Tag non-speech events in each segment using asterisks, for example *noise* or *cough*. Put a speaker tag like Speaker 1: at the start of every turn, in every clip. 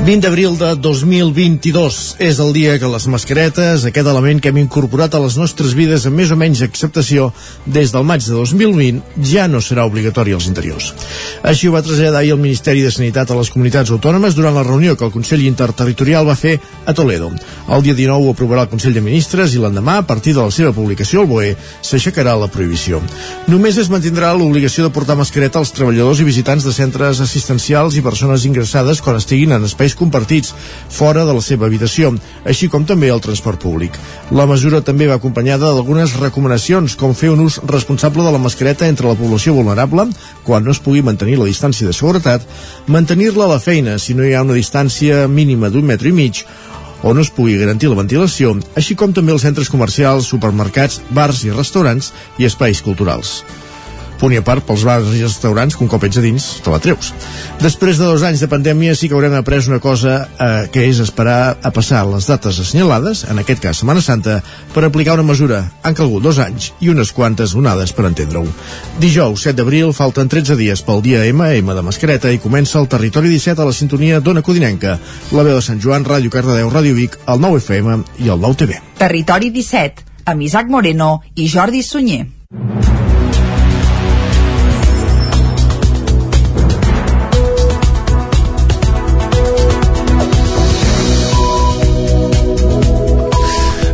Speaker 1: ...20 d'abril de 2022 és el dia que les mascaretes, aquest element que hem incorporat a les nostres vides amb més o menys acceptació des del maig de 2020, ja no serà obligatori als interiors. Així ho va traslladar ahir el Ministeri de Sanitat a les comunitats autònomes durant la reunió que el Consell Interterritorial va fer a Toledo. El dia 19 ho aprovarà el Consell de Ministres i l'endemà, a partir de la seva publicació al BOE, s'aixecarà la prohibició. Només es mantindrà l'obligació de portar mascareta als treballadors i visitants de centres assistencials i persones ingressades quan estiguin en espais compartits fora de la seva habitació, així com també el transport públic. La mesura també va acompanyada d'algunes recomanacions, com fer un ús responsable de la mascareta entre la població vulnerable, quan no es pugui mantenir la distància de seguretat, mantenir-la a la feina si no hi ha una distància mínima d'un metre i mig, o no es pugui garantir la ventilació, així com també els centres comercials, supermercats, bars i restaurants i espais culturals punt i a part pels bars i restaurants que un cop ets a dins te la treus. Després de dos anys de pandèmia sí que haurem après una cosa eh, que és esperar a passar les dates assenyalades, en aquest cas Setmana Santa, per aplicar una mesura. Han calgut dos anys i unes quantes onades per entendre-ho. Dijous, 7 d'abril, falten 13 dies pel dia MM de mascareta i comença el Territori 17 a la sintonia d'Ona Codinenca, la veu de Sant Joan, Ràdio Cardedeu, Ràdio Vic, el 9 FM i el 9 TV.
Speaker 2: Territori 17, amb Isaac Moreno i Jordi Sunyer.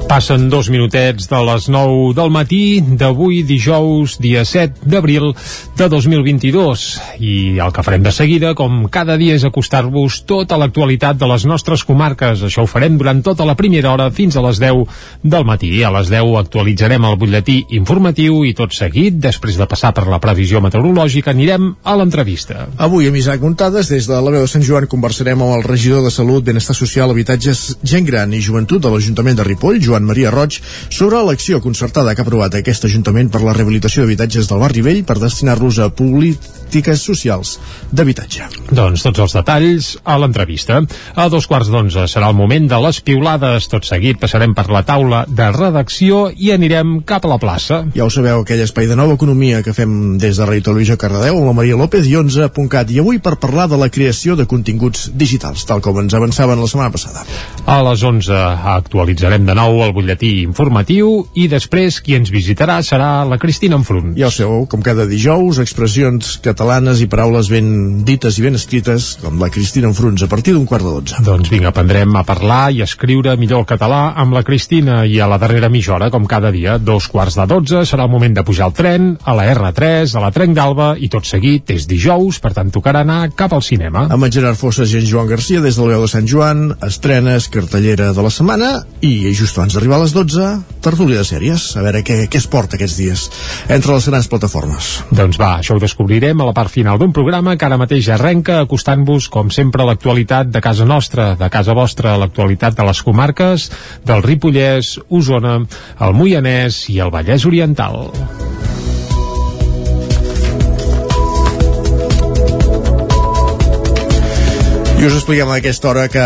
Speaker 3: Passen dos minutets de les 9 del matí d'avui, dijous, dia 7 d'abril de 2022. I el que farem de seguida, com cada dia, és acostar-vos tota l'actualitat de les nostres comarques. Això ho farem durant tota la primera hora fins a les 10 del matí. A les 10 actualitzarem el butlletí informatiu i tot seguit, després de passar per la previsió meteorològica, anirem a l'entrevista.
Speaker 1: Avui, amb Isaac Montades, des de la veu de Sant Joan, conversarem amb el regidor de Salut, Benestar Social, Habitatges, Gent Gran i Joventut de l'Ajuntament de Ripoll, Joan Maria Roig, sobre l'acció concertada que ha aprovat aquest Ajuntament per la rehabilitació d'habitatges del barri vell per destinar-los a polítiques socials d'habitatge.
Speaker 3: Doncs tots els detalls a l'entrevista. A dos quarts d'onze serà el moment de les piulades. Tot seguit passarem per la taula de redacció i anirem cap a la plaça.
Speaker 1: Ja ho sabeu, aquell espai de nova economia que fem des de Radio Televisió Cardedeu amb la Maria López i 11.cat. I avui per parlar de la creació de continguts digitals, tal com ens avançaven la setmana passada.
Speaker 3: A les 11 actualitzarem de nou el butlletí informatiu i després qui ens visitarà serà la Cristina Enfrunt.
Speaker 1: Ja ho sabeu, com cada dijous, expressions catalanes i paraules ben dites i ben escrites, com la Cristina Enfruns, a partir d'un quart de dotze.
Speaker 3: Doncs vinga, aprendrem a parlar i a escriure millor el català amb la Cristina i a la darrera mitja hora, com cada dia, dos quarts de dotze, serà el moment de pujar al tren, a la R3, a la Trenc d'Alba i tot seguit és dijous, per tant tocarà anar cap al cinema.
Speaker 1: Amb en Gerard Fossas i en Joan Garcia des del veu de Sant Joan, estrenes, cartellera de la setmana i just abans d'arribar a les 12, tertúlia de sèries. A veure què, què es porta aquests dies entre les grans plataformes.
Speaker 3: Doncs va, això ho descobrirem a la part final d'un programa que ara mateix arrenca acostant-vos, com sempre, a l'actualitat de casa nostra, de casa vostra, l'actualitat de les comarques del Ripollès, Osona, el Moianès i el Vallès Oriental.
Speaker 1: Us expliquem a aquesta hora que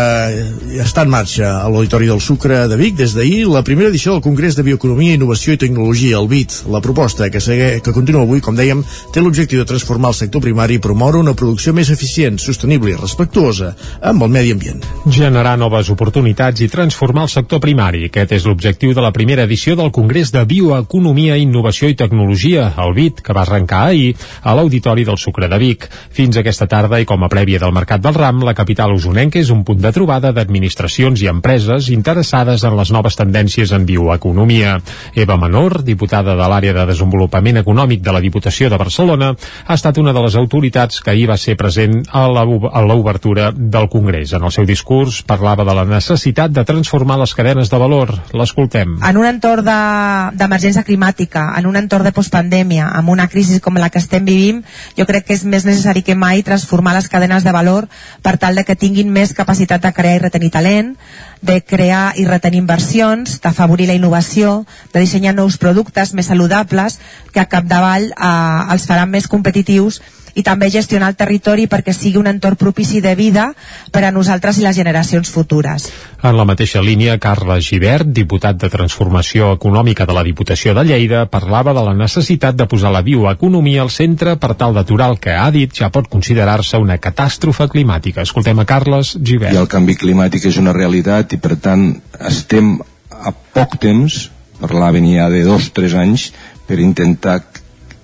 Speaker 1: està en marxa a l'Auditori del Sucre de Vic des d'ahir la primera edició del Congrés de Bioeconomia, Innovació i Tecnologia, el BIT. La proposta que, segue, que continua avui, com dèiem, té l'objectiu de transformar el sector primari i promoure una producció més eficient, sostenible i respectuosa amb el medi ambient.
Speaker 3: Generar noves oportunitats i transformar el sector primari. Aquest és l'objectiu de la primera edició del Congrés de Bioeconomia, Innovació i Tecnologia, el BIT, que va arrencar ahir a l'Auditori del Sucre de Vic. Fins aquesta tarda i com a prèvia del Mercat del Ram, la capital usonenca és un punt de trobada d'administracions i empreses interessades en les noves tendències en bioeconomia. Eva Menor, diputada de l'àrea de desenvolupament econòmic de la Diputació de Barcelona, ha estat una de les autoritats que ahir va ser present a l'obertura del Congrés. En el seu discurs parlava de la necessitat de transformar les cadenes de valor. L'escoltem.
Speaker 4: En un entorn d'emergència de, climàtica, en un entorn de postpandèmia, amb una crisi com la que estem vivint, jo crec que és més necessari que mai transformar les cadenes de valor per tal de que tinguin més capacitat de crear i retenir talent, de crear i retenir inversions, d'afavorir la innovació, de dissenyar nous productes més saludables que a capdavall eh, els faran més competitius i també gestionar el territori perquè sigui un entorn propici de vida per a nosaltres i les generacions futures.
Speaker 3: En la mateixa línia, Carles Givert, diputat de Transformació Econòmica de la Diputació de Lleida, parlava de la necessitat de posar la bioeconomia al centre per tal d'aturar el que ha dit ja pot considerar-se una catàstrofe climàtica. Escoltem a Carles Givert.
Speaker 5: I el canvi climàtic és una realitat i per tant estem a poc temps, parlaven ja de dos o tres anys, per intentar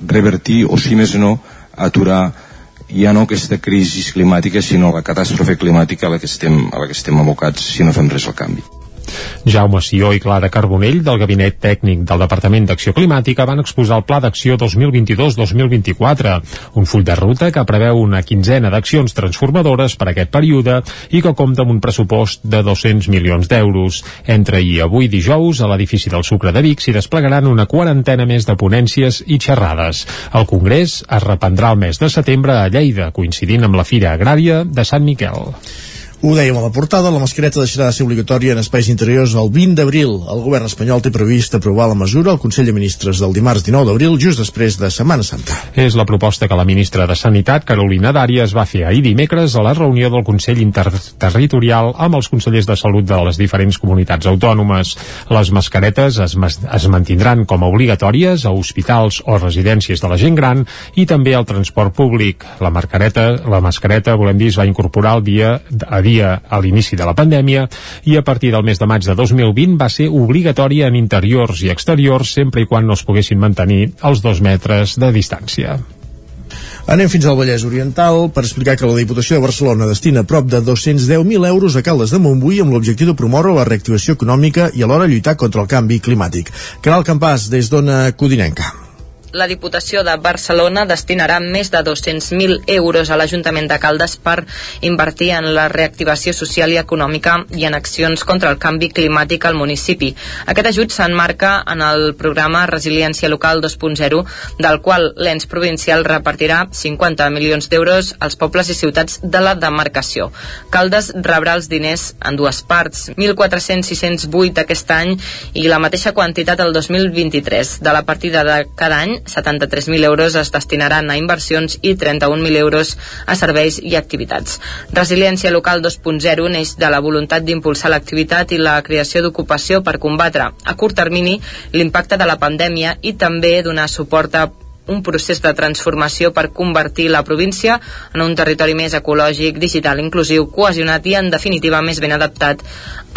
Speaker 5: revertir o si més no aturar ja no aquesta crisi climàtica sinó la catàstrofe climàtica a la que estem, a la que estem abocats si no fem res al canvi.
Speaker 3: Jaume Sió i Clara Carbonell, del Gabinet Tècnic del Departament d'Acció Climàtica, van exposar el Pla d'Acció 2022-2024, un full de ruta que preveu una quinzena d'accions transformadores per a aquest període i que compta amb un pressupost de 200 milions d'euros. Entre i avui dijous, a l'edifici del Sucre de Vic s'hi desplegaran una quarantena més de ponències i xerrades. El Congrés es reprendrà el mes de setembre a Lleida, coincidint amb la Fira Agrària de Sant Miquel.
Speaker 1: Ho dèiem a la portada, la mascareta deixarà de ser obligatòria en espais interiors el 20 d'abril. El govern espanyol té previst aprovar la mesura al Consell de Ministres del dimarts 19 d'abril, just després de Setmana Santa.
Speaker 3: És la proposta que la ministra de Sanitat, Carolina Dària, es va fer ahir dimecres a la reunió del Consell Interterritorial amb els consellers de salut de les diferents comunitats autònomes. Les mascaretes es, es mantindran com a obligatòries a hospitals o residències de la gent gran i també al transport públic. La la mascareta volem dir, es va incorporar el dia a dia a l'inici de la pandèmia i a partir del mes de maig de 2020 va ser obligatòria en interiors i exteriors sempre i quan no es poguessin mantenir els dos metres de distància.
Speaker 1: Anem fins al Vallès Oriental per explicar que la Diputació de Barcelona destina prop de 210.000 euros a Caldes de Montbui amb l'objectiu de promoure la reactivació econòmica i alhora lluitar contra el canvi climàtic. Canal Campàs, des d'Ona Codinenca
Speaker 6: la Diputació de Barcelona destinarà més de 200.000 euros a l'Ajuntament de Caldes per invertir en la reactivació social i econòmica i en accions contra el canvi climàtic al municipi. Aquest ajut s'enmarca en el programa Resiliència Local 2.0, del qual l'ens provincial repartirà 50 milions d'euros als pobles i ciutats de la demarcació. Caldes rebrà els diners en dues parts, 1.400-608 aquest any i la mateixa quantitat el 2023. De la partida de cada any 73.000 euros es destinaran a inversions i 31.000 euros a serveis i activitats. Resiliència local 2.0 neix de la voluntat d'impulsar l'activitat i la creació d'ocupació per combatre a curt termini l'impacte de la pandèmia i també donar suport a un procés de transformació per convertir la província en un territori més ecològic, digital, inclusiu, cohesionat i, en definitiva, més ben adaptat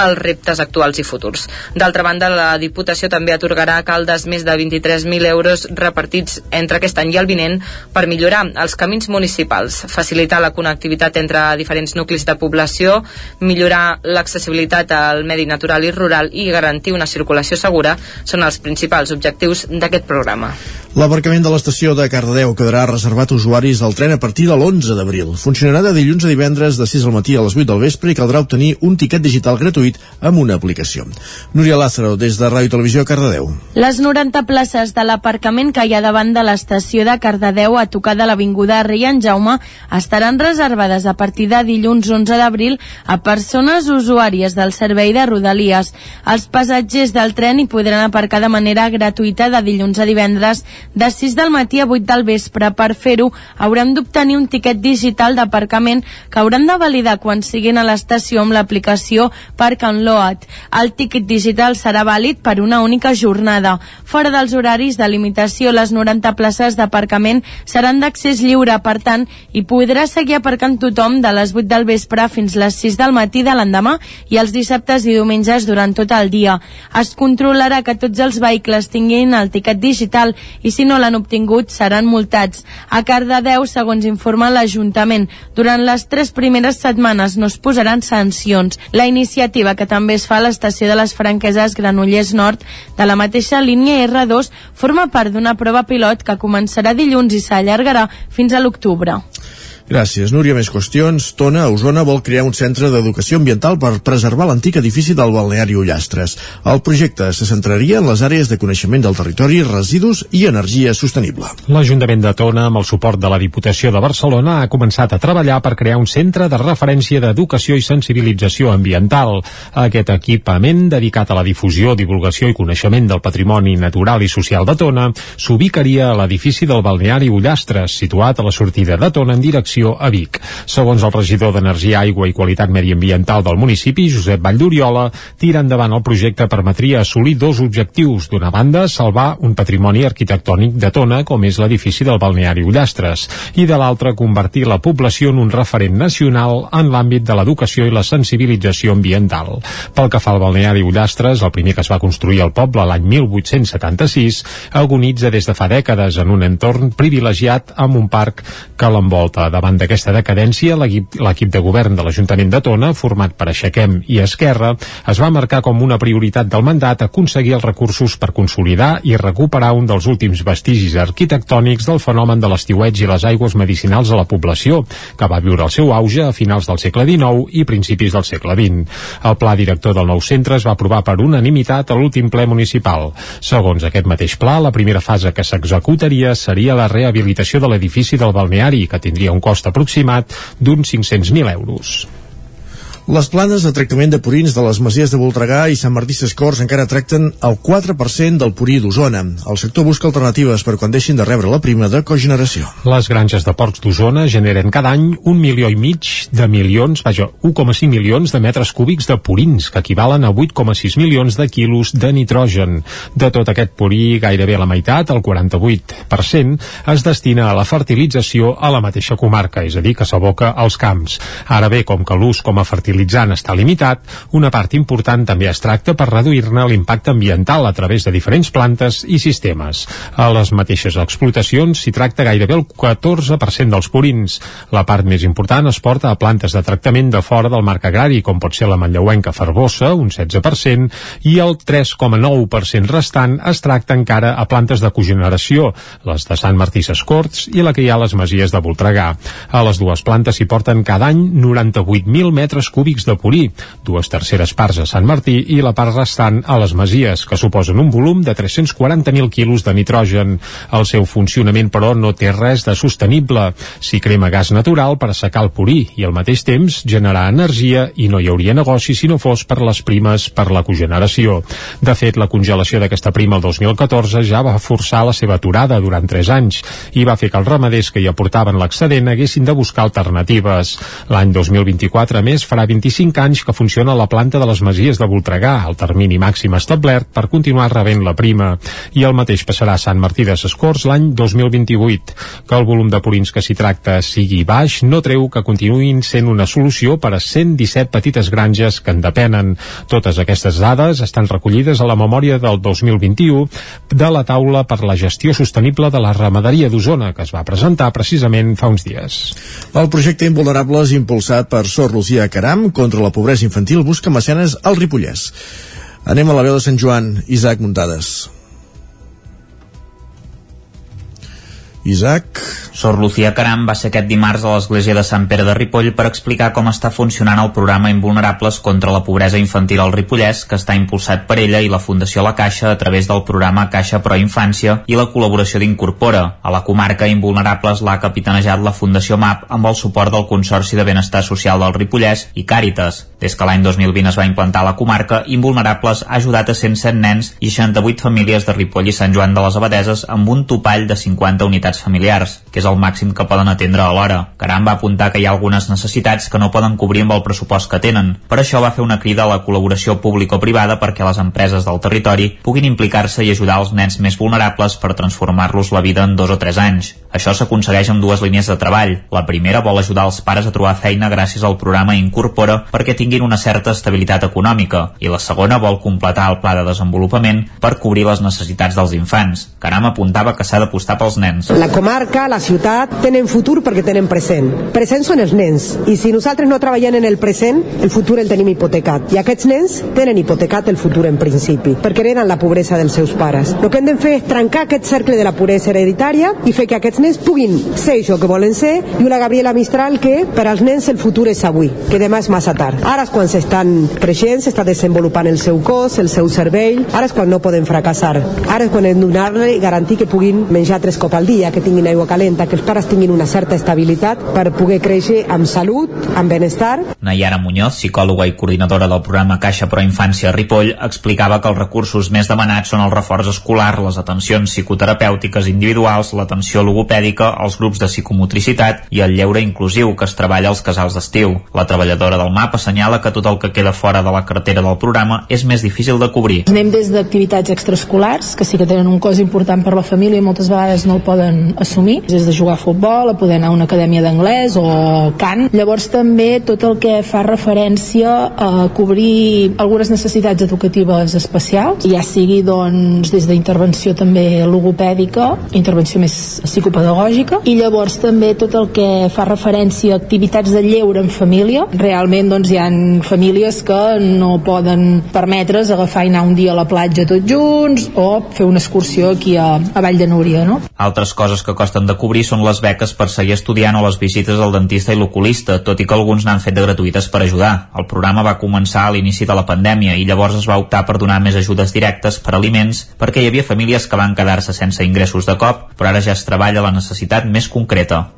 Speaker 6: als reptes actuals i futurs. D'altra banda, la Diputació també atorgarà a Caldes més de 23.000 euros repartits entre aquest any i el vinent per millorar els camins municipals, facilitar la connectivitat entre diferents nuclis de població, millorar l'accessibilitat al medi natural i rural i garantir una circulació segura són els principals objectius d'aquest programa.
Speaker 1: L'aparcament de l'estació de Cardedeu quedarà reservat a usuaris del tren a partir de l'11 d'abril. Funcionarà de dilluns a divendres de 6 al matí a les 8 del vespre i caldrà obtenir un tiquet digital gratuït amb una aplicació. Núria Lázaro, des de Ràdio Televisió Cardedeu.
Speaker 7: Les 90 places de l'aparcament que hi ha davant de l'estació de Cardedeu a tocar de l'Avinguda Rei en Jaume estaran reservades a partir de dilluns 11 d'abril a persones usuàries del servei de Rodalies. Els passatgers del tren hi podran aparcar de manera gratuïta de dilluns a divendres de 6 del matí a 8 del vespre. Per fer-ho, hauran d'obtenir un tiquet digital d'aparcament que hauran de validar quan siguin a l'estació amb l'aplicació Park and Load. El tiquet digital serà vàlid per una única jornada. Fora dels horaris de limitació, les 90 places d'aparcament seran d'accés lliure, per tant, hi podrà seguir aparcant tothom de les 8 del vespre fins les 6 del matí de l'endemà i els dissabtes i diumenges durant tot el dia. Es controlarà que tots els vehicles tinguin el tiquet digital i si no l'han obtingut seran multats. A Cardedeu, segons informa l'Ajuntament, durant les tres primeres setmanes no es posaran sancions. La iniciativa, que també es fa a l'estació de les Franqueses Granollers Nord, de la mateixa línia R2, forma part d'una prova pilot que començarà dilluns i s'allargarà fins a l'octubre.
Speaker 1: Gràcies, Núria. Més qüestions. Tona, a Osona, vol crear un centre d'educació ambiental per preservar l'antic edifici del balneari Ullastres. El projecte se centraria en les àrees de coneixement del territori, residus i energia sostenible.
Speaker 3: L'Ajuntament de Tona, amb el suport de la Diputació de Barcelona, ha començat a treballar per crear un centre de referència d'educació i sensibilització ambiental. Aquest equipament, dedicat a la difusió, divulgació i coneixement del patrimoni natural i social de Tona, s'ubicaria a l'edifici del balneari Ullastres, situat a la sortida de Tona en direcció inversió a Vic. Segons el regidor d'Energia, Aigua i Qualitat Mediambiental del municipi, Josep Valldoriola, tira endavant el projecte permetria assolir dos objectius. D'una banda, salvar un patrimoni arquitectònic de Tona, com és l'edifici del balneari Ullastres, i de l'altra, convertir la població en un referent nacional en l'àmbit de l'educació i la sensibilització ambiental. Pel que fa al balneari Ullastres, el primer que es va construir al poble l'any 1876, agonitza des de fa dècades en un entorn privilegiat amb un parc que l'envolta. Davant d'aquesta decadència, l'equip de govern de l'Ajuntament de Tona, format per Aixequem i Esquerra, es va marcar com una prioritat del mandat aconseguir els recursos per consolidar i recuperar un dels últims vestigis arquitectònics del fenomen de l'estiueig i les aigües medicinals a la població, que va viure el seu auge a finals del segle XIX i principis del segle XX. El pla director del nou centre es va aprovar per unanimitat a l'últim ple municipal. Segons aquest mateix pla, la primera fase que s'executaria seria la rehabilitació de l'edifici del balneari, que tindria un cost aproximat d'uns 500.000 euros.
Speaker 1: Les planes de tractament de purins de les Masies de Voltregà i Sant Martí Sescors encara tracten el 4% del purí d'Osona. El sector busca alternatives per quan deixin de rebre la prima de cogeneració.
Speaker 3: Les granges de porcs d'Osona generen cada any un milió i mig de milions, vaja, 1,5 milions de metres cúbics de purins, que equivalen a 8,6 milions de quilos de nitrogen. De tot aquest purí, gairebé la meitat, el 48%, es destina a la fertilització a la mateixa comarca, és a dir, que s'aboca als camps. Ara bé, com que l'ús com a fertilitzador fertilitzant està limitat, una part important també es tracta per reduir-ne l'impacte ambiental a través de diferents plantes i sistemes. A les mateixes explotacions s'hi tracta gairebé el 14% dels purins. La part més important es porta a plantes de tractament de fora del marc agrari, com pot ser la manlleuenca ferbosa, un 16%, i el 3,9% restant es tracta encara a plantes de cogeneració, les de Sant Martí Sescorts i la que hi ha a les Masies de Voltregà. A les dues plantes s'hi porten cada any 98.000 metres cúbics cúbics de purí, dues terceres parts a Sant Martí i la part restant a les Masies, que suposen un volum de 340.000 quilos de nitrogen. El seu funcionament, però, no té res de sostenible. S'hi crema gas natural per assecar el purí i al mateix temps generar energia i no hi hauria negoci si no fos per les primes per la cogeneració. De fet, la congelació d'aquesta prima el 2014 ja va forçar la seva aturada durant 3 anys i va fer que els ramaders que hi aportaven l'excedent haguessin de buscar alternatives. L'any 2024, a més, farà 25 anys que funciona la planta de les Masies de Voltregà, el termini màxim establert per continuar rebent la prima. I el mateix passarà a Sant Martí de Sescors l'any 2028. Que el volum de purins que s'hi tracta sigui baix no treu que continuïn sent una solució per a 117 petites granges que en depenen. Totes aquestes dades estan recollides a la memòria del 2021 de la taula per la gestió sostenible de la ramaderia d'Osona, que es va presentar precisament fa uns dies.
Speaker 1: El projecte Invulnerables impulsat per Sor Lucía Caram Camp contra la pobresa infantil busca mecenes al Ripollès. Anem a la veu de Sant Joan, Isaac Muntades. Isaac.
Speaker 8: Sor Lucía Caram va ser aquest dimarts a l'església de Sant Pere de Ripoll per explicar com està funcionant el programa Invulnerables contra la pobresa infantil al Ripollès, que està impulsat per ella i la Fundació La Caixa a través del programa Caixa Pro Infància i la col·laboració d'Incorpora. A la comarca Invulnerables l'ha capitanejat la Fundació MAP amb el suport del Consorci de Benestar Social del Ripollès i Càritas. Des que l'any 2020 es va implantar a la comarca, Invulnerables ha ajudat a 107 nens i 68 famílies de Ripoll i Sant Joan de les Abadeses amb un topall de 50 unitats familiars, que és el màxim que poden atendre alhora. Caram va apuntar que hi ha algunes necessitats que no poden cobrir amb el pressupost que tenen. Per això va fer una crida a la col·laboració público-privada perquè les empreses del territori puguin implicar-se i ajudar els nens més vulnerables per transformar-los la vida en dos o tres anys. Això s'aconsegueix amb dues línies de treball. La primera vol ajudar els pares a trobar feina gràcies al programa Incorpora perquè tinguin una certa estabilitat econòmica i la segona vol completar el pla de desenvolupament per cobrir les necessitats dels infants. Caram apuntava que s'ha d'apostar pels nens.
Speaker 9: La comarca, la ciutat, tenen futur perquè tenen present. Present són els nens i si nosaltres no treballem en el present, el futur el tenim hipotecat. I aquests nens tenen hipotecat el futur en principi, perquè hereden la pobresa dels seus pares. El que hem de fer és trencar aquest cercle de la puresa hereditària i fer que aquests nens puguin ser això que volen ser i una Gabriela Mistral que per als nens el futur és avui, que demà és massa tard. Ara és quan s'estan creixent, s'està desenvolupant el seu cos, el seu cervell, ara és quan no poden fracassar. Ara és quan hem de donar-li garantir que puguin menjar tres cops al dia, que tinguin aigua calenta, que els pares tinguin una certa estabilitat per poder créixer amb salut, amb benestar.
Speaker 8: Nayara Muñoz, psicòloga i coordinadora del programa Caixa Pro Infància Ripoll, explicava que els recursos més demanats són el reforç escolar, les atencions psicoterapèutiques individuals, l'atenció logopèdica, els grups de psicomotricitat i el lleure inclusiu que es treballa als casals d'estiu. La treballadora del MAP assenyala que tot el que queda fora de la cartera del programa és més difícil de cobrir.
Speaker 10: Anem des d'activitats extraescolars, que sí que tenen un cost important per la família i moltes vegades no el poden assumir, des de jugar a futbol, a poder anar a una acadèmia d'anglès o cant. Llavors també tot el que fa referència a cobrir algunes necessitats educatives especials, ja sigui doncs des d'intervenció també logopèdica, intervenció més psicopedagògica, i llavors també tot el que fa referència a activitats de lleure en família. Realment doncs hi ha famílies que no poden permetre's agafar i anar un dia a la platja tots junts o fer una excursió aquí a, a Vall de Núria, no?
Speaker 8: Altres coses que costen de cobrir són les beques per seguir estudiant o les visites al dentista i l'oculista, tot i que alguns n'han fet de gratuïtes per ajudar. El programa va començar a l'inici de la pandèmia i llavors es va optar per donar més ajudes directes per aliments perquè hi havia famílies que van quedar-se sense ingressos de cop, però ara ja es treballa la necessitat més concreta.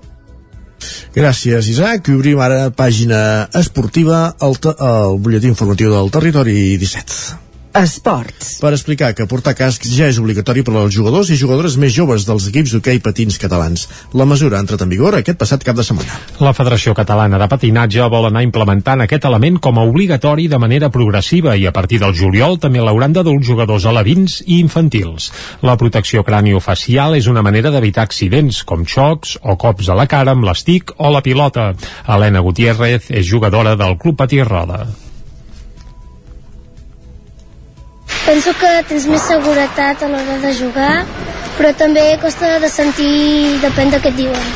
Speaker 1: Gràcies, Isaac. I obrim ara pàgina esportiva al, al butlletí informatiu del territori 17.
Speaker 2: Esports.
Speaker 1: Per explicar que portar casc ja és obligatori per als jugadors i jugadores més joves dels equips d'hoquei patins catalans. La mesura ha entrat en vigor aquest passat cap de setmana.
Speaker 3: La Federació Catalana de Patinatge vol anar implementant aquest element com a obligatori de manera progressiva i a partir del juliol també l'hauran de dur jugadors alevins i infantils. La protecció craniofacial és una manera d'evitar accidents com xocs o cops a la cara amb l'estic o la pilota. Helena Gutiérrez és jugadora del Club Patí Roda.
Speaker 11: Penso que tens més seguretat a l'hora de jugar, però també costa de sentir, depèn de què et diuen.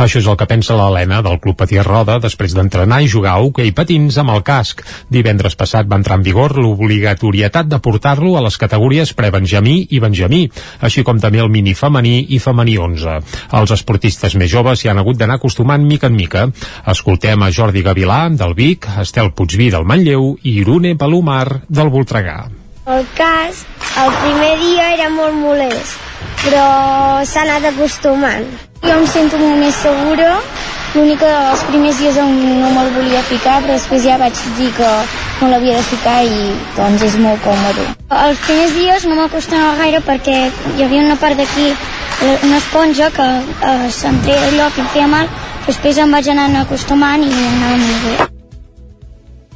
Speaker 3: Això és el que pensa l'Helena del Club Patí Roda després d'entrenar i jugar a hoquei patins amb el casc. Divendres passat va entrar en vigor l'obligatorietat de portar-lo a les categories pre-benjamí i benjamí, així com també el mini femení i femení 11. Els esportistes més joves s'hi han hagut d'anar acostumant mica en mica. Escoltem a Jordi Gavilà, del Vic, Estel Puigví, del Manlleu i Irune Palomar, del Voltregà.
Speaker 11: El cas, el primer dia era molt molest, però s'ha anat acostumant. Jo em sento molt més segura, l'únic que els primers dies no me'l volia ficar, però després ja vaig dir que no l'havia de ficar i doncs és molt còmode. Els primers dies no m'acostumava gaire perquè hi havia una part d'aquí, una esponja que eh, se'm treia allò que em feia mal, després em vaig anar acostumant i anava molt bé.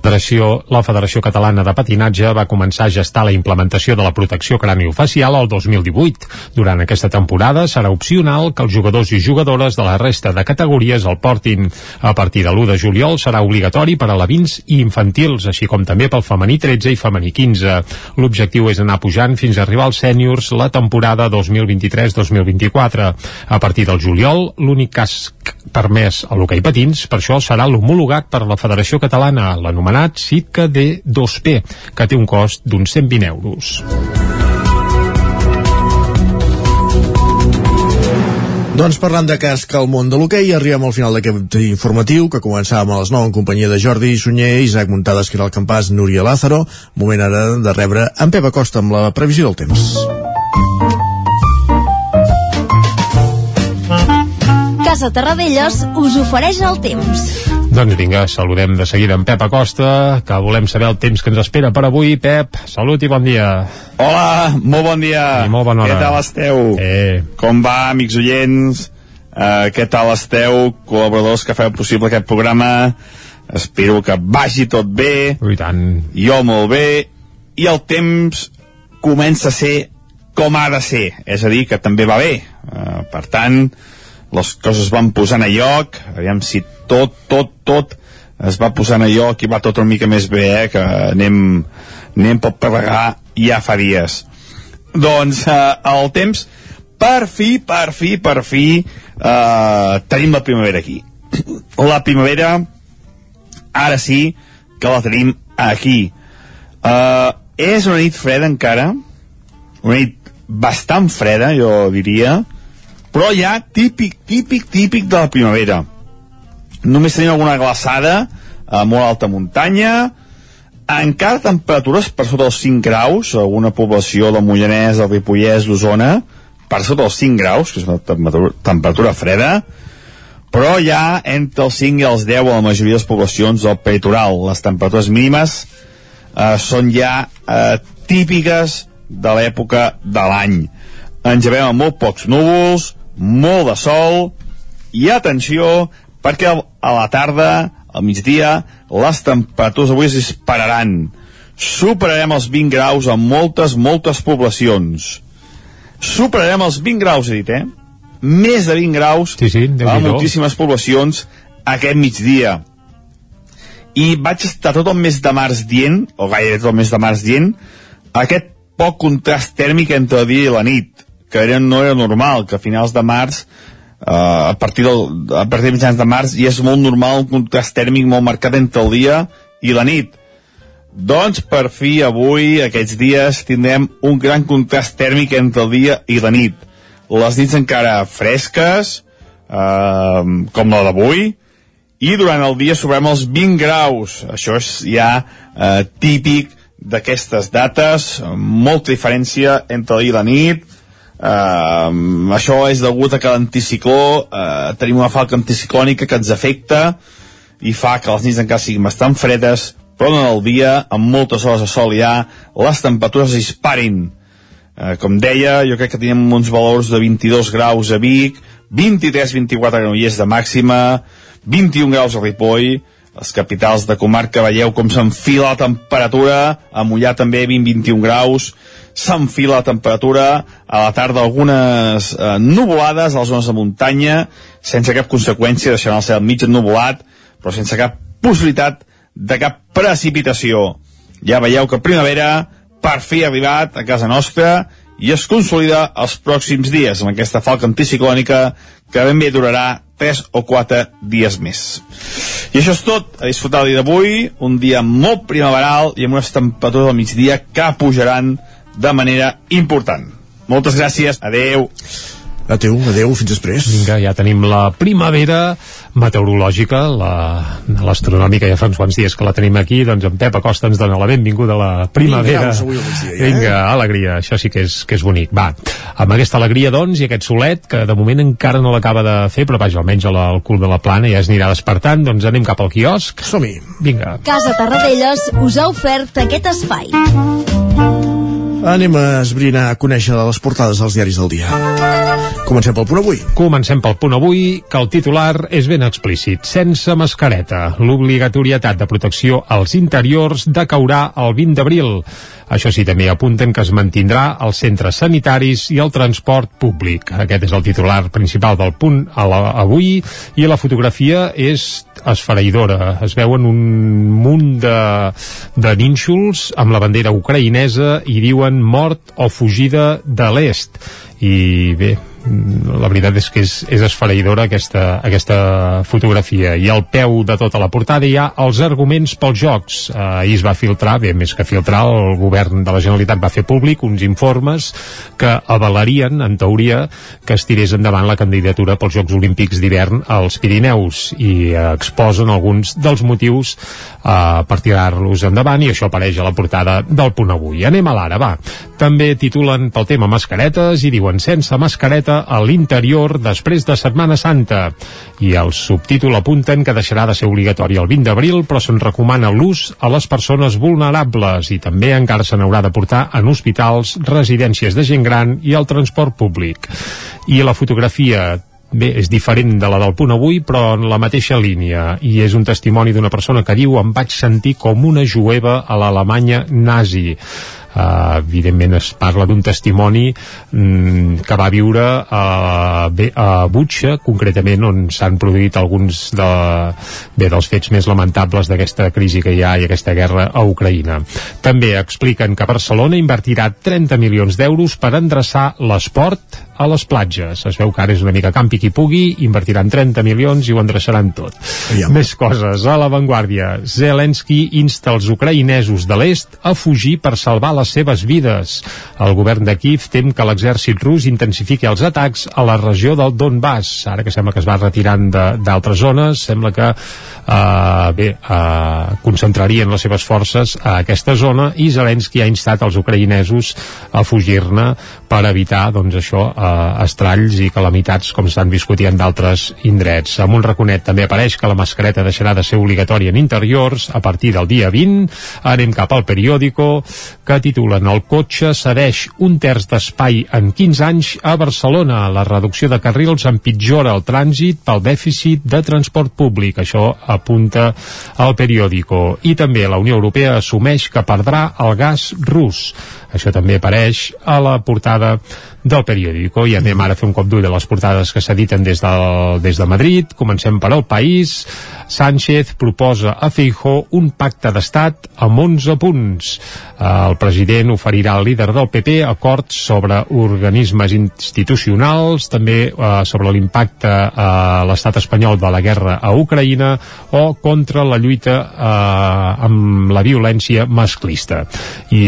Speaker 3: Federació, la Federació Catalana de Patinatge va començar a gestar la implementació de la protecció craniofacial el 2018. Durant aquesta temporada serà opcional que els jugadors i jugadores de la resta de categories el portin. A partir de l'1 de juliol serà obligatori per a alevins i infantils, així com també pel femení 13 i femení 15. L'objectiu és anar pujant fins a arribar als sèniors la temporada 2023-2024. A partir del juliol, l'únic casc permès a l'hoquei patins, per això serà l'homologat per la Federació Catalana, l'anomenat Sitka D2P, que té un cost d'uns 120 euros.
Speaker 1: Doncs parlant de casc al món de l'hoquei, arribem al final d'aquest informatiu que començàvem a les 9 en companyia de Jordi Sunyer, Isaac Muntades, Caral Campàs, Núria Lázaro. Moment ara de rebre en Pep Acosta amb la previsió del temps.
Speaker 12: Casa Terradellos us ofereix el temps.
Speaker 3: Doncs vinga, saludem de seguida en Pep Acosta, que volem saber el temps que ens espera per avui. Pep, salut i bon dia.
Speaker 13: Hola, molt bon dia.
Speaker 3: I molt bona hora.
Speaker 13: Què tal esteu?
Speaker 3: Eh.
Speaker 13: Com va, amics oients? Uh, què tal esteu, col·laboradors que feu possible aquest programa? Espero que vagi tot bé.
Speaker 3: I tant.
Speaker 13: Jo molt bé. I el temps comença a ser com ha de ser. És a dir, que també va bé. Uh, per tant, les coses van posant a lloc, aviam si tot, tot, tot es va posant allò que va tot una mica més bé, eh, que anem, anem pel plegar ja fa dies. Doncs eh, el temps, per fi, per fi, per fi, eh, tenim la primavera aquí. La primavera, ara sí, que la tenim aquí. Eh, és una nit freda encara, una nit bastant freda, jo diria, però ja típic, típic, típic de la primavera. Només tenim alguna glaçada a molt alta muntanya, encara temperatures per sota dels 5 graus, alguna població del Mollanès, del Ripollès, d'Osona, per sota dels 5 graus, que és una temperatura, temperatura freda, però ja entre els 5 i els 10 a la majoria de les poblacions del peritoral. Les temperatures mínimes eh, són ja eh, típiques de l'època de l'any. Ens llevem amb molt pocs núvols, molt de sol, i atenció, perquè a la tarda, al migdia, les temperatures avui es dispararan. Superarem els 20 graus en moltes, moltes poblacions. Superarem els 20 graus, he dit, eh? Més de 20 graus
Speaker 3: sí, sí,
Speaker 13: a moltíssimes poblacions aquest migdia. I vaig estar tot el mes de març dient, o gairebé tot el mes de març dient, aquest poc contrast tèrmic entre el dia i la nit, que era, no era normal, que a finals de març Uh, a partir del, a partir de mitjans de març i és molt normal un contrast tèrmic molt marcat entre el dia i la nit. Doncs per fi avui aquests dies tindrem un gran contrast tèrmic entre el dia i la nit. Les nits encara fresques uh, com la d'avui i durant el dia sobrem els 20 graus. Això és ja uh, típic d'aquestes dates molta diferència entre el dia i la nit Uh, això és degut a que l'anticicló uh, tenim una falca anticiclònica que ens afecta i fa que les nits encara siguin bastant fredes però en el dia, amb moltes hores de sol ja, les temperatures es disparin. Uh, com deia, jo crec que tenim uns valors de 22 graus a Vic 23-24 granollers de màxima 21 graus a Ripoll les capitals de comarca veieu com s'enfila la temperatura, a Mollà també 20-21 graus, s'enfila la temperatura, a la tarda algunes eh, nuvolades a les zones de muntanya, sense cap conseqüència, deixant el cel mig ennuvolat, però sense cap possibilitat de cap precipitació. Ja veieu que primavera per fi ha arribat a casa nostra i es consolida els pròxims dies amb aquesta falca anticiclònica que ben bé durarà 3 o 4 dies més. I això és tot, a disfrutar el dia d'avui, un dia molt primaveral i amb unes temperatures al migdia que pujaran de manera important. Moltes gràcies, adeu.
Speaker 1: Adéu, adéu, fins després.
Speaker 3: Vinga, ja tenim la primavera meteorològica, la- l'astronòmica, ja fa uns quants dies que la tenim aquí, doncs en Pep Acosta ens dona la benvinguda a la primavera.
Speaker 1: migdia, ja, eh?
Speaker 3: Vinga, alegria, això sí que és, que és bonic. Va, amb aquesta alegria, doncs, i aquest solet, que de moment encara no l'acaba de fer, però vaja, almenys al al cul de la plana ja es anirà despertant, doncs anem cap al quiosc.
Speaker 1: Som-hi.
Speaker 12: Ah.
Speaker 3: Vinga.
Speaker 12: Casa Tarradellas us ha ofert aquest espai.
Speaker 1: Anem a esbrinar, a conèixer les portades dels diaris del dia. Comencem pel punt avui.
Speaker 3: Comencem pel punt avui, que el titular és ben explícit. Sense mascareta, l'obligatorietat de protecció als interiors decaurà el 20 d'abril. Això sí, també apunten que es mantindrà els centres sanitaris i el transport públic. Aquest és el titular principal del punt a la, avui i la fotografia és esfereïdora. Es veuen un munt de, de nínxols amb la bandera ucraïnesa i diuen mort o fugida de l'est. I bé, la veritat és que és, és esfereïdora aquesta, aquesta fotografia. I al peu de tota la portada hi ha els arguments pels jocs. Eh, ahir es va filtrar, bé, més que filtrar el govern de la Generalitat va fer públic uns informes que avalarien en teoria que es tirés endavant la candidatura pels Jocs Olímpics d'hivern als Pirineus. I exposen alguns dels motius eh, per tirar-los endavant i això apareix a la portada del punt avui. Anem a l'ara, va. També titulen pel tema mascaretes i diuen sense mascareta a l'interior després de Setmana Santa i el subtítol apunten que deixarà de ser obligatori el 20 d'abril però se'n recomana l'ús a les persones vulnerables i també encara se n'haurà de portar en hospitals, residències de gent gran i el transport públic. I la fotografia Bé, és diferent de la del punt avui, però en la mateixa línia. I és un testimoni d'una persona que diu em vaig sentir com una jueva a l'Alemanya nazi. Uh, evidentment es parla d'un testimoni mm, que va viure a, a Butxa, concretament on s'han produït alguns de, bé, dels fets més lamentables d'aquesta crisi que hi ha i aquesta guerra a Ucraïna. També expliquen que Barcelona invertirà 30 milions d'euros per endreçar l'esport a les platges. Es veu que ara és una mica campi qui pugui, invertiran 30 milions i ho endreçaran tot. Ja. Més coses. A l'avantguàrdia, Zelensky insta els ucraïnesos de l'est a fugir per salvar les seves vides. El govern de Kiev tem que l'exèrcit rus intensifiqui els atacs a la regió del Donbass. Ara que sembla que es va retirant d'altres zones, sembla que eh, bé, eh, concentrarien les seves forces a aquesta zona i Zelensky ha instat els ucraïnesos a fugir-ne per evitar doncs, això, eh, estralls i calamitats com s'han viscut en d'altres indrets. Amb un raconet també apareix que la mascareta deixarà de ser obligatòria en interiors a partir del dia 20. Anem cap al periòdico que titulen El cotxe cedeix un terç d'espai en 15 anys a Barcelona. La reducció de carrils empitjora el trànsit pel dèficit de transport públic. Això apunta al periòdico. I també la Unió Europea assumeix que perdrà el gas rus. Això també apareix a la portada del periòdico i anem ara a fer un cop d'ull a les portades que s'editen des, del, des de Madrid comencem per al País Sánchez proposa a Feijó un pacte d'estat amb 11 punts. El president oferirà al líder del PP acords sobre organismes institucionals, també eh, sobre l'impacte a l'estat espanyol de la guerra a Ucraïna o contra la lluita eh, amb la violència masclista. I,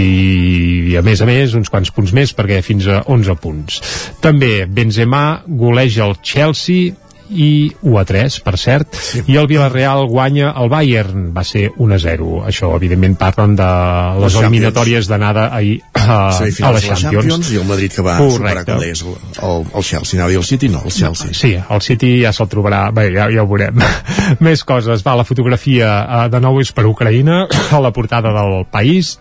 Speaker 3: I a més a més, uns quants punts més perquè fins a 11 punts. També Benzema goleja el Chelsea i 1 a 3, per cert, sí. i el Villarreal guanya el Bayern, va ser 1 a 0. Això, evidentment, parlen de les, les eliminatòries d'anada ahir a,
Speaker 1: sí, a la Champions. Champions. I el Madrid que va Correcte. superar deies, el, el, el Chelsea, anava a dir el City, no, el Chelsea.
Speaker 3: Sí, el City ja se'l trobarà, bé, ja, ja ho veurem. *laughs* Més coses, va, la fotografia eh, de nou és per Ucraïna, *clears throat* a la portada del país,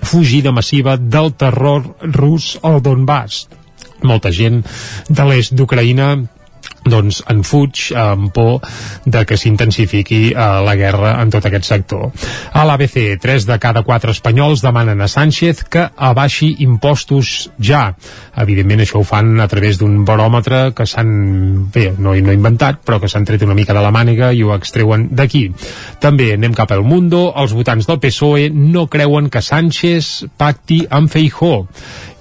Speaker 3: fugida massiva del terror rus al Donbass molta gent de l'est d'Ucraïna doncs en fuig amb por de que s'intensifiqui eh, la guerra en tot aquest sector. A l'ABC, 3 de cada 4 espanyols demanen a Sánchez que abaixi impostos ja. Evidentment això ho fan a través d'un baròmetre que s'han, bé, no, no inventat, però que s'han tret una mica de la màniga i ho extreuen d'aquí. També anem cap al Mundo, els votants del PSOE no creuen que Sánchez pacti amb Feijó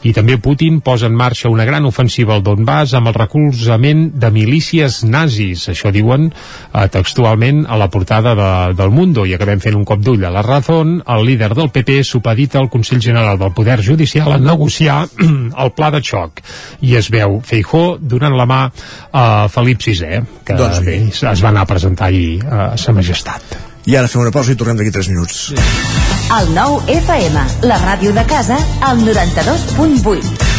Speaker 3: i també Putin posa en marxa una gran ofensiva al Donbass amb el recolzament de milícies nazis, això diuen eh, textualment a la portada de, del Mundo, i acabem fent un cop d'ull a la Razón, el líder del PP supedita al Consell General del Poder Judicial a negociar *clears throat* el pla de xoc, i es veu Feijó donant la mà a Felip VI, que doncs bé, es va anar a presentar ahir a Sa Majestat.
Speaker 1: I ara fem una pausa i tornem d'aquí 3 minuts.
Speaker 12: El nou FM, la ràdio de casa, al 92.8.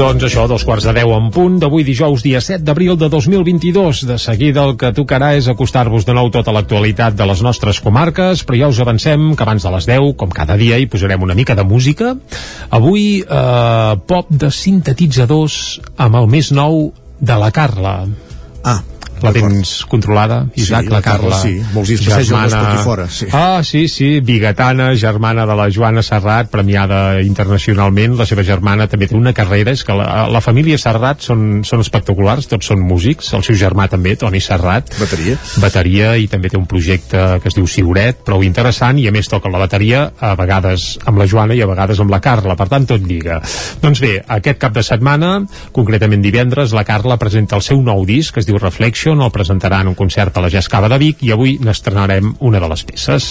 Speaker 3: Doncs això, dos quarts de deu en punt d'avui dijous, dia 7 d'abril de 2022. De seguida el que tocarà és acostar-vos de nou tota l'actualitat de les nostres comarques, però ja us avancem que abans de les 10, com cada dia, hi posarem una mica de música. Avui, eh, pop de sintetitzadors amb el més nou de la Carla.
Speaker 1: Ah,
Speaker 3: la tens controlada, Isaac,
Speaker 1: Sí,
Speaker 3: la
Speaker 1: la Carla,
Speaker 3: Carla.
Speaker 1: sí. Molts dies passeja amb l'Espotifora, sí.
Speaker 3: Ah, sí, sí, bigatana, germana de la Joana Serrat, premiada internacionalment. La seva germana també té una carrera, és que la, la família Serrat són, són espectaculars, tots són músics, el seu germà també, Toni Serrat.
Speaker 1: Bateria.
Speaker 3: Bateria, i també té un projecte que es diu Siuret, prou interessant, i a més toca la bateria a vegades amb la Joana i a vegades amb la Carla, per tant tot lliga. Doncs bé, aquest cap de setmana, concretament divendres, la Carla presenta el seu nou disc, que es diu Reflection, el presentarà en un concert a la Jazz Cava de Vic i avui n'estrenarem una de les peces.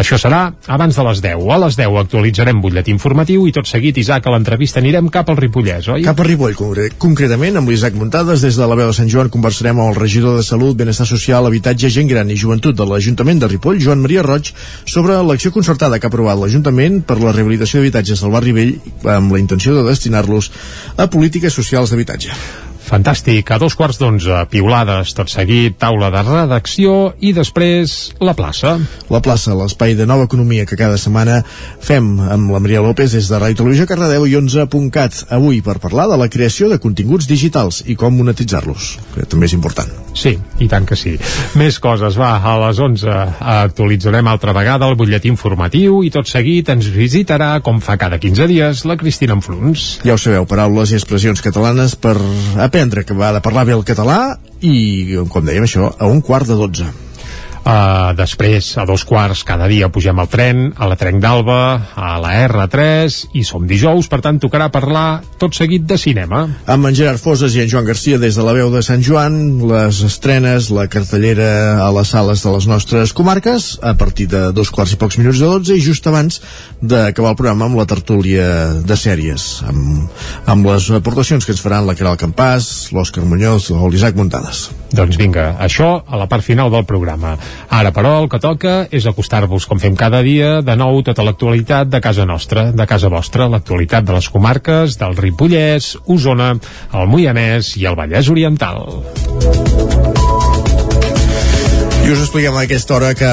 Speaker 3: Això serà abans de les 10. A les 10 actualitzarem butlletí informatiu i tot seguit, Isaac, a l'entrevista anirem cap al Ripollès, oi?
Speaker 1: Cap a Ripoll, concre- concretament, amb l'Isaac Muntades, des de la veu de Sant Joan conversarem amb el regidor de Salut, Benestar Social, Habitatge, Gent Gran i Joventut de l'Ajuntament de Ripoll, Joan Maria Roig, sobre l'acció concertada que ha aprovat l'Ajuntament per la rehabilitació d'habitatges del barri vell amb la intenció de destinar-los a polítiques socials d'habitatge.
Speaker 3: Fantàstic, a dos quarts d'onze, piulades, tot seguit, taula de redacció i després la plaça.
Speaker 1: La plaça, l'espai de nova economia que cada setmana fem amb la Maria López des de Ràdio Televisió Cardedeu i 11.cat avui per parlar de la creació de continguts digitals i com monetitzar-los, que també és important.
Speaker 3: Sí, i tant que sí. Més coses, va, a les 11 actualitzarem altra vegada el butlletí informatiu i tot seguit ens visitarà, com fa cada 15 dies, la Cristina Enfruns.
Speaker 1: Ja ho sabeu, paraules i expressions catalanes per aprendre que va de parlar bé el català i, com dèiem això, a un quart de dotze.
Speaker 3: Uh, després, a dos quarts, cada dia pugem al tren, a la Trenc d'Alba, a la R3, i som dijous, per tant tocarà parlar tot seguit de cinema.
Speaker 1: Amb en Gerard Foses i en Joan Garcia des de la veu de Sant Joan, les estrenes, la cartellera a les sales de les nostres comarques, a partir de dos quarts i pocs minuts de dotze, i just abans d'acabar el programa amb la tertúlia de sèries, amb, amb les aportacions que ens faran la Caral Campàs, l'Òscar Muñoz o l'Isaac Muntades.
Speaker 3: Doncs vinga, això a la part final del programa. Ara, però, el que toca és acostar-vos, com fem cada dia, de nou tota l'actualitat de casa nostra, de casa vostra, l'actualitat de les comarques, del Ripollès, Osona, el Moianès i el Vallès Oriental.
Speaker 1: I us expliquem a aquesta hora que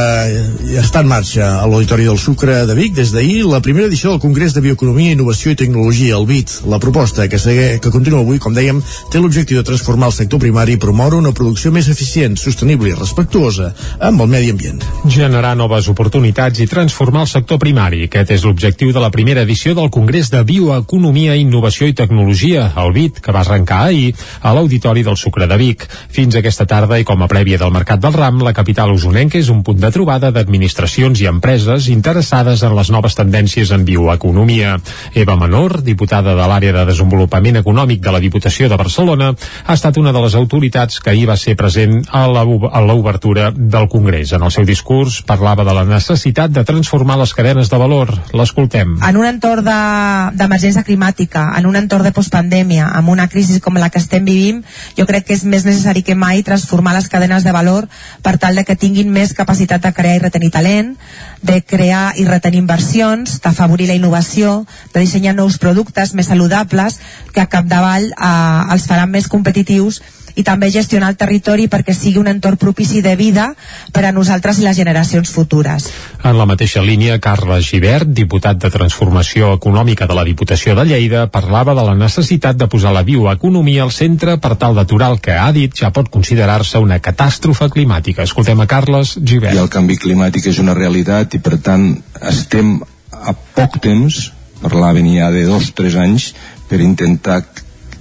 Speaker 1: està en marxa a l'Auditori del Sucre de Vic des d'ahir la primera edició del Congrés de Bioeconomia, Innovació i Tecnologia, el BIT. La proposta que, segue, que continua avui, com dèiem, té l'objectiu de transformar el sector primari i promoure una producció més eficient, sostenible i respectuosa amb el medi ambient.
Speaker 3: Generar noves oportunitats i transformar el sector primari. Aquest és l'objectiu de la primera edició del Congrés de Bioeconomia, Innovació i Tecnologia, el BIT, que va arrencar ahir a l'Auditori del Sucre de Vic. Fins aquesta tarda i com a prèvia del Mercat del Ram, la capital usonenca és un punt de trobada d'administracions i empreses interessades en les noves tendències en bioeconomia. Eva Menor, diputada de l'àrea de desenvolupament econòmic de la Diputació de Barcelona, ha estat una de les autoritats que ahir va ser present a l'obertura del Congrés. En el seu discurs parlava de la necessitat de transformar les cadenes de valor. L'escoltem.
Speaker 4: En un entorn d'emergència de, climàtica, en un entorn de postpandèmia, amb una crisi com la que estem vivint, jo crec que és més necessari que mai transformar les cadenes de valor per tal de que tinguin més capacitat de crear i retenir talent, de crear i retenir inversions, d'afavorir la innovació, de dissenyar nous productes més saludables que a capdavall eh, els faran més competitius i també gestionar el territori perquè sigui un entorn propici de vida per a nosaltres i les generacions futures.
Speaker 3: En la mateixa línia, Carles Givert, diputat de Transformació Econòmica de la Diputació de Lleida, parlava de la necessitat de posar la bioeconomia al centre per tal d'aturar el que ha dit ja pot considerar-se una catàstrofe climàtica. Escoltem a Carles Givert.
Speaker 5: I el canvi climàtic és una realitat i per tant estem a poc temps, parlaven ja de dos o tres anys, per intentar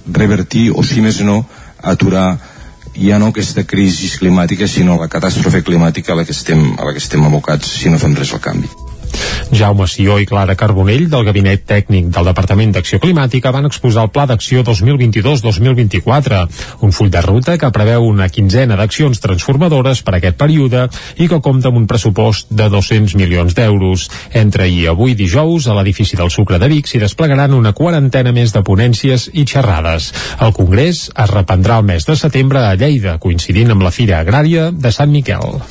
Speaker 5: revertir, o si més no, aturar ja no aquesta crisi climàtica sinó la catàstrofe climàtica a la que estem, a la que estem abocats si no fem res al canvi.
Speaker 3: Jaume Sió i Clara Carbonell del Gabinet Tècnic del Departament d'Acció Climàtica van exposar el Pla d'Acció 2022-2024, un full de ruta que preveu una quinzena d'accions transformadores per a aquest període i que compta amb un pressupost de 200 milions d'euros. Entre i avui dijous, a l'edifici del Sucre de Vic s'hi desplegaran una quarantena més de ponències i xerrades. El Congrés es reprendrà el mes de setembre a Lleida, coincidint amb la Fira Agrària de Sant Miquel.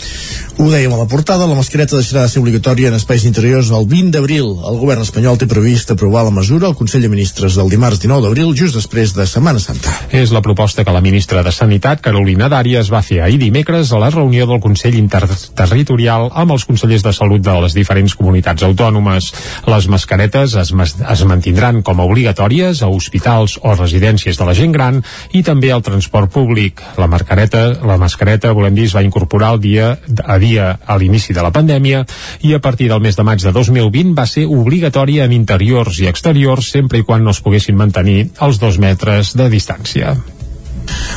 Speaker 1: Ho dèiem a la portada, la mascareta deixarà de ser obligatòria en espais interiors el 20 d'abril. El govern espanyol té previst aprovar la mesura al Consell de Ministres del dimarts 19 d'abril, just després de Setmana Santa.
Speaker 3: És la proposta que la ministra de Sanitat, Carolina Dàries, va fer ahir dimecres a la reunió del Consell Interterritorial amb els consellers de salut de les diferents comunitats autònomes. Les mascaretes es, es mantindran com a obligatòries a hospitals o residències de la gent gran i també al transport públic. La mascareta, la mascareta, volem dir, es va incorporar el dia a dia a l'inici de la pandèmia i a partir del mes de maig de 2020 va ser obligatòria en interiors i exteriors sempre i quan no es poguessin mantenir els dos metres de distància.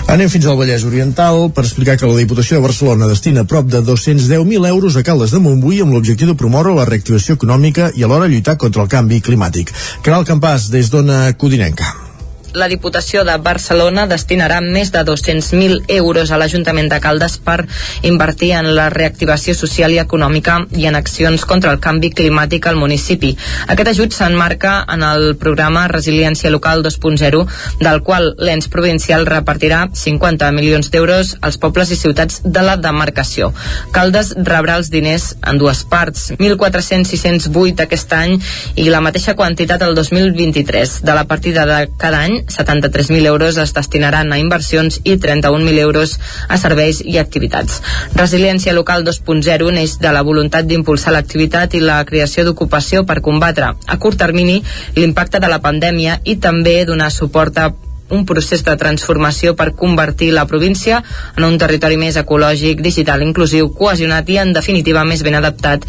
Speaker 1: Anem fins al Vallès Oriental per explicar que la Diputació de Barcelona destina prop de 210.000 euros a Caldes de Montbui amb l'objectiu de promoure la reactivació econòmica i alhora lluitar contra el canvi climàtic. Caral Campàs, des d'Ona Codinenca
Speaker 6: la Diputació de Barcelona destinarà més de 200.000 euros a l'Ajuntament de Caldes per invertir en la reactivació social i econòmica i en accions contra el canvi climàtic al municipi. Aquest ajut s'enmarca en el programa Resiliència Local 2.0, del qual l'ens provincial repartirà 50 milions d'euros als pobles i ciutats de la demarcació. Caldes rebrà els diners en dues parts, 1.400-608 aquest any i la mateixa quantitat el 2023. De la partida de cada any 73.000 euros es destinaran a inversions i 31.000 euros a serveis i activitats. Resiliència local 2.0 neix de la voluntat d'impulsar l'activitat i la creació d'ocupació per combatre a curt termini l'impacte de la pandèmia i també donar suport a un procés de transformació per convertir la província en un territori més ecològic, digital, inclusiu, cohesionat i, en definitiva, més ben adaptat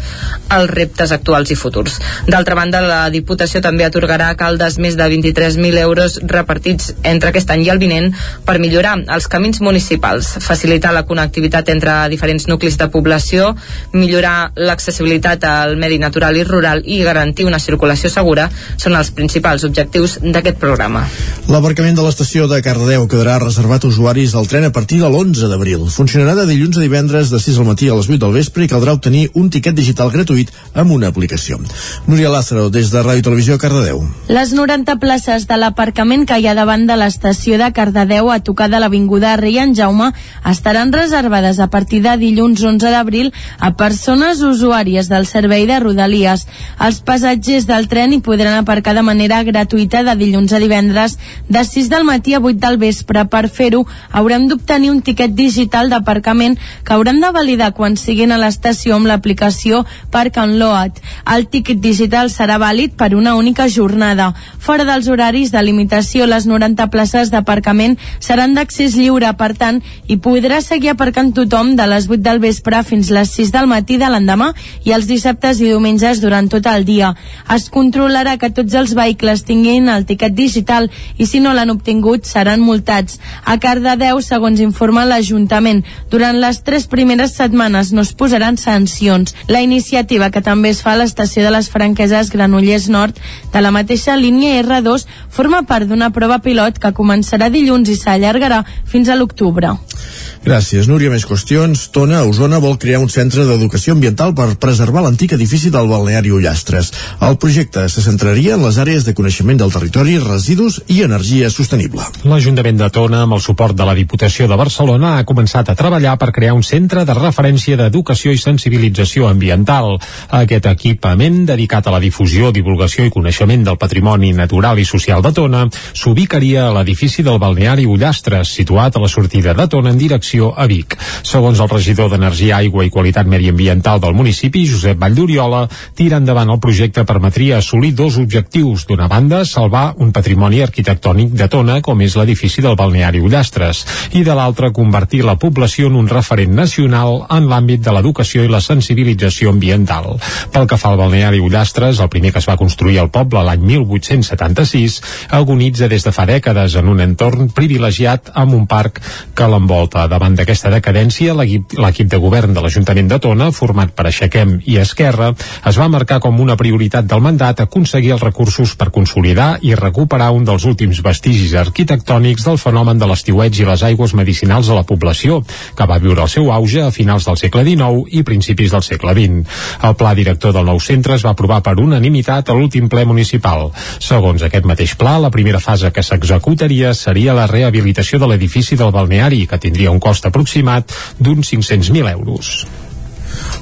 Speaker 6: als reptes actuals i futurs. D'altra banda, la Diputació també atorgarà a Caldes més de 23.000 euros repartits entre aquest any i el vinent per millorar els camins municipals, facilitar la connectivitat entre diferents nuclis de població, millorar l'accessibilitat al medi natural i rural i garantir una circulació segura són els principals objectius d'aquest programa.
Speaker 1: L'aparcament de l'estació de Cardedeu quedarà reservat a usuaris del tren a partir de l'11 d'abril. Funcionarà de dilluns a divendres de 6 al matí a les 8 del vespre i caldrà obtenir un tiquet digital gratuït amb una aplicació. Núria Lázaro, des de Ràdio Televisió Cardedeu.
Speaker 7: Les 90 places de l'aparcament que hi ha davant de l'estació de Cardedeu a tocar de l'Avinguda Rei en Jaume estaran reservades a partir de dilluns 11 d'abril a persones usuàries del servei de Rodalies. Els passatgers del tren hi podran aparcar de manera gratuïta de dilluns a divendres de 6 del matí a 8 del vespre. Per fer-ho, haurem d'obtenir un tiquet digital d'aparcament que hauran de validar quan siguin a l'estació amb l'aplicació Park and Load. El tiquet digital serà vàlid per una única jornada. Fora dels horaris de limitació, les 90 places d'aparcament seran d'accés lliure, per tant, hi podrà seguir aparcant tothom de les 8 del vespre fins les 6 del matí de l'endemà i els dissabtes i diumenges durant tot el dia. Es controlarà que tots els vehicles tinguin el tiquet digital i si no l'han obtingut obtinguts seran multats. A Cardedeu, segons informa l'Ajuntament, durant les tres primeres setmanes no es posaran sancions. La iniciativa, que també es fa a l'estació de les Franqueses Granollers Nord, de la mateixa línia R2, forma part d'una prova pilot que començarà dilluns i s'allargarà fins a l'octubre.
Speaker 1: Gràcies, Núria. Més qüestions. Tona, Osona, vol crear un centre d'educació ambiental per preservar l'antic edifici del balneari Ullastres. El projecte se centraria en les àrees de coneixement del territori, residus i energia sostenible.
Speaker 3: L'Ajuntament de Tona, amb el suport de la Diputació de Barcelona, ha començat a treballar per crear un centre de referència d'educació i sensibilització ambiental. Aquest equipament, dedicat a la difusió, divulgació i coneixement del patrimoni natural i social de Tona, s'ubicaria a l'edifici del balneari Ullastres, situat a la sortida de Tona en direcció a Vic. Segons el regidor d'Energia, Aigua i Qualitat Mediambiental del municipi, Josep Valldoriola, tira endavant el projecte permetria assolir dos objectius. D'una banda, salvar un patrimoni arquitectònic de Tona, com és l'edifici del balneari Ullastres, i de l'altra, convertir la població en un referent nacional en l'àmbit de l'educació i la sensibilització ambiental. Pel que fa al balneari Ullastres, el primer que es va construir al poble l'any 1876, agonitza des de fa dècades en un entorn privilegiat amb un parc que l'envolta. Davant d'aquesta decadència, l'equip de govern de l'Ajuntament de Tona, format per Aixequem i Esquerra, es va marcar com una prioritat del mandat aconseguir els recursos per consolidar i recuperar un dels últims vestigis arquitectònics del fenomen de l'estiueig i les aigües medicinals a la població, que va viure el seu auge a finals del segle XIX i principis del segle XX. El pla director del nou centre es va aprovar per unanimitat a l'últim ple municipal. Segons aquest mateix pla, la primera fase que s'executaria seria la rehabilitació de l'edifici del balneari, que tindria un cost aproximat d'uns 500.000 euros.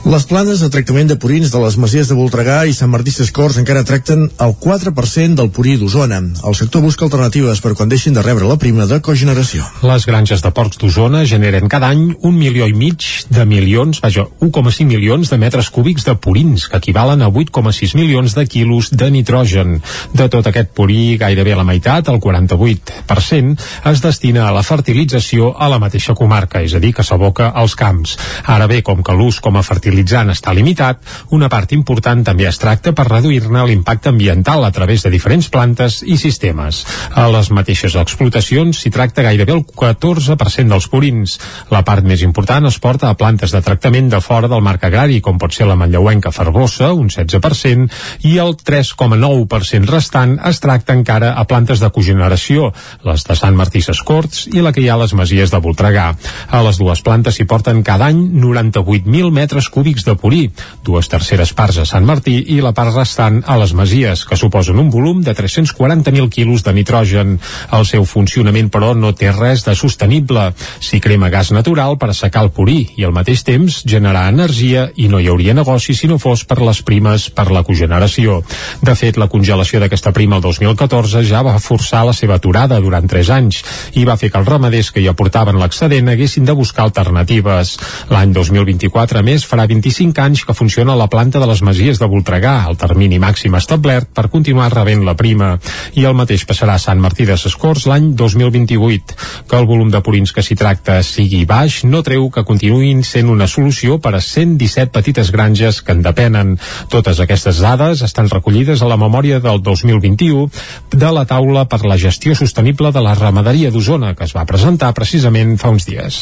Speaker 1: Les planes de tractament de purins de les Masies de Voltregà i Sant Martí Sescors encara tracten el 4% del purí d'Osona. El sector busca alternatives per quan deixin de rebre la prima de cogeneració.
Speaker 3: Les granges de porcs d'Osona generen cada any un milió i mig de milions, vaja, 1,5 milions de metres cúbics de purins, que equivalen a 8,6 milions de quilos de nitrogen. De tot aquest purí, gairebé la meitat, el 48%, es destina a la fertilització a la mateixa comarca, és a dir, que s'aboca als camps. Ara bé, com que l'ús com a fertilitzant està limitat, una part important també es tracta per reduir-ne l'impacte ambiental a través de diferents plantes i sistemes. A les mateixes explotacions s'hi tracta gairebé el 14% dels purins. La part més important es porta a plantes de tractament de fora del marc agrari, com pot ser la manlleuenca ferbosa, un 16%, i el 3,9% restant es tracta encara a plantes de cogeneració, les de Sant Martí Sescorts i la que hi ha a les Masies de Voltregà. A les dues plantes s'hi porten cada any 98.000 metres cúbics de purí, dues terceres parts a Sant Martí i la part restant a les Masies, que suposen un volum de 340.000 quilos de nitrogen. El seu funcionament, però, no té res de sostenible. S'hi crema gas natural per assecar el purí i al mateix temps generar energia i no hi hauria negoci si no fos per les primes per la cogeneració. De fet, la congelació d'aquesta prima el 2014 ja va forçar la seva aturada durant 3 anys i va fer que els ramaders que hi aportaven l'excedent haguessin de buscar alternatives. L'any 2024, a més, farà 25 anys que funciona la planta de les Masies de Voltregà, el termini màxim establert per continuar rebent la prima. I el mateix passarà a Sant Martí de Sescors l'any 2028. Que el volum de purins que s'hi tracta sigui baix no treu que continuïn sent una solució per a 117 petites granges que en depenen. Totes aquestes dades estan recollides a la memòria del 2021 de la taula per la gestió sostenible de la ramaderia d'Osona, que es va presentar precisament fa uns dies.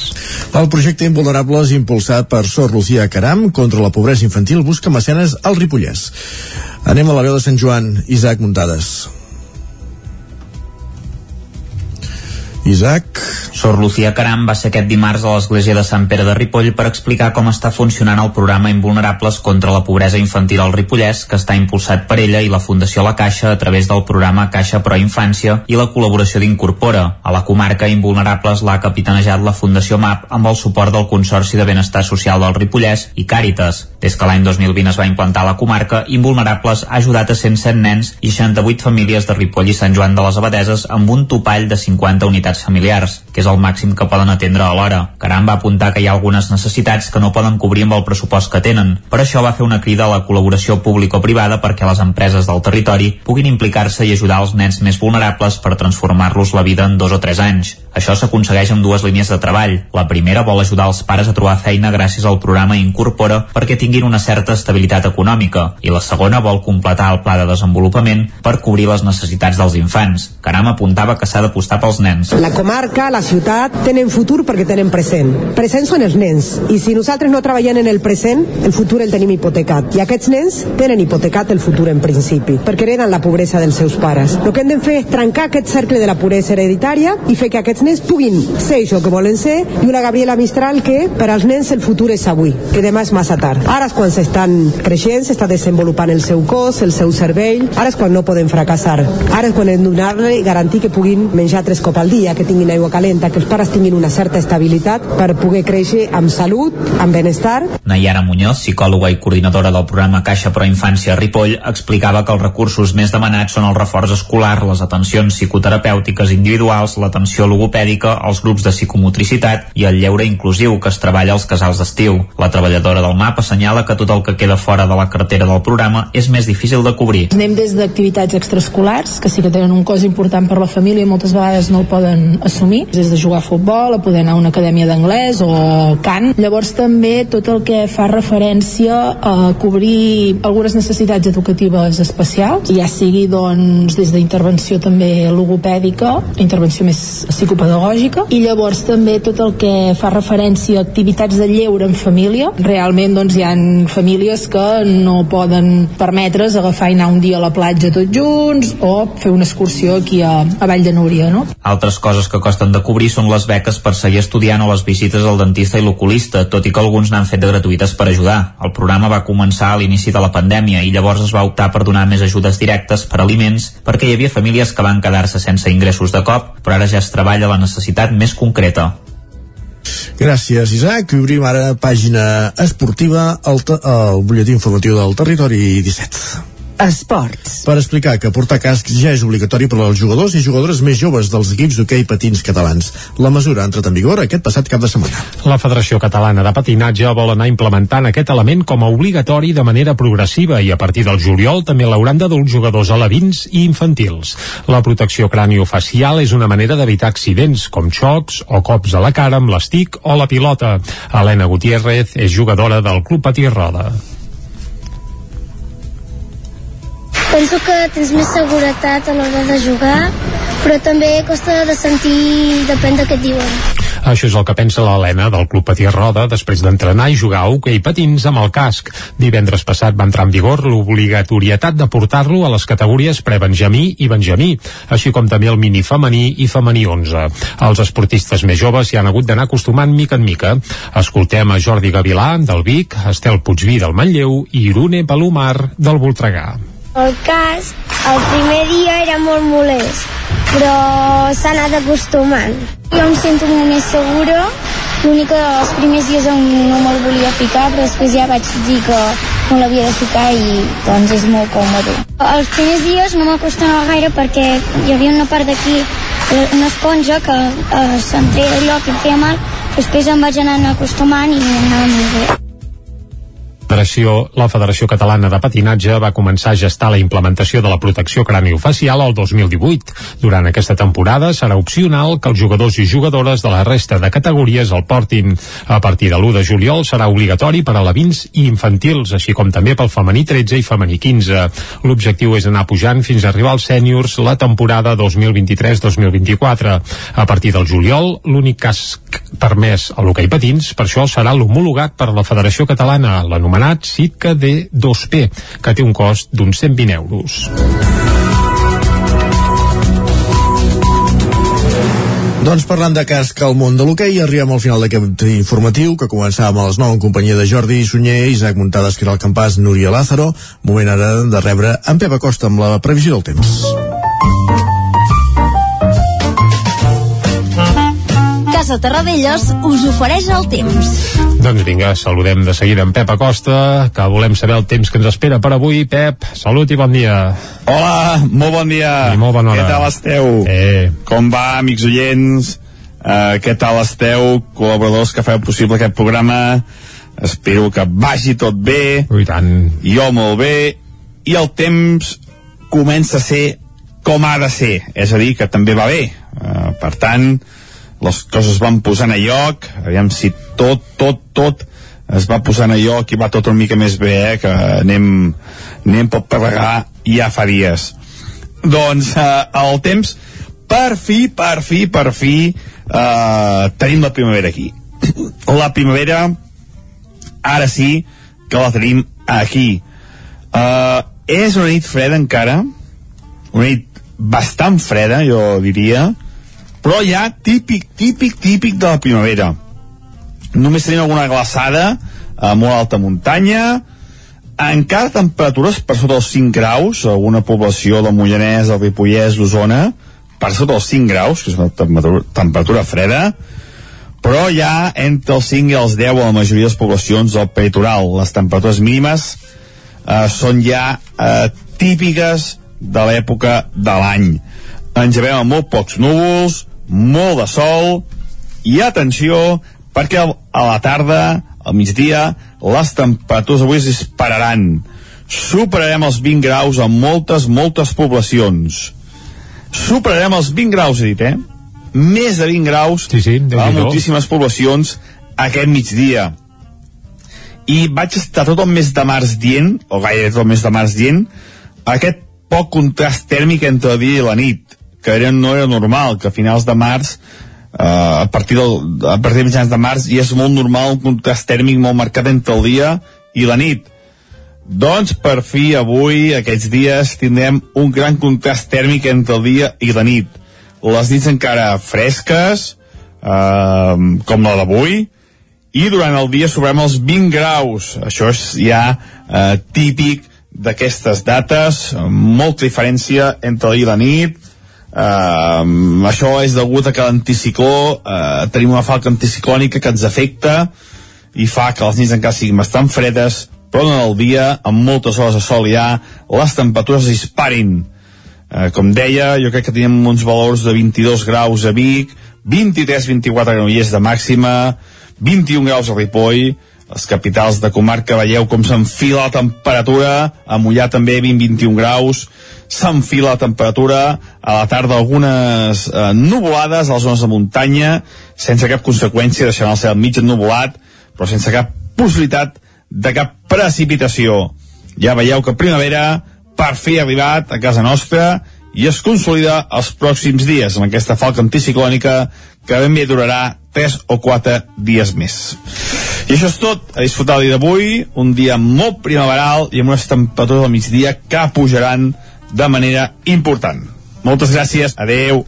Speaker 1: El projecte Invulnerables, impulsat per Sor Lucía Caram contra la pobresa infantil, busca mecenes al Ripollès. Anem a la veu de Sant Joan, Isaac Muntades. Isaac.
Speaker 8: Sor Lucía Caram va ser aquest dimarts a l'església de Sant Pere de Ripoll per explicar com està funcionant el programa Invulnerables contra la pobresa infantil al Ripollès, que està impulsat per ella i la Fundació La Caixa a través del programa Caixa Pro Infància i la col·laboració d'Incorpora. A la comarca Invulnerables l'ha capitanejat la Fundació MAP amb el suport del Consorci de Benestar Social del Ripollès i Càritas. Des que l'any 2020 es va implantar a la comarca, Invulnerables ha ajudat a 107 nens i 68 famílies de Ripoll i Sant Joan de les Abadeses amb un topall de 50 unitats familiars, que és el màxim que poden atendre alhora. Caram va apuntar que hi ha algunes necessitats que no poden cobrir amb el pressupost que tenen. Per això va fer una crida a la col·laboració público-privada perquè les empreses del territori puguin implicar-se i ajudar els nens més vulnerables per transformar-los la vida en dos o tres anys. Això s'aconsegueix amb dues línies de treball. La primera vol ajudar els pares a trobar feina gràcies al programa Incorpora perquè tinguin una certa estabilitat econòmica i la segona vol completar el pla de desenvolupament per cobrir les necessitats dels infants. Caram apuntava que s'ha d'apostar pels nens.
Speaker 9: La comarca, la ciutat, tenen futur perquè tenen present. Present són els nens, i si nosaltres no treballem en el present, el futur el tenim hipotecat. I aquests nens tenen hipotecat el futur en principi, perquè hereden la pobresa dels seus pares. El que hem de fer és trencar aquest cercle de la pobresa hereditària i fer que aquests nens puguin ser això que volen ser i una Gabriela Mistral que per als nens el futur és avui, que demà és massa tard. Ara és quan s'estan creixent, s'està desenvolupant el seu cos, el seu cervell, ara és quan no poden fracassar. Ara és quan hem de donar-li garantir que puguin menjar tres cops al dia, que tinguin aigua calenta, que els pares tinguin una certa estabilitat per poder créixer amb salut, amb benestar.
Speaker 8: Nayara Muñoz, psicòloga i coordinadora del programa Caixa Pro Infància a Ripoll, explicava que els recursos més demanats són el reforç escolar, les atencions psicoterapèutiques individuals, l'atenció logopèdica, els grups de psicomotricitat i el lleure inclusiu que es treballa als casals d'estiu. La treballadora del MAP assenyala que tot el que queda fora de la cartera del programa és més difícil de cobrir.
Speaker 10: Anem des d'activitats extraescolars, que sí que tenen un cost important per la família i moltes vegades no el poden assumir, des de jugar a futbol, a poder anar a una acadèmia d'anglès o cant. Llavors també tot el que fa referència a cobrir algunes necessitats educatives especials, ja sigui doncs des d'intervenció també logopèdica, intervenció més psicopedagògica, i llavors també tot el que fa referència a activitats de lleure en família. Realment doncs hi ha famílies que no poden permetre's agafar i anar un dia a la platja tots junts o fer una excursió aquí a, a Vall de Núria, no?
Speaker 8: Altres coses que costen de cobrir són les beques per seguir estudiant o les visites al dentista i l'oculista, tot i que alguns n'han fet de gratuïtes per ajudar. El programa va començar a l'inici de la pandèmia i llavors es va optar per donar més ajudes directes per aliments perquè hi havia famílies que van quedar-se sense ingressos de cop, però ara ja es treballa la necessitat més concreta.
Speaker 1: Gràcies, Isaac. Obrim ara pàgina esportiva al, al butlletí informatiu del Territori 17.
Speaker 12: Esports.
Speaker 1: Per explicar que portar cascs ja és obligatori per als jugadors i jugadores més joves dels equips d'hoquei patins catalans. La mesura ha entrat en vigor aquest passat cap de setmana.
Speaker 3: La Federació Catalana de Patinatge vol anar implementant aquest element com a obligatori de manera progressiva i a partir del juliol també l'hauran d'adults jugadors alevins i infantils. La protecció craniofacial és una manera d'evitar accidents com xocs o cops a la cara amb l'estic o la pilota. Helena Gutiérrez és jugadora del Club Patí Roda.
Speaker 11: Penso que tens més seguretat a l'hora de jugar, però també costa de sentir, depèn de què et diuen.
Speaker 3: Això és el que pensa l'Helena del Club Patí Roda després d'entrenar i jugar a hoquei patins amb el casc. Divendres passat va entrar en vigor l'obligatorietat de portar-lo a les categories pre-benjamí i benjamí, així com també el mini femení i femení 11. Els esportistes més joves s'hi han hagut d'anar acostumant mica en mica. Escoltem a Jordi Gavilà, del Vic, Estel Puigví, del Manlleu i Irune Palomar, del Voltregà.
Speaker 11: El cas, el primer dia era molt molest, però s'ha anat acostumant. Jo em sento molt més segura, l'únic que els primers dies no me'l volia ficar, però després ja vaig dir que no l'havia de ficar i doncs és molt còmode. Els primers dies no m'acostumava gaire perquè hi havia una part d'aquí, una esponja que eh, se'm treia allò que em feia mal, després em vaig anar acostumant i anava molt bé.
Speaker 3: Federació, la Federació Catalana de Patinatge va començar a gestar la implementació de la protecció craniofacial el 2018. Durant aquesta temporada serà opcional que els jugadors i jugadores de la resta de categories el portin. A partir de l'1 de juliol serà obligatori per a alevins i infantils, així com també pel femení 13 i femení 15. L'objectiu és anar pujant fins a arribar als sèniors la temporada 2023-2024. A partir del juliol, l'únic cas permès a l'hoquei patins, per això serà l'homologat per la Federació Catalana, l'anomenat Sitka D2P, que té un cost d'uns 120 euros.
Speaker 1: Doncs parlant de casc al món de l'hoquei, arribem al final d'aquest informatiu que començàvem a les 9 en companyia de Jordi Sunyer, Isaac Muntades, Caral Campàs, Núria Lázaro. Moment ara de rebre en Pep Acosta amb la previsió del temps.
Speaker 12: Casa Terradellos us ofereix el temps.
Speaker 3: Doncs vinga, saludem de seguida en Pep Acosta, que volem saber el temps que ens espera per avui. Pep, salut i bon dia.
Speaker 13: Hola, molt bon dia.
Speaker 3: I molt bona hora.
Speaker 13: Què tal esteu?
Speaker 3: Eh.
Speaker 13: Com va, amics oients? Uh, què tal esteu, col·laboradors que feu possible aquest programa? Espero que vagi tot bé.
Speaker 3: I tant.
Speaker 13: Jo molt bé. I el temps comença a ser com ha de ser. És a dir, que també va bé. Uh, per tant, les coses van posant a lloc. Aviam si tot, tot, tot es va posant a lloc i va tot una mica més bé, eh? que anem, anem pot plegar ja fa dies. Doncs uh, el temps, per fi, per fi, per fi, uh, tenim la primavera aquí. *coughs* La primavera, ara sí, que la tenim aquí. Uh, és una nit freda encara, una nit bastant freda, jo diria, però ja típic, típic, típic de la primavera. Només tenim alguna glaçada a molt alta muntanya, encara temperatures per sota els 5 graus, alguna població del Moianès, del Ripollès, d'Osona, per sota els 5 graus, que és una temperatura, temperatura freda, però ja entre els 5 i els 10 a la majoria de les poblacions del peritoral. Les temperatures mínimes eh, són ja eh, típiques de l'època de l'any. Ens llevem amb molt pocs núvols, molt de sol, i atenció, perquè a la tarda, al migdia, les temperatures avui es dispararan. Superarem els 20 graus en moltes, moltes poblacions. Superarem els 20 graus, he dit, eh? Més de 20 graus
Speaker 3: sí, sí,
Speaker 13: a moltíssimes poblacions aquest migdia. I vaig estar tot el mes de març dient, o gairebé tot el mes de març dient, aquest poc contrast tèrmic entre el dia i la nit, que era, no era normal, que a finals de març Uh, a partir del, a partir de mitjans de març i és molt normal un contrast tèrmic molt marcat entre el dia i la nit. Doncs per fi avui aquests dies tindrem un gran contrast tèrmic entre el dia i la nit. Les nits encara fresques uh, com la d'avui i durant el dia sobrem els 20 graus. Això és ja uh, típic d'aquestes dates molta diferència entre el dia i la nit Uh, això és degut a que l'anticicló uh, tenim una falca anticiclònica que ens afecta i fa que les nits encara siguin bastant fredes però en el dia, amb moltes hores de sol ja, les temperatures disparin. Uh, com deia, jo crec que tenim uns valors de 22 graus a Vic 23-24 granollers de màxima 21 graus a Ripoll les capitals de comarca veieu com s'enfila la temperatura, a Mollà també 20-21 graus, s'enfila la temperatura, a la tarda algunes eh, nuvolades a les zones de muntanya, sense cap conseqüència, deixant el cel mig ennuvolat, però sense cap possibilitat de cap precipitació. Ja veieu que primavera per fi ha arribat a casa nostra i es consolida els pròxims dies amb aquesta falca anticiclònica que ben bé durarà 3 o 4 dies més. I això és tot, a disfrutar el dia d'avui, un dia molt primaveral i amb unes temperatures al migdia que pujaran de manera important. Moltes gràcies, adeu.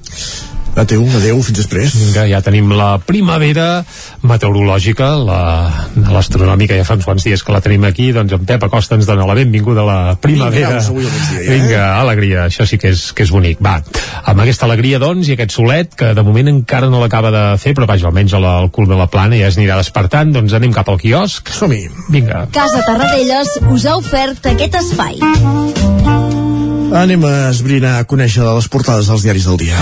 Speaker 1: Adéu, adéu, fins després.
Speaker 3: Vinga, ja tenim la primavera meteorològica, la- l'astronòmica, ja fa uns quants dies que la tenim aquí, doncs en Pep Acosta ens dona la benvinguda a la primavera.
Speaker 1: avui al migdia, ja, eh?
Speaker 3: Vinga, alegria, això sí que és, que és bonic. Va, amb aquesta alegria, doncs, i aquest solet, que de moment encara no l'acaba de fer, però vaja, almenys al, al cul de la plana ja es anirà despertant, doncs anem cap al quiosc.
Speaker 1: Som-hi.
Speaker 3: Vinga.
Speaker 12: Casa Tarradellas us ha ofert aquest espai.
Speaker 1: Anem a esbrinar, a conèixer les portades dels diaris del dia.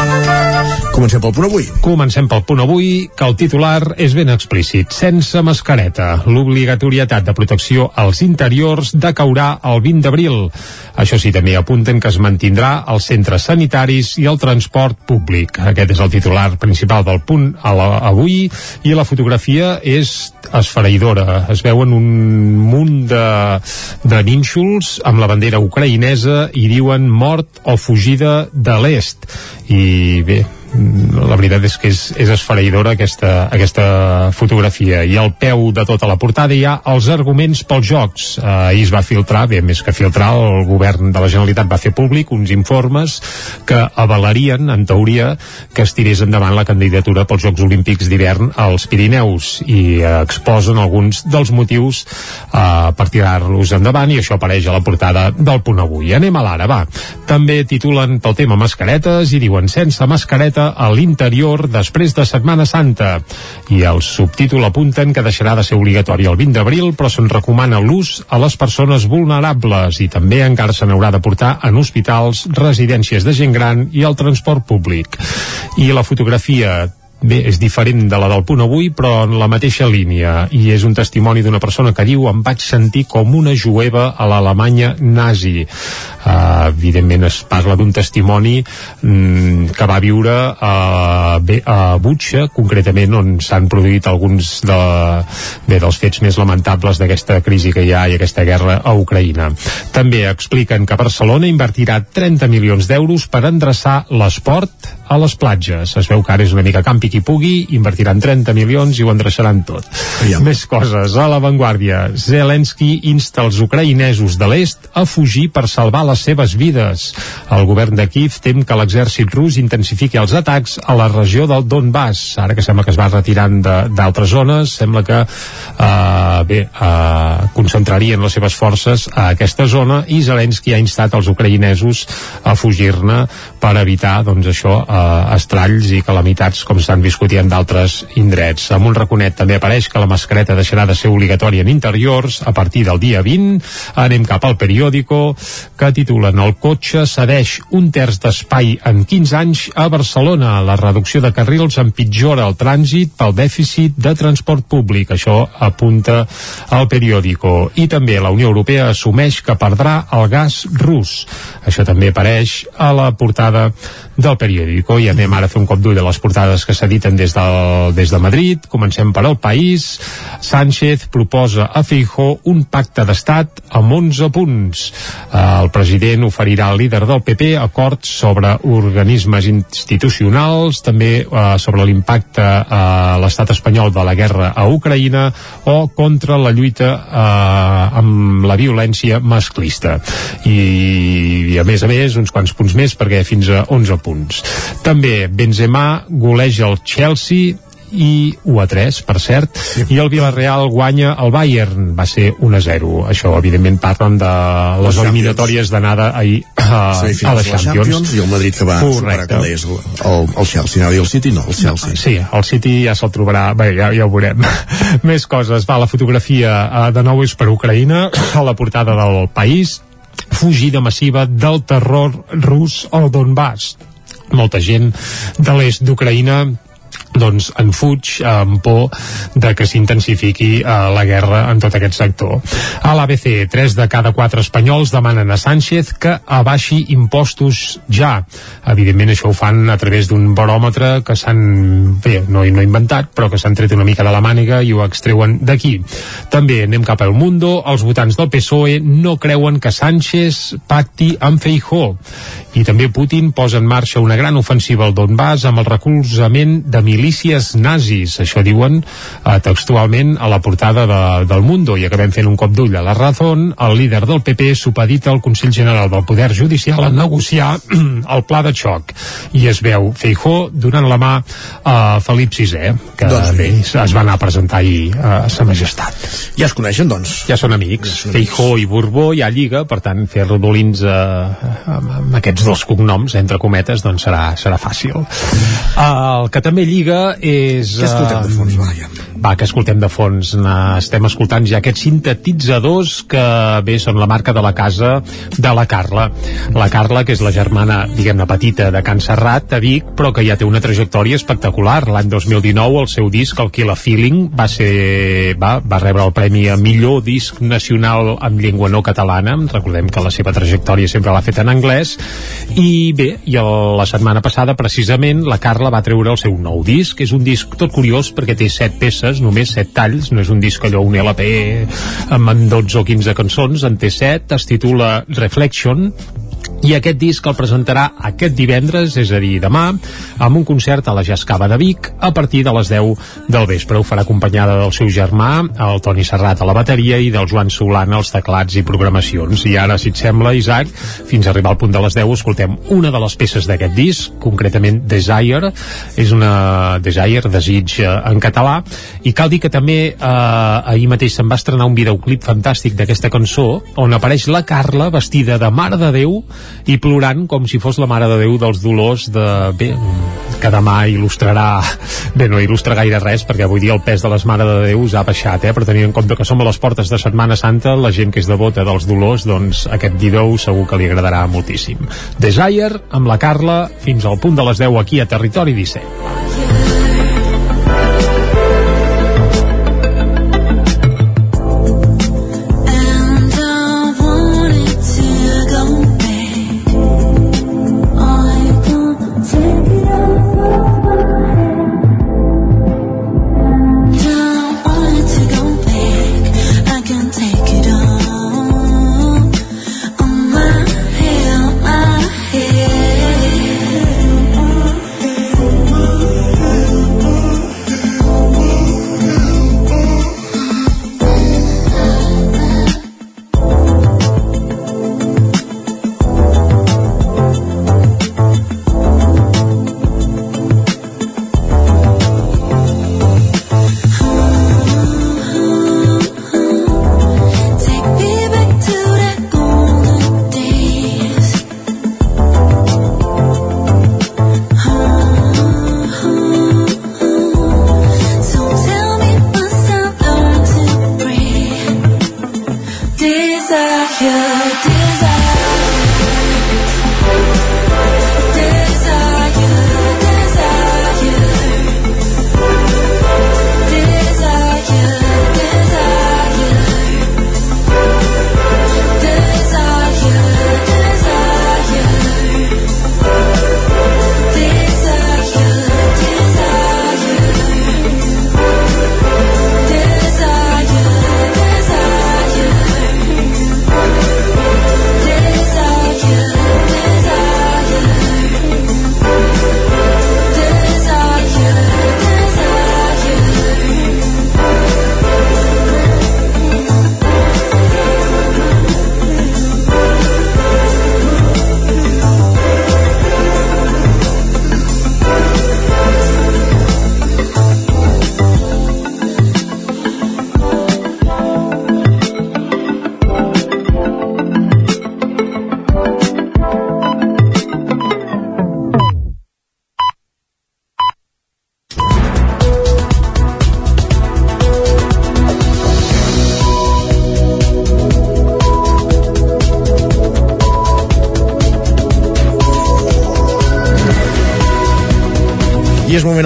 Speaker 1: Comencem pel punt avui.
Speaker 3: Comencem pel punt avui, que el titular és ben explícit. Sense mascareta, l'obligatorietat de protecció als interiors decaurà el 20 d'abril. Això sí, també apunten que es mantindrà als centres sanitaris i el transport públic. Aquest és el titular principal del punt a la, avui i la fotografia és esfereïdora. Es veuen un munt de, de nínxols amb la bandera ucraïnesa i diuen mort o fugida de l'est. I bé, la veritat és que és, és esfereïdora aquesta, aquesta fotografia. I al peu de tota la portada hi ha els arguments pels jocs. Eh, ahir es va filtrar, bé, més que filtrar el govern de la Generalitat va fer públic uns informes que avalarien en teoria que es tirés endavant la candidatura pels Jocs Olímpics d'hivern als Pirineus. I eh, exposen alguns dels motius eh, per tirar-los endavant i això apareix a la portada del punt avui. Anem a l'ara, va. També titulen pel tema mascaretes i diuen sense mascareta a l'interior després de Setmana Santa i el subtítol apunten que deixarà de ser obligatori el 20 d'abril però se'n recomana l'ús a les persones vulnerables i també encara se n'haurà de portar en hospitals, residències de gent gran i el transport públic. I la fotografia bé, és diferent de la del punt avui, però en la mateixa línia, i és un testimoni d'una persona que diu em vaig sentir com una jueva a l'Alemanya nazi. Uh, evidentment es parla d'un testimoni mm, que va viure a, a Butxa, concretament on s'han produït alguns de, bé, dels fets més lamentables d'aquesta crisi que hi ha i aquesta guerra a Ucraïna. També expliquen que Barcelona invertirà 30 milions d'euros per endreçar l'esport a les platges. Es veu que ara és una mica campi qui pugui, invertiran 30 milions i ho endreçaran tot. Ja. Més coses. A l'avantguàrdia, Zelensky insta els ucraïnesos de l'est a fugir per salvar les seves vides. El govern de Kiev tem que l'exèrcit rus intensifiqui els atacs a la regió del Donbass. Ara que sembla que es va retirant d'altres zones, sembla que eh, bé, eh, concentrarien les seves forces a aquesta zona i Zelensky ha instat els ucraïnesos a fugir-ne per evitar doncs, això, eh, estralls i calamitats com s'han viscut en d'altres indrets. Amb un raconet també apareix que la mascareta deixarà de ser obligatòria en interiors a partir del dia 20. Anem cap al periòdico que titulen El cotxe cedeix un terç d'espai en 15 anys a Barcelona. La reducció de carrils empitjora el trànsit pel dèficit de transport públic. Això apunta al periòdico. I també la Unió Europea assumeix que perdrà el gas rus. Això també apareix a la portada del periòdico i anem ara a fer un cop d'ull a les portades que s'editen des, del, des de Madrid. Comencem per al País. Sánchez proposa a Feijó un pacte d'estat amb 11 punts. El president oferirà al líder del PP acords sobre organismes institucionals, també eh, sobre l'impacte a l'estat espanyol de la guerra a Ucraïna o contra la lluita eh, amb la violència masclista. I, I a més a més, uns quants punts més perquè fins a 11 punts. També Benzema goleja el Chelsea i 1 a 3, per cert, sí. i el Villarreal guanya el Bayern, va ser 1 a 0. Això, evidentment, parlen de les, les eliminatòries d'anada ahir a, sí, a la Champions. Champions.
Speaker 1: I el Madrid que va Correcte. superar calés el, el, el Chelsea, no, i el City no, el Chelsea. No,
Speaker 3: sí, el City ja se'l trobarà, bé, ja, ja ho veurem. *laughs* Més coses, va, la fotografia uh, de nou és per Ucraïna, a la portada del país, fugida massiva del terror rus al Donbass molta gent de l'est d'Ucraïna doncs en fuig amb por de que s'intensifiqui eh, la guerra en tot aquest sector. A l'ABC, 3 de cada 4 espanyols demanen a Sánchez que abaixi impostos ja. Evidentment això ho fan a través d'un baròmetre que s'han, bé, no, no inventat, però que s'han tret una mica de la màniga i ho extreuen d'aquí. També anem cap al Mundo, els votants del PSOE no creuen que Sánchez pacti amb Feijó. I també Putin posa en marxa una gran ofensiva al Donbass amb el recolzament de milícies nazis, això diuen eh, textualment a la portada de, del Mundo, i acabem fent un cop d'ull a la Razón, el líder del PP supedita al Consell General del Poder Judicial a negociar *clears throat* el pla de xoc, i es veu Feijó donant la mà a Felip VI, que doncs bé, es va anar a presentar ahir a Sa Majestat.
Speaker 1: Ja es coneixen, doncs?
Speaker 3: Ja són amics. Ja són Feijó i Borbó hi ha lliga, per tant, fer rodolins eh, amb, amb aquests dos cognoms, entre cometes, doncs serà, serà fàcil. El que també lliga és...
Speaker 1: Què escoltem de fons, va, ja.
Speaker 3: Va, que escoltem de fons. Estem escoltant ja aquests sintetitzadors que bé són la marca de la casa de la Carla. La Carla, que és la germana, diguem-ne, petita de Can Serrat, a Vic, però que ja té una trajectòria espectacular. L'any 2019 el seu disc, el Kill a Feeling, va ser... Va, va rebre el premi a millor disc nacional en llengua no catalana. Recordem que la seva trajectòria sempre l'ha fet en anglès. I bé, i el, la setmana passada, precisament, la Carla va treure el seu nou disc. És un disc tot curiós perquè té set peces, només set talls, no és un disc allò, un LP amb 12 o 15 cançons, en té set, es titula Reflection, i aquest disc el presentarà aquest divendres, és a dir, demà, amb un concert a la Jascava de Vic a partir de les 10 del vespre. Ho farà acompanyada del seu germà, el Toni Serrat a la bateria i del Joan Solana als teclats i programacions. I ara, si et sembla, Isaac, fins a arribar al punt de les 10 escoltem una de les peces d'aquest disc, concretament Desire, és una Desire, desig eh, en català, i cal dir que també eh, ahir mateix se'n va estrenar un videoclip fantàstic d'aquesta cançó, on apareix la Carla vestida de Mare de Déu i plorant com si fos la Mare de Déu dels dolors de... Bé, que demà il·lustrarà... Bé, no il·lustra gaire res, perquè avui dia el pes de les Mare de Déu ha baixat, eh? però tenint en compte que som a les portes de Setmana Santa, la gent que és devota dels dolors, doncs aquest vídeo segur que li agradarà moltíssim. Desire, amb la Carla, fins al punt de les 10 aquí a Territori 17.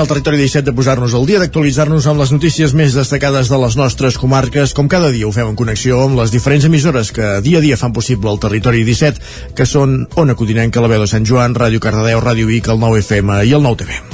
Speaker 1: Territori 17 de posar-nos al dia, d'actualitzar-nos amb les notícies més destacades de les nostres comarques. Com cada dia ho fem en connexió amb les diferents emissores que dia a dia fan possible el territori 17, que són Ona Codinenca, la veu de Sant Joan, Ràdio Cardedeu, Ràdio Vic, el 9 FM i el 9 TV.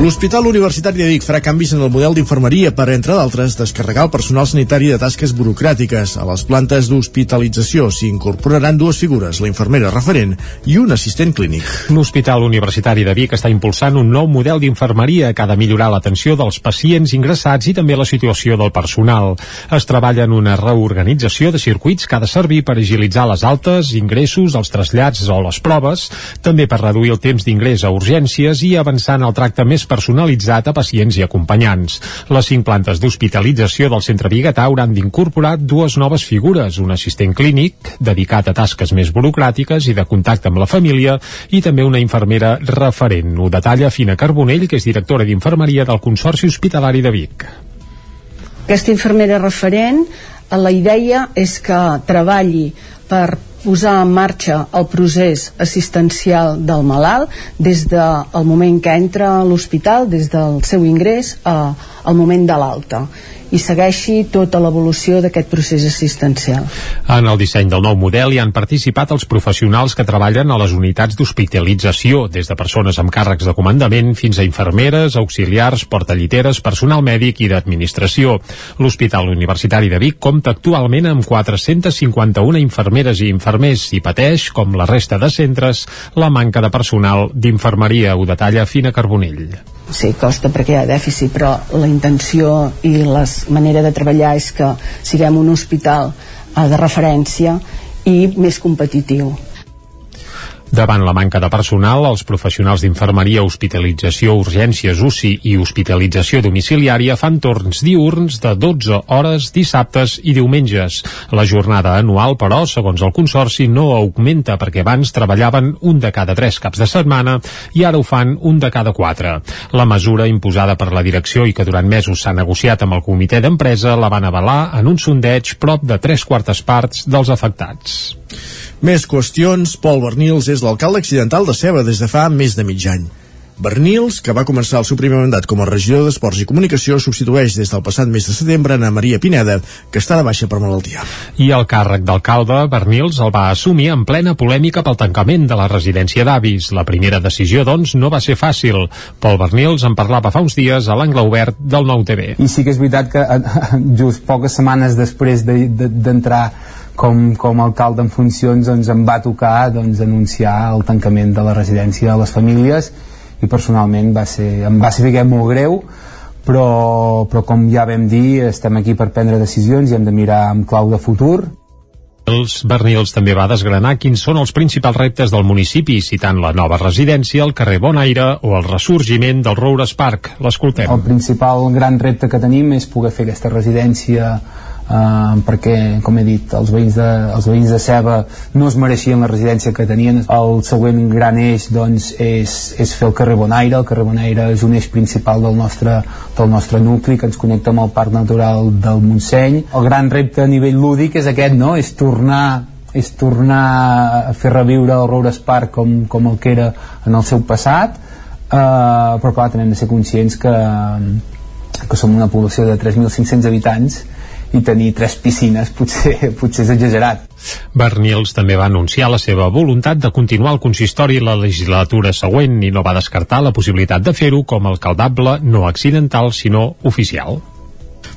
Speaker 1: L'Hospital Universitari de Vic farà canvis en el model d'infermeria per, entre d'altres, descarregar el personal sanitari de tasques burocràtiques. A les plantes d'hospitalització s'hi incorporaran dues figures, la infermera referent i un assistent clínic.
Speaker 3: L'Hospital Universitari de Vic està impulsant un nou model d'infermeria que ha de millorar l'atenció dels pacients ingressats i també la situació del personal. Es treballa en una reorganització de circuits que ha de servir per agilitzar les altes, ingressos, els trasllats o les proves, també per reduir el temps d'ingrés a urgències i avançar en el tracte més personalitzat a pacients i acompanyants. Les cinc plantes d'hospitalització del centre Bigatà hauran d'incorporar dues noves figures, un assistent clínic, dedicat a tasques més burocràtiques i de contacte amb la família, i també una infermera referent. Ho detalla Fina Carbonell, que és directora d'infermeria del Consorci Hospitalari de Vic.
Speaker 14: Aquesta infermera referent, la idea és que treballi per posar en marxa el procés assistencial del malalt des del moment que entra a l'hospital, des del seu ingrés a, al moment de l'alta i segueixi tota l'evolució d'aquest procés assistencial.
Speaker 3: En el disseny del nou model hi han participat els professionals que treballen a les unitats d'hospitalització, des de persones amb càrrecs de comandament fins a infermeres, auxiliars, portalliteres, personal mèdic i d'administració. L'Hospital Universitari de Vic compta actualment amb 451 infermeres i infermers i pateix, com la resta de centres, la manca de personal d'infermeria, ho detalla Fina Carbonell
Speaker 14: sí, costa perquè hi ha dèficit, però la intenció i la manera de treballar és que siguem un hospital eh, de referència i més competitiu.
Speaker 3: Davant la manca de personal, els professionals d'infermeria, hospitalització, urgències, UCI i hospitalització domiciliària fan torns diurns de 12 hores dissabtes i diumenges. La jornada anual, però, segons el Consorci, no augmenta perquè abans treballaven un de cada tres caps de setmana i ara ho fan un de cada quatre. La mesura imposada per la direcció i que durant mesos s'ha negociat amb el comitè d'empresa la van avalar en un sondeig prop de tres quartes parts dels afectats.
Speaker 1: Més qüestions, Pol Bernils és l'alcalde accidental de Ceba des de fa més de mig any. Bernils, que va començar el seu primer mandat com a regidor d'Esports i Comunicació, substitueix des del passat mes de setembre Ana Maria Pineda, que està de baixa per malaltia.
Speaker 3: I el càrrec d'alcalde, Bernils, el va assumir en plena polèmica pel tancament de la residència d'avis. La primera decisió, doncs, no va ser fàcil. Pol Bernils en parlava fa uns dies a l'angle obert del Nou TV.
Speaker 15: I sí que és veritat que *laughs* just poques setmanes després d'entrar de, de, com, com a alcalde en funcions doncs, em va tocar doncs, anunciar el tancament de la residència de les famílies i personalment va ser, em va ser diguem, molt greu però, però com ja vam dir estem aquí per prendre decisions i hem de mirar amb clau de futur
Speaker 3: els Bernils també va desgranar quins són els principals reptes del municipi, citant la nova residència, el carrer Bonaire o el ressorgiment del Roures Park. L'escoltem.
Speaker 15: El principal gran repte que tenim és poder fer aquesta residència Uh, perquè, com he dit, els veïns, de, els veïns de Ceba no es mereixien la residència que tenien. El següent gran eix doncs, és, és fer el carrer Bonaire. El carrer Bonaire és un eix principal del nostre, del nostre nucli que ens connecta amb el Parc Natural del Montseny. El gran repte a nivell lúdic és aquest, no? és tornar és tornar a fer reviure el Roures Park com, com el que era en el seu passat uh, però clar, també hem de ser conscients que, que som una població de 3.500 habitants i tenir tres piscines potser, *laughs* potser és exagerat.
Speaker 3: Bernils també va anunciar la seva voluntat de continuar el consistori la legislatura següent i no va descartar la possibilitat de fer-ho com a alcaldable no accidental sinó oficial.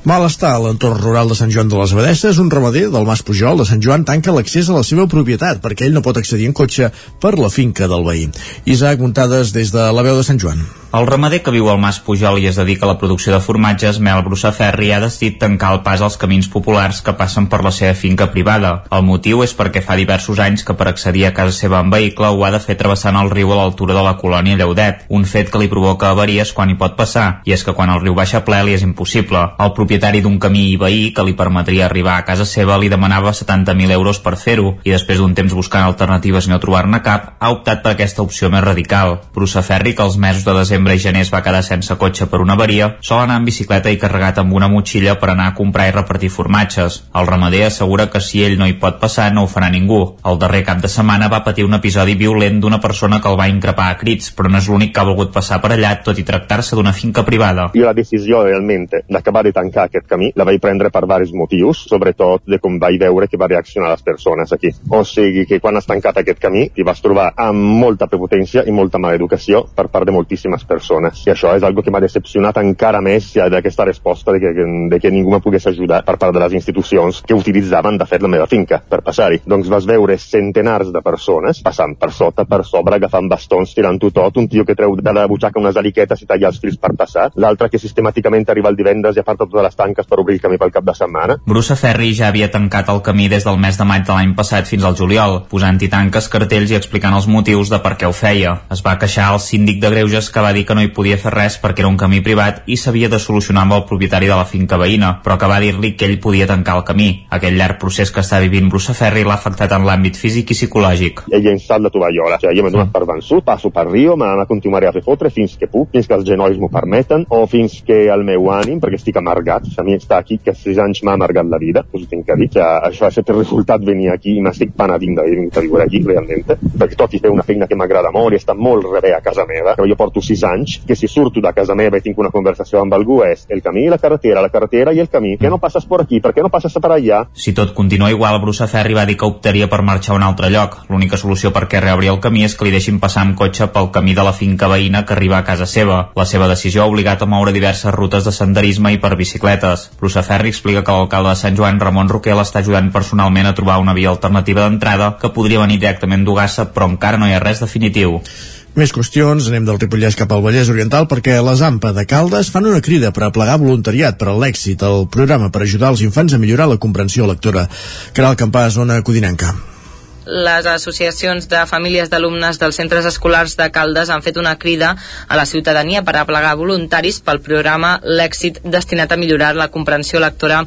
Speaker 1: Malestar a l'entorn rural de Sant Joan de les Abadesses, un ramader del Mas Pujol de Sant Joan tanca l'accés a la seva propietat perquè ell no pot accedir en cotxe per la finca del veí. Isaac Muntades des de la veu de Sant Joan.
Speaker 8: El ramader que viu al Mas Pujol i es dedica a la producció de formatges, Mel Brussaferri, ha decidit tancar el pas als camins populars que passen per la seva finca privada. El motiu és perquè fa diversos anys que per accedir a casa seva en vehicle ho ha de fer travessant el riu a l'altura de la colònia Lleudet, un fet que li provoca avaries quan hi pot passar, i és que quan el riu baixa ple li és impossible. El propietari d'un camí i veí que li permetria arribar a casa seva li demanava 70.000 euros per fer-ho, i després d'un temps buscant alternatives i no trobar-ne cap, ha optat per aquesta opció més radical. Brussaferri, que els mesos de desembre i gener es va quedar sense cotxe per una avaria, sol anar en bicicleta i carregat amb una motxilla per anar a comprar i repartir formatges. El ramader assegura que si ell no hi pot passar no ho farà ningú. El darrer cap de setmana va patir un episodi violent d'una persona que el va increpar a crits, però no és l'únic que ha volgut passar per allà, tot i tractar-se d'una finca privada.
Speaker 16: Io la decisió realment d'acabar de tancar aquest camí la vaig prendre per diversos motius, sobretot de com vaig veure que va reaccionar les persones aquí. O sigui que quan has tancat aquest camí t'hi vas trobar amb molta prepotència i molta mala educació per part de moltíssimes persones. I això és algo que m'ha decepcionat encara més d'aquesta resposta de que, de que ningú me pogués ajudar per part de les institucions que utilitzaven de fet la meva finca per passar-hi. Doncs vas veure centenars de persones passant per sota, per sobre, agafant bastons, tirant-ho tot, un tio que treu de la butxaca unes aliquetes i talla els fils per passar, l'altre que sistemàticament arriba el divendres i aparta totes les tanques per obrir el camí pel cap de setmana.
Speaker 8: Bruce Ferri ja havia tancat el camí des del mes de maig de l'any passat fins al juliol, posant-hi tanques, cartells i explicant els motius de per què ho feia. Es va queixar al síndic de Greuges que va dir que no hi podia fer res perquè era un camí privat i s'havia de solucionar amb el propietari de la finca veïna, però que va dir-li que ell podia tancar el camí. Aquell llarg procés que està vivint Bruce Ferri l'ha afectat en l'àmbit físic i psicològic.
Speaker 16: Ell ha instat la tovallola, o sigui, jo m'he donat per vençut, passo per Rio, me n'ha continuaré a fer fotre fins que puc, fins que els genolls m'ho permeten, o fins que el meu ànim, perquè estic amargat, a mi està aquí, que sis anys m'ha amargat la vida, us ho tinc que dir, que això ha estat el resultat venir aquí i m'estic penedint d'haver vingut a viure aquí, realment, perquè tot i fer una feina que m'agrada molt i està molt rebé a casa meva, però jo porto sis anys, que si surto de casa meva i tinc una conversació amb algú és el camí i la carretera, la carretera i el camí, que no passes per aquí, per què no passes per allà?
Speaker 8: Si tot continua igual, Bruce Ferri va dir que optaria per marxar a un altre lloc. L'única solució perquè reobri el camí és que li deixin passar amb cotxe pel camí de la finca veïna que arriba a casa seva. La seva decisió ha obligat a moure diverses rutes de senderisme i per bicicletes. Bruce Ferri explica que l'alcalde de Sant Joan, Ramon Roquer, l'està ajudant personalment a trobar una via alternativa d'entrada que podria venir directament d'Ugassa, però encara no hi ha res definitiu.
Speaker 1: Més qüestions, anem del Ripollès cap al Vallès Oriental perquè les AMPA de Caldes fan una crida per a plegar voluntariat per a l'èxit al programa per ajudar els infants a millorar la comprensió lectora. Caral Campà, zona Codinenca
Speaker 6: les associacions de famílies d'alumnes dels centres escolars de Caldes han fet una crida a la ciutadania per aplegar voluntaris pel programa L'èxit destinat a millorar la comprensió lectora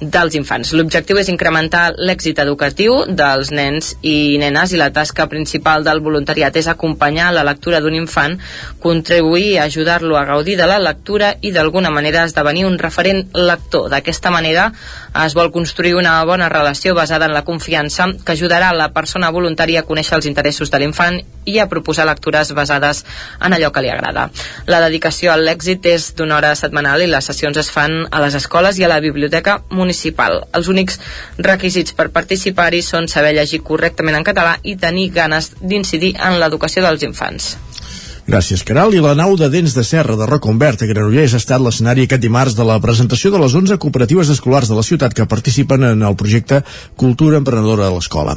Speaker 6: dels infants. L'objectiu és incrementar l'èxit educatiu dels nens i nenes i la tasca principal del voluntariat és acompanyar la lectura d'un infant, contribuir a ajudar-lo a gaudir de la lectura i d'alguna manera esdevenir un referent lector. D'aquesta manera es vol construir una bona relació basada en la confiança que ajudarà la persona voluntària a conèixer els interessos de l'infant i a proposar lectures basades en allò que li agrada. La dedicació a l'èxit és d'una hora setmanal i les sessions es fan a les escoles i a la biblioteca municipal. Els únics requisits per participar-hi són saber llegir correctament en català i tenir ganes d'incidir en l'educació dels infants.
Speaker 1: Gràcies, Caral. I la nau de Dents de Serra de Roconvert a Granollers ha estat l'escenari aquest dimarts de la presentació de les 11 cooperatives escolars de la ciutat que participen en el projecte Cultura Emprenedora de l'Escola.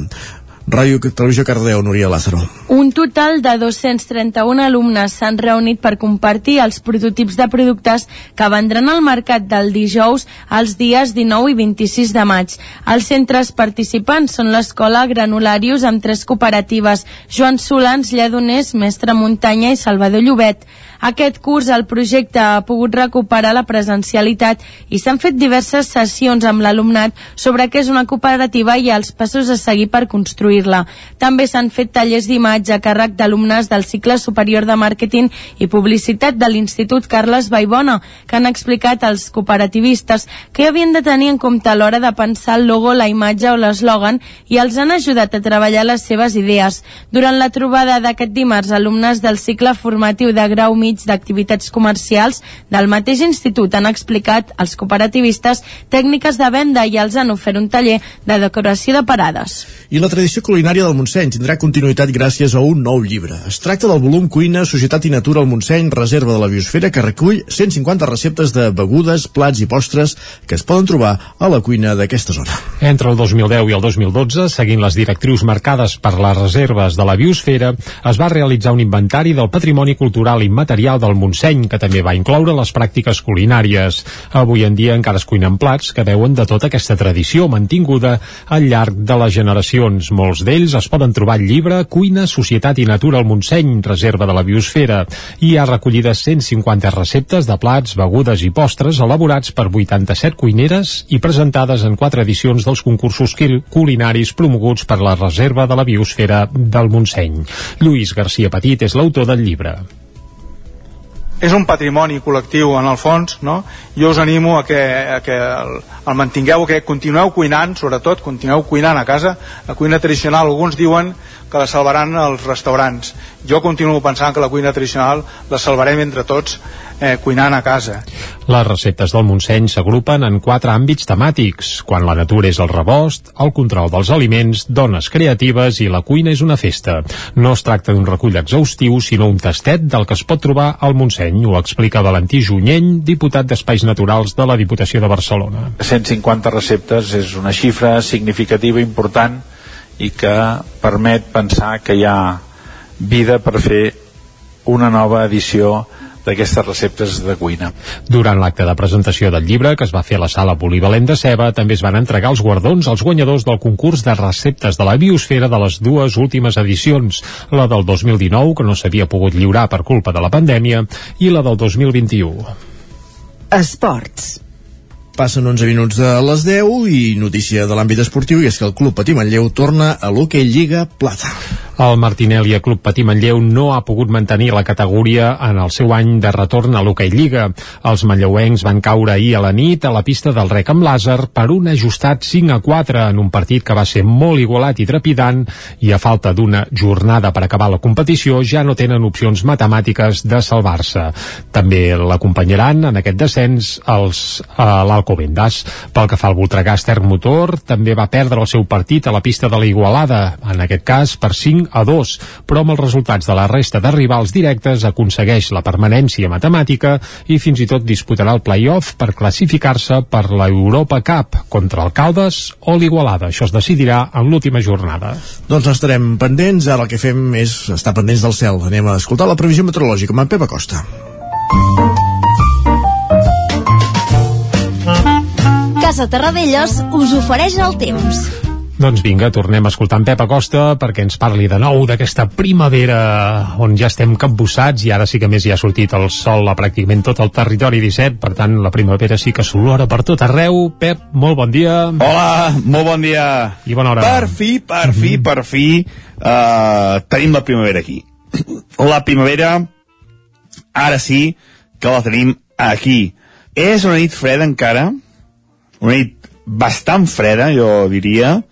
Speaker 1: Ràdio Televisió Cardeu, Núria Lázaro.
Speaker 7: Un total de 231 alumnes s'han reunit per compartir els prototips de productes que vendran al mercat del dijous els dies 19 i 26 de maig. Els centres participants són l'Escola Granularius amb tres cooperatives, Joan Solans, Lledoners, Mestre Muntanya i Salvador Llobet. Aquest curs el projecte ha pogut recuperar la presencialitat i s'han fet diverses sessions amb l'alumnat sobre què és una cooperativa i els passos a seguir per construir-la. També s'han fet tallers d'imatge a càrrec d'alumnes del cicle superior de màrqueting i publicitat de l'Institut Carles Baibona, que han explicat als cooperativistes que havien de tenir en compte a l'hora de pensar el logo, la imatge o l'eslògan i els han ajudat a treballar les seves idees. Durant la trobada d'aquest dimarts, alumnes del cicle formatiu de grau mig d'activitats comercials del mateix institut han explicat als cooperativistes tècniques de venda i els han ofert un taller de decoració de parades.
Speaker 1: I la tradició culinària del Montseny tindrà continuïtat gràcies a un nou llibre. Es tracta del volum Cuina, Societat i Natura al Montseny, reserva de la biosfera, que recull 150 receptes de begudes, plats i postres que es poden trobar a la cuina d'aquesta zona.
Speaker 3: Entre el 2010 i el 2012, seguint les directrius marcades per les reserves de la biosfera, es va realitzar un inventari del patrimoni cultural immaterial Imperial del Montseny, que també va incloure les pràctiques culinàries. Avui en dia encara es cuinen plats que veuen de tota aquesta tradició mantinguda al llarg de les generacions. Molts d'ells es poden trobar al llibre Cuina, Societat i Natura al Montseny, reserva de la biosfera. Hi ha recollides 150 receptes de plats, begudes i postres elaborats per 87 cuineres i presentades en quatre edicions dels concursos culinaris promoguts per la reserva de la biosfera del Montseny. Lluís Garcia Petit és l'autor del llibre.
Speaker 17: És un patrimoni col·lectiu en el fons no? jo us animo a que, a que el, el mantingueu que continueu cuinant sobretot continueu cuinant a casa la cuina tradicional alguns diuen que la salvaran els restaurants. Jo continuo pensant que la cuina tradicional la salvarem entre tots eh, cuinant a casa.
Speaker 3: Les receptes del Montseny s'agrupen en quatre àmbits temàtics. Quan la natura és el rebost, el control dels aliments dones creatives i la cuina és una festa. No es tracta d'un recull exhaustiu sinó un tastet del que es pot trobar al Montseny ho explica Valentí Junyent diputat d'Espais Naturals de la Diputació de Barcelona.
Speaker 18: 150 receptes és una xifra significativa, important i que permet pensar que hi ha vida per fer una nova edició d'aquestes receptes de cuina.
Speaker 3: Durant l'acte de presentació del llibre, que es va fer a la sala Polivalent de Ceba, també es van entregar els guardons als guanyadors del concurs de receptes de la biosfera de les dues últimes edicions, la del 2019, que no s'havia pogut lliurar per culpa de la pandèmia, i la del 2021.
Speaker 12: Esports.
Speaker 1: Passen 11 minuts de les 10 i notícia de l'àmbit esportiu i és que el Club Patí Manlleu torna a l'Hockey Lliga Plata.
Speaker 3: El Martinelli Club Patí Manlleu no ha pogut mantenir la categoria en el seu any de retorn a l'Hockey Lliga. Els manlleuencs van caure ahir a la nit a la pista del rec amb làser per un ajustat 5 a 4 en un partit que va ser molt igualat i trepidant i a falta d'una jornada per acabar la competició ja no tenen opcions matemàtiques de salvar-se. També l'acompanyaran en aquest descens els, l'Alcobendas. Pel que fa al Voltregà Motor, també va perdre el seu partit a la pista de la Igualada, en aquest cas per 5 a 2, però amb els resultats de la resta de rivals directes aconsegueix la permanència matemàtica i fins i tot disputarà el play-off per classificar-se per la Europa Cup contra el Caldes o l'Igualada. Això es decidirà en l'última jornada.
Speaker 1: Doncs estarem pendents, ara el que fem és estar pendents del cel. Anem a escoltar la previsió meteorològica amb en Pep Acosta.
Speaker 19: Casa Terradellos us ofereix el temps.
Speaker 3: Doncs vinga, tornem a escoltar en Pep Acosta perquè ens parli de nou d'aquesta primavera on ja estem capbussats i ara sí que més hi ha sortit el sol a pràcticament tot el territori 17, per tant la primavera sí que s'olora per tot arreu. Pep, molt bon dia.
Speaker 13: Hola, molt bon dia.
Speaker 3: I bona hora.
Speaker 13: Per fi, per fi,
Speaker 3: Mhm.
Speaker 13: per fi, uh, tenim la primavera aquí. *clears throat* La primavera, ara sí que la tenim aquí. És una nit freda encara, una nit bastant freda, jo diria,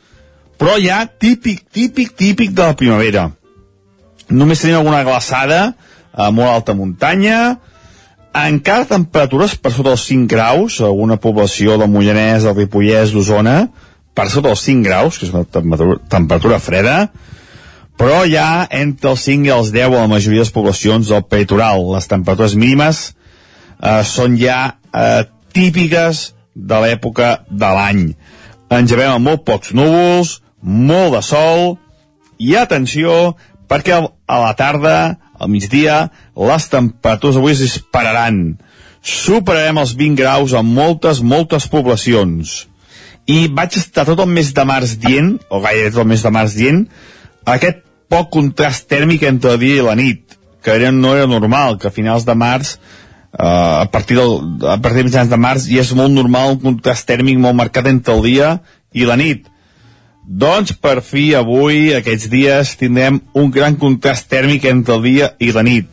Speaker 13: però ja típic, típic, típic de la primavera. Només tenim alguna glaçada a molt alta muntanya, encara temperatures per sota dels 5 graus, alguna població del Mollanès, del Ripollès, d'Osona, per sota dels 5 graus, que és una temperatura, temperatura freda, però ja entre els 5 i els 10 a la majoria de les poblacions del peritoral. Les temperatures mínimes eh, són ja eh, típiques de l'època de l'any. Engevem amb molt pocs núvols, molt de sol, i atenció, perquè a la tarda, al migdia, les temperatures avui es dispararan. Superarem els 20 graus en moltes, moltes poblacions. I vaig estar tot el mes de març dient, o gairebé tot el mes de març dient, aquest poc contrast tèrmic entre el dia i la nit, que era, no era normal, que a finals de març Uh, a partir del, a partir de mitjans de març i és molt normal un contrast tèrmic molt marcat entre el dia i la nit doncs per fi avui aquests dies tindrem un gran contrast tèrmic entre el dia i la nit.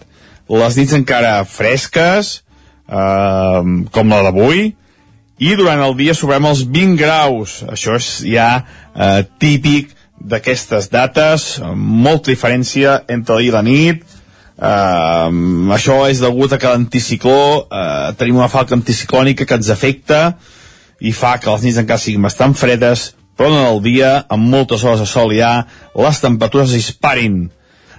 Speaker 13: Les nits encara fresques uh, com la d'avui i durant el dia sobrem els 20 graus. Això és ja uh, típic d'aquestes dates molta diferència entre el dia i la nit. Uh, això és degut a que l'anticicló uh, tenim una falca anticiclònica que ens afecta i fa que les nits encara siguin bastant fredes però en el dia, amb moltes hores de sol ja, les temperatures es disparin.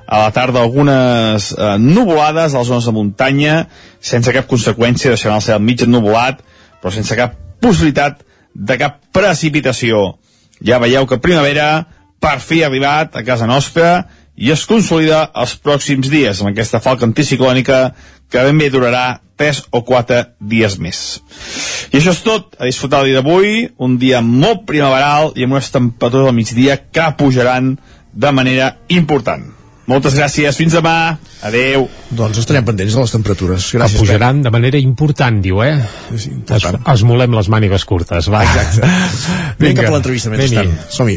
Speaker 13: A la tarda algunes uh, nuvolades a les zones de muntanya sense cap conseqüència deixaran el cel mig ennuvolat però sense cap possibilitat de cap precipitació. Ja veieu que primavera per fi ha arribat a casa nostra i es consolida els pròxims dies amb aquesta falca anticiclònica que ben bé durarà 3 o 4 dies més. I això és tot, a disfrutar el dia d'avui, un dia molt primaveral i amb unes temperatures al migdia que pujaran de manera important. Moltes gràcies, fins demà, adeu.
Speaker 1: Doncs estarem pendents de les temperatures. Gràcies,
Speaker 3: que pujaran de manera important, diu, eh?
Speaker 1: Sí,
Speaker 3: es, es molem les mànigues curtes, va.
Speaker 1: Exacte. *laughs* Vinga, cap a l'entrevista mentrestant. Som-hi.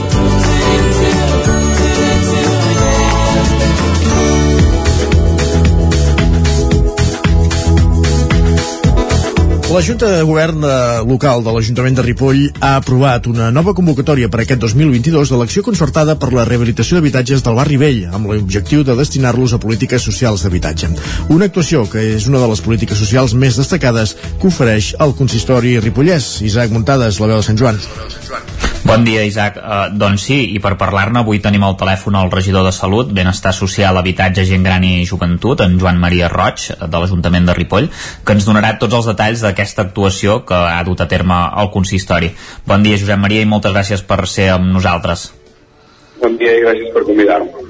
Speaker 1: La Junta de Govern eh, local de l'Ajuntament de Ripoll ha aprovat una nova convocatòria per aquest 2022 de l'acció concertada per la rehabilitació d'habitatges del barri vell, amb l'objectiu de destinar-los a polítiques socials d'habitatge. Una actuació que és una de les polítiques socials més destacades que ofereix el consistori ripollès. Isaac Muntades, la veu de Sant Joan.
Speaker 8: Bon dia, Isaac. Uh, doncs sí, i per parlar-ne avui tenim al telèfon el regidor de Salut, Benestar Social, Habitatge, Gent Gran i Joventut, en Joan Maria Roig, de l'Ajuntament de Ripoll, que ens donarà tots els detalls d'aquesta actuació que ha dut a terme el consistori. Bon dia, Josep Maria, i moltes gràcies per ser amb nosaltres.
Speaker 20: Bon dia i gràcies per convidar-me.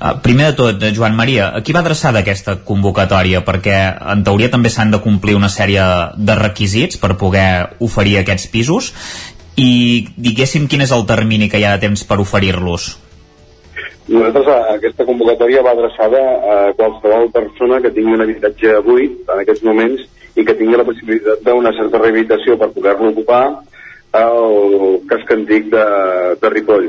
Speaker 8: Uh, primer de tot, eh, Joan Maria, a qui va adreçada aquesta convocatòria? Perquè en teoria també s'han de complir una sèrie de requisits per poder oferir aquests pisos i diguéssim quin és el termini que hi ha de temps per oferir-los.
Speaker 20: Nosaltres a, aquesta convocatòria va adreçada a qualsevol persona que tingui un habitatge buit en aquests moments i que tingui la possibilitat d'una certa rehabilitació per poder-lo ocupar al casc antic de, de Ripoll.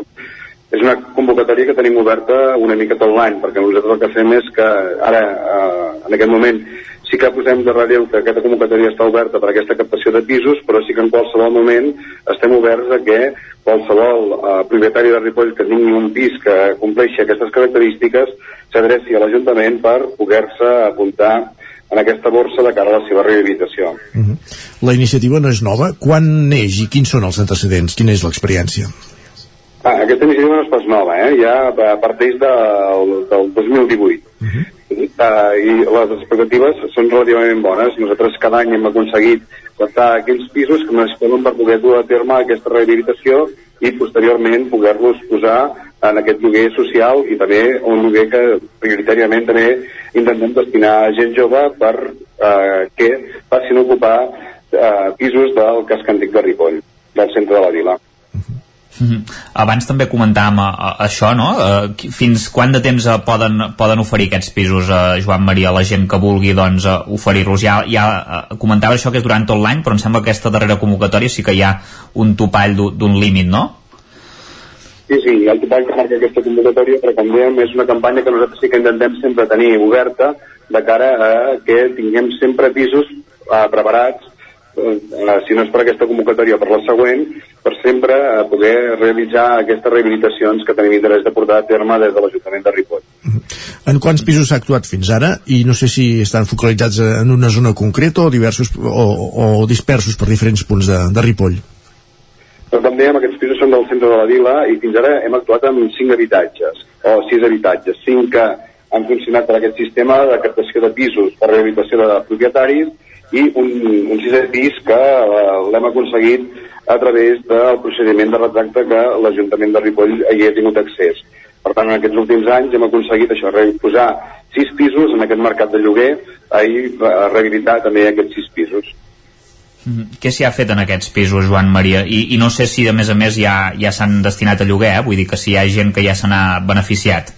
Speaker 20: És una convocatòria que tenim oberta una mica tot l'any, perquè nosaltres el que fem és que ara, eh, en aquest moment, sí que posem de relleu que aquesta convocatòria està oberta per aquesta captació de pisos, però sí que en qualsevol moment estem oberts a que qualsevol eh, propietari de Ripoll que tingui un pis que compleixi aquestes característiques s'adreci a l'Ajuntament per poder-se apuntar en aquesta borsa de cara a la seva rehabilitació.
Speaker 1: Uh -huh. La iniciativa no és nova. Quan neix i quins són els antecedents? Quina és l'experiència?
Speaker 20: Ah, aquesta iniciativa no és pas nova, eh? ja parteix del, del 2018. Uh -huh. Uh, I les expectatives són relativament bones. Nosaltres cada any hem aconseguit captar aquells pisos que necessitem per poder dur a terme aquesta rehabilitació i posteriorment poder-los posar en aquest lloguer social i també un lloguer que prioritàriament també intentem destinar a gent jove per eh, que passin a ocupar eh, pisos del casc antic de Ripoll, del centre de la vila.
Speaker 8: Mm -hmm. Abans també comentàvem a, a, això, no? Uh, fins quan de temps uh, poden, poden oferir aquests pisos, uh, Joan Maria, la gent que vulgui doncs, uh, oferir-los? Ja, ja uh, comentava això que és durant tot l'any, però em sembla que aquesta darrera convocatòria sí que hi ha un topall d'un límit, no?
Speaker 20: Sí, sí, el topall que marca aquesta convocatòria, però també és una campanya que nosaltres sí que intentem sempre tenir oberta de cara a que tinguem sempre pisos uh, preparats eh, si no és per aquesta convocatòria per la següent, per sempre eh, poder realitzar aquestes rehabilitacions que tenim interès de portar a terme des de l'Ajuntament de Ripoll.
Speaker 1: En quants pisos s'ha actuat fins ara? I no sé si estan focalitzats en una zona concreta o, diversos, o, o dispersos per diferents punts de, de Ripoll?
Speaker 20: Però com dèiem, aquests pisos són del centre de la vila i fins ara hem actuat amb 5 habitatges, o 6 habitatges, 5 que han funcionat per aquest sistema de captació de pisos per rehabilitació de propietaris i un, un sisè pis que uh, l'hem aconseguit a través del procediment de retracte que l'Ajuntament de Ripoll hi ha tingut accés. Per tant, en aquests últims anys hem aconseguit això, posar sis pisos en aquest mercat de lloguer i rehabilitar també aquests sis pisos.
Speaker 8: Mm -hmm. Què s'hi ha fet en aquests pisos, Joan Maria? I, i no sé si, a més a més, ja, ja s'han destinat a lloguer, eh? vull dir que si hi ha gent que ja se n'ha beneficiat.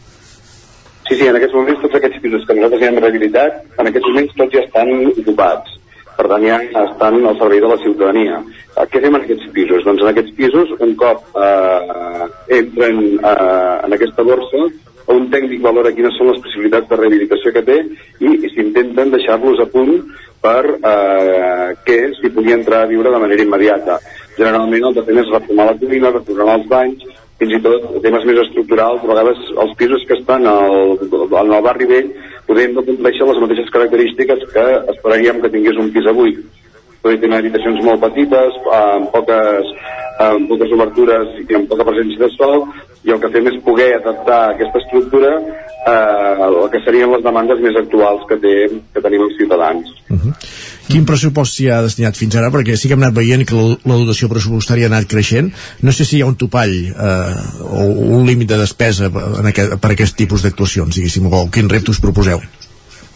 Speaker 20: Sí, sí, en aquests moments tots aquests pisos que nosaltres ja hem rehabilitat, en aquests moments tots ja estan ocupats per tant ja estan al servei de la ciutadania. Eh, què fem en aquests pisos? Doncs en aquests pisos, un cop eh, entren eh, en aquesta borsa, un tècnic valora quines són les possibilitats de rehabilitació que té i, s'intenten deixar-los a punt per eh, que s'hi pugui entrar a viure de manera immediata. Generalment el que fem és reformar la cuina, reformar els banys, fins i tot temes més estructurals, a vegades els pisos que estan al, al barri vell podem no compleixer les mateixes característiques que esperaríem que tingués un pis avui. Podem tenir habitacions molt petites, amb poques, amb poques obertures i amb poca presència de sol, i el que fem és poder adaptar aquesta estructura eh, el que serien les demandes més actuals que, té, que tenim els ciutadans.
Speaker 1: Uh -huh. Quin pressupost s'hi ha destinat fins ara? Perquè sí que hem anat veient que la, la dotació pressupostària ha anat creixent. No sé si hi ha un topall eh, o un límit de despesa en aquest, per aquest tipus d'actuacions, diguéssim, o quin repte us proposeu?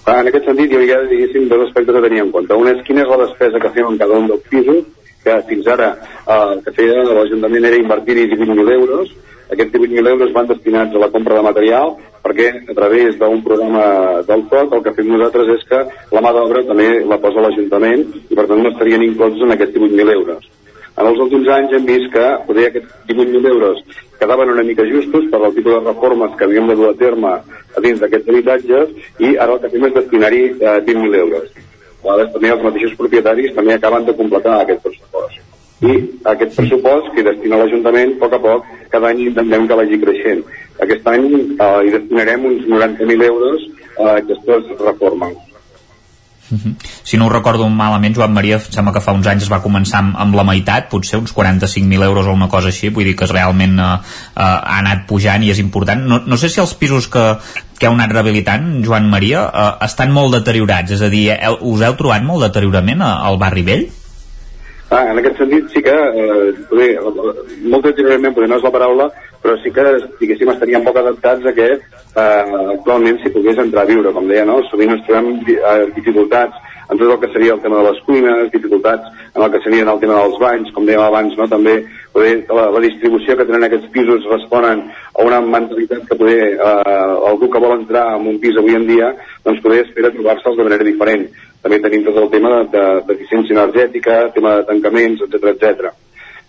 Speaker 20: En aquest sentit, jo hi ha, diguéssim, dos aspectes a tenir en compte. Un és quina és la despesa que fem en cada un dels pisos, que fins ara eh, que feia l'Ajuntament era invertir-hi 18.000 euros, aquests 18.000 euros van destinats a la compra de material perquè a través d'un programa del TOC el que fem nosaltres és que la mà d'obra també la posa l'Ajuntament i per tant no estarien inclosos en aquests 18.000 euros. En els últims anys hem vist que poder aquests 18.000 euros quedaven una mica justos per al tipus de reformes que havíem de dur a terme a dins d'aquests habitatges i ara el que fem és destinar-hi eh, 20.000 euros. També els mateixos propietaris també acaben de completar aquest pressupost i aquest pressupost que destina l'Ajuntament a poc a poc cada any intentem que vagi creixent aquest any eh, hi destinarem uns 90.000 euros a aquestes reformes
Speaker 8: -huh. Si no ho recordo malament, Joan Maria, sembla que fa uns anys es va començar amb, amb la meitat, potser uns 45.000 euros o una cosa així, vull dir que realment uh, uh, ha anat pujant i és important. No, no sé si els pisos que, que heu anat rehabilitant, Joan Maria, uh, estan molt deteriorats, és a dir, heu, us heu trobat molt deteriorament al barri vell?
Speaker 20: Ah, en aquest sentit sí que, eh, bé, molt deteriorament, potser no és la paraula, però sí que, diguéssim, estaríem poc adaptats a que eh, actualment s'hi pogués entrar a viure, com deia, no? Sovint ens trobem eh, dificultats en tot el que seria el tema de les cuines, dificultats en el que seria el tema dels banys, com dèiem abans, no? també poder, la, la distribució que tenen aquests pisos responen a una mentalitat que poder eh, algú que vol entrar en un pis avui en dia doncs poder espera trobar-se'ls de manera diferent també tenim tot el tema d'eficiència de, energètica, tema de tancaments, etc etc.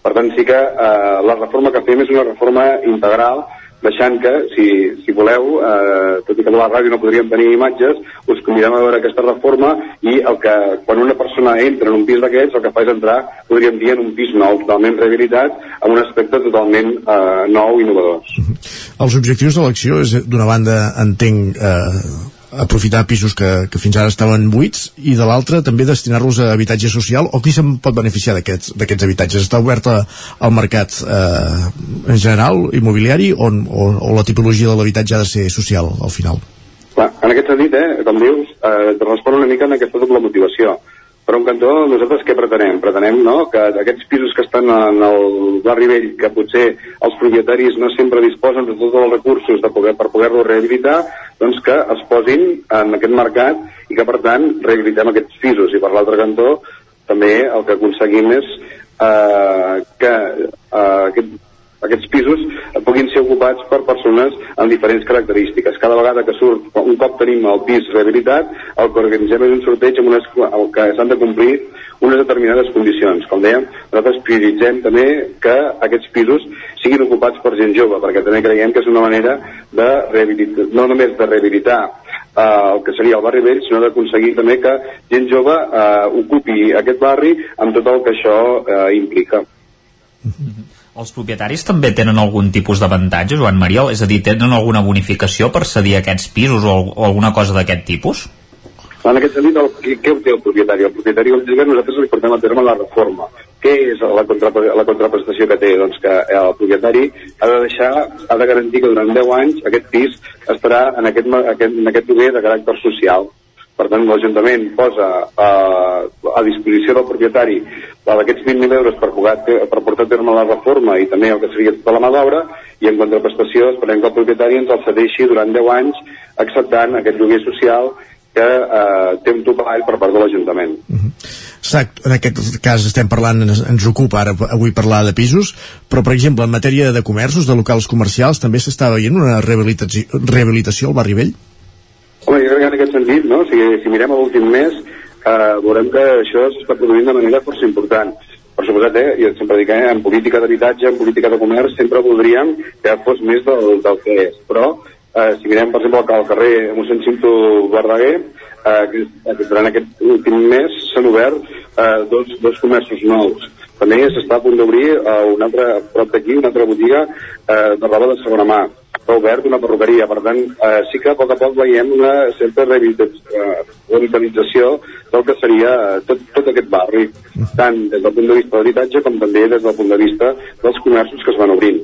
Speaker 20: Per tant, sí que eh, la reforma que fem és una reforma integral, deixant que, si, si voleu, eh, tot i que a la ràdio no podríem tenir imatges, us convidem a veure aquesta reforma i el que, quan una persona entra en un pis d'aquests, el que fa és entrar, podríem dir, en un pis nou, totalment rehabilitat, amb un aspecte totalment eh, nou i innovador.
Speaker 1: Els objectius de l'acció és, d'una banda, entenc, eh, aprofitar pisos que, que fins ara estaven buits i de l'altra també destinar-los a habitatge social o qui se'n pot beneficiar d'aquests habitatges? Està obert al mercat eh, en general, immobiliari o, o, o la tipologia de l'habitatge ha de ser social al final?
Speaker 20: Clar, en aquest sentit, eh, com dius, eh, respon una mica en aquesta doble motivació per un cantó, nosaltres què pretenem? Pretenem no, que aquests pisos que estan en el barri vell, que potser els propietaris no sempre disposen de tots els recursos de poder, per poder-los rehabilitar, doncs que es posin en aquest mercat i que, per tant, rehabilitem aquests pisos. I per l'altre cantó, també el que aconseguim és eh, que eh, aquest aquests pisos puguin ser ocupats per persones amb diferents característiques. Cada vegada que surt, un cop tenim el pis rehabilitat, el que organitzem és un sorteig amb unes, el que s'han de complir unes determinades condicions. Com dèiem, nosaltres prioritzem també que aquests pisos siguin ocupats per gent jove, perquè també creiem que és una manera de rehabilitar, no només de rehabilitar eh, el que seria el barri vell, sinó d'aconseguir també que gent jove eh, ocupi aquest barri amb tot el que això eh, implica.
Speaker 8: Mm -hmm. Els propietaris també tenen algun tipus d'avantatge, Joan Maria? És a dir, tenen alguna bonificació per cedir aquests pisos o, o alguna cosa d'aquest tipus?
Speaker 20: En aquest sentit, el, què, què té el propietari? El propietari, com dic, nosaltres li portem a terme la reforma. Què és la, contra, la contraprestació que té? Doncs que el propietari ha de deixar, ha de garantir que durant 10 anys aquest pis estarà en aquest, aquest, en aquest lloguer de caràcter social per tant, l'Ajuntament posa eh, a disposició del propietari d'aquests 20.000 euros per, poder, per portar a terme la reforma i també el que seria tota la mà d'obra i en contraprestació esperem que el propietari ens el cedeixi durant 10 anys acceptant aquest lloguer social que eh, té un topall per part de l'Ajuntament. Uh
Speaker 1: -huh. Exacte, en aquest cas estem parlant, ens, ens ocupa ara avui parlar de pisos, però per exemple en matèria de comerços, de locals comercials, també s'està veient una rehabilitació, rehabilitació al barri vell?
Speaker 20: Home, jo crec que en aquest sentit, no? si, si mirem l'últim mes, eh, veurem que això s'està produint de manera força important. Per suposat, eh, jo sempre dic, eh, en política d'habitatge, en política de comerç, sempre voldríem que fos més del, del que és. Però, eh, si mirem, per exemple, al carrer mossèn Cinto Verdaguer, eh, que, durant aquest últim mes s'han obert eh, dos, dos comerços nous. També s'està a punt d'obrir eh, un altre, prop d'aquí, una altra botiga eh, de roba de segona mà s'ha obert una perruqueria, per tant eh, sí que a poc a poc veiem una certa revitalització del que seria tot, tot aquest barri, tant des del punt de vista de l'habitatge com també des del punt de vista dels comerços que es van obrint.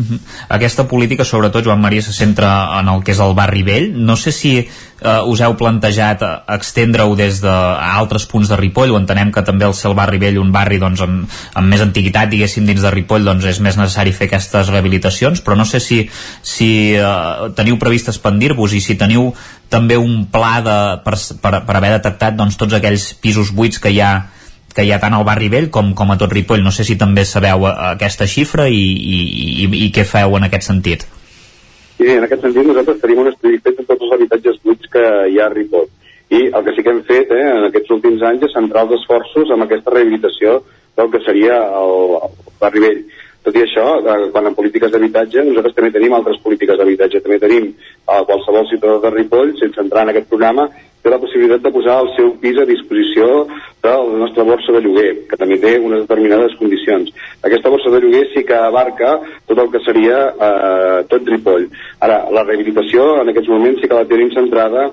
Speaker 8: Uh -huh. Aquesta política, sobretot, Joan Maria, se centra en el que és el barri vell. No sé si eh, us heu plantejat extendre-ho des de altres punts de Ripoll, o entenem que també el ser el barri vell un barri doncs, amb, amb més antiguitat, diguéssim, dins de Ripoll, doncs és més necessari fer aquestes rehabilitacions, però no sé si, si eh, teniu previst expandir-vos i si teniu també un pla de, per, per, per haver detectat doncs, tots aquells pisos buits que hi ha que hi ha tant al barri vell com, com a tot Ripoll. No sé si també sabeu eh, aquesta xifra i, i, i, i què feu en aquest sentit.
Speaker 20: Sí, en aquest sentit nosaltres tenim un estudi fet de tots els habitatges buits que hi ha a Ripoll. I el que sí que hem fet eh, en aquests últims anys és centrar els esforços en aquesta rehabilitació del que seria el, el barri vell. Tot i això, eh, quan en polítiques d'habitatge, nosaltres també tenim altres polítiques d'habitatge. També tenim a qualsevol ciutadà de Ripoll, sense entrar en aquest programa, té la possibilitat de posar el seu pis a disposició de la nostra borsa de lloguer, que també té unes determinades condicions. Aquesta borsa de lloguer sí que abarca tot el que seria eh, tot Ripoll. Ara, la rehabilitació en aquests moments sí que la tenim centrada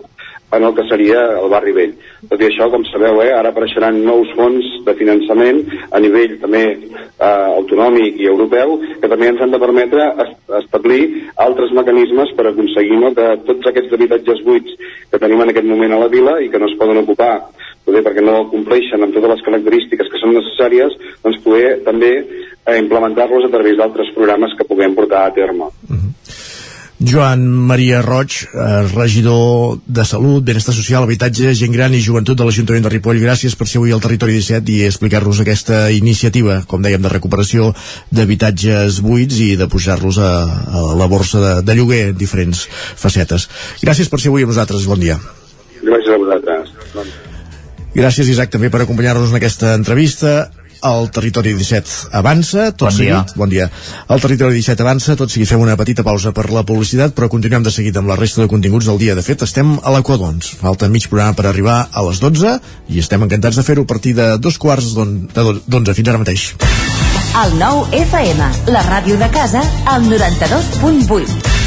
Speaker 20: en el que seria el barri vell. Tot i això, com sabeu, eh, ara apareixeran nous fons de finançament a nivell també eh, autonòmic i europeu que també ens han de permetre est establir altres mecanismes per aconseguir no, que tots aquests habitatges buits que tenim en aquest moment a la vila i que no es poden ocupar poder perquè no compleixen amb totes les característiques que són necessàries, doncs poder també eh, implementar-los a través d'altres programes que puguem portar a terme. Uh -huh.
Speaker 1: Joan Maria Roig, eh, regidor de Salut, Benestar Social, Habitatge, Gent Gran i Joventut de l'Ajuntament de Ripoll. Gràcies per ser avui al Territori 17 i explicar-nos aquesta iniciativa, com dèiem, de recuperació d'habitatges buits i de pujar-los a, a la borsa de, de lloguer en diferents facetes. Gràcies per ser avui amb nosaltres. Bon dia.
Speaker 20: Gràcies a vosaltres.
Speaker 1: Gràcies, Isaac, també per acompanyar-nos en aquesta entrevista el Territori 17 avança, tot
Speaker 8: bon
Speaker 1: seguit,
Speaker 8: dia.
Speaker 1: bon dia. El Territori 17 avança, tot seguit fem una petita pausa per la publicitat, però continuem de seguit amb la resta de continguts del dia. De fet, estem a l'Equadons. Falta mig programa per arribar a les 12 i estem encantats de fer-ho a partir de dos quarts d'11 fins ara mateix.
Speaker 21: El nou FM, la ràdio de casa, al 92.8.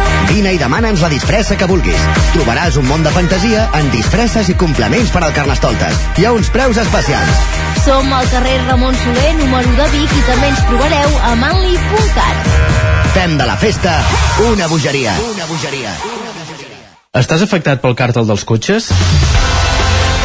Speaker 22: Vine i demana'ns la disfressa que vulguis. Trobaràs un món de fantasia en disfresses i complements per al Carnestoltes. Hi ha uns preus especials.
Speaker 12: Som al carrer Ramon Soler, número de Vic, i també ens trobareu a manli.cat.
Speaker 22: Fem de la festa una bogeria. Una bogeria.
Speaker 23: Estàs afectat pel càrtel dels cotxes?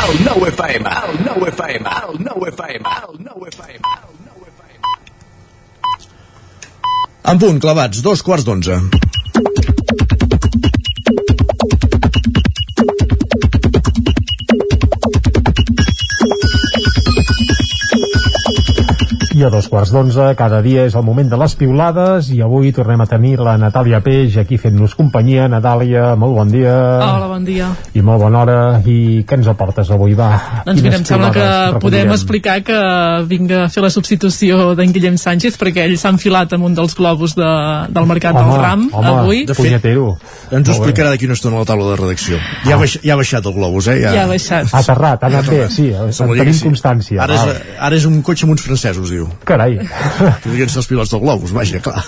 Speaker 24: El nou FM, el nou FM, el nou FM, el nou FM.
Speaker 1: En punt, clavats, dos quarts d'onze.
Speaker 3: I a dos quarts d'onze, cada dia és el moment de les piulades i avui tornem a tenir la Natàlia Peix aquí fent-nos companyia. Natàlia, molt bon dia.
Speaker 25: Hola, bon dia.
Speaker 3: I molt bona hora. I què ens aportes avui, va?
Speaker 25: Doncs mira, em sembla que
Speaker 3: piulades
Speaker 25: podem explicar que vinc a fer la substitució d'en Guillem Sánchez perquè ell s'ha enfilat amb un dels globus de, del Mercat
Speaker 1: Home,
Speaker 25: del Ram
Speaker 1: home,
Speaker 25: avui.
Speaker 1: de fet,
Speaker 3: Punyetero.
Speaker 1: Ens ho explicarà d'aquí una estona a la taula de redacció. Ja, ha, baix, ja ha baixat el globus, eh?
Speaker 25: Ja ha baixat.
Speaker 3: Ha aterrat, ha anat bé, sí, en tenim
Speaker 1: sí.
Speaker 3: constància.
Speaker 1: Ara és, ara és un cotxe amb uns francesos, diu.
Speaker 3: Carai.
Speaker 1: Podrien ser els pilots del globus, vaja, clar.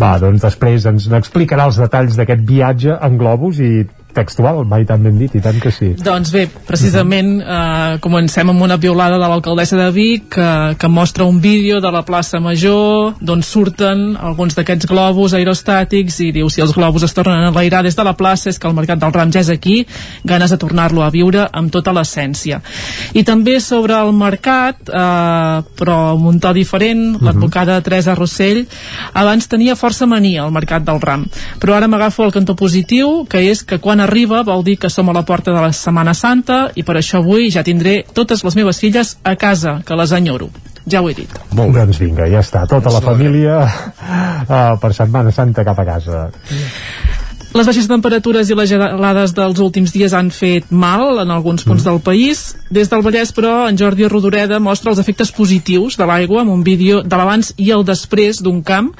Speaker 3: Va, doncs després ens n'explicarà els detalls d'aquest viatge en globus i textual, mai tan ben dit, i tant que sí.
Speaker 25: Doncs bé, precisament eh, comencem amb una piulada de l'alcaldessa de Vic que, que mostra un vídeo de la plaça Major d'on surten alguns d'aquests globus aerostàtics i diu si els globus es tornen a enlairar des de la plaça és que el Mercat del Ram ja és aquí, ganes de tornar-lo a viure amb tota l'essència. I també sobre el mercat, eh, però amb un to diferent, l'advocada Teresa Rossell abans tenia força mania al Mercat del Ram, però ara m'agafo el cantó positiu, que és que quan arriba vol dir que som a la porta de la Setmana Santa i per això avui ja tindré totes les meves filles a casa, que les enyoro. Ja ho he dit.
Speaker 3: Molt bé. Doncs vinga, ja està. Tota la família uh, per Setmana Santa cap a casa.
Speaker 25: Les baixes temperatures i les gelades dels últims dies han fet mal en alguns punts del país. Des del Vallès, però, en Jordi Rodoreda mostra els efectes positius de l'aigua amb un vídeo de l'abans i el després d'un camp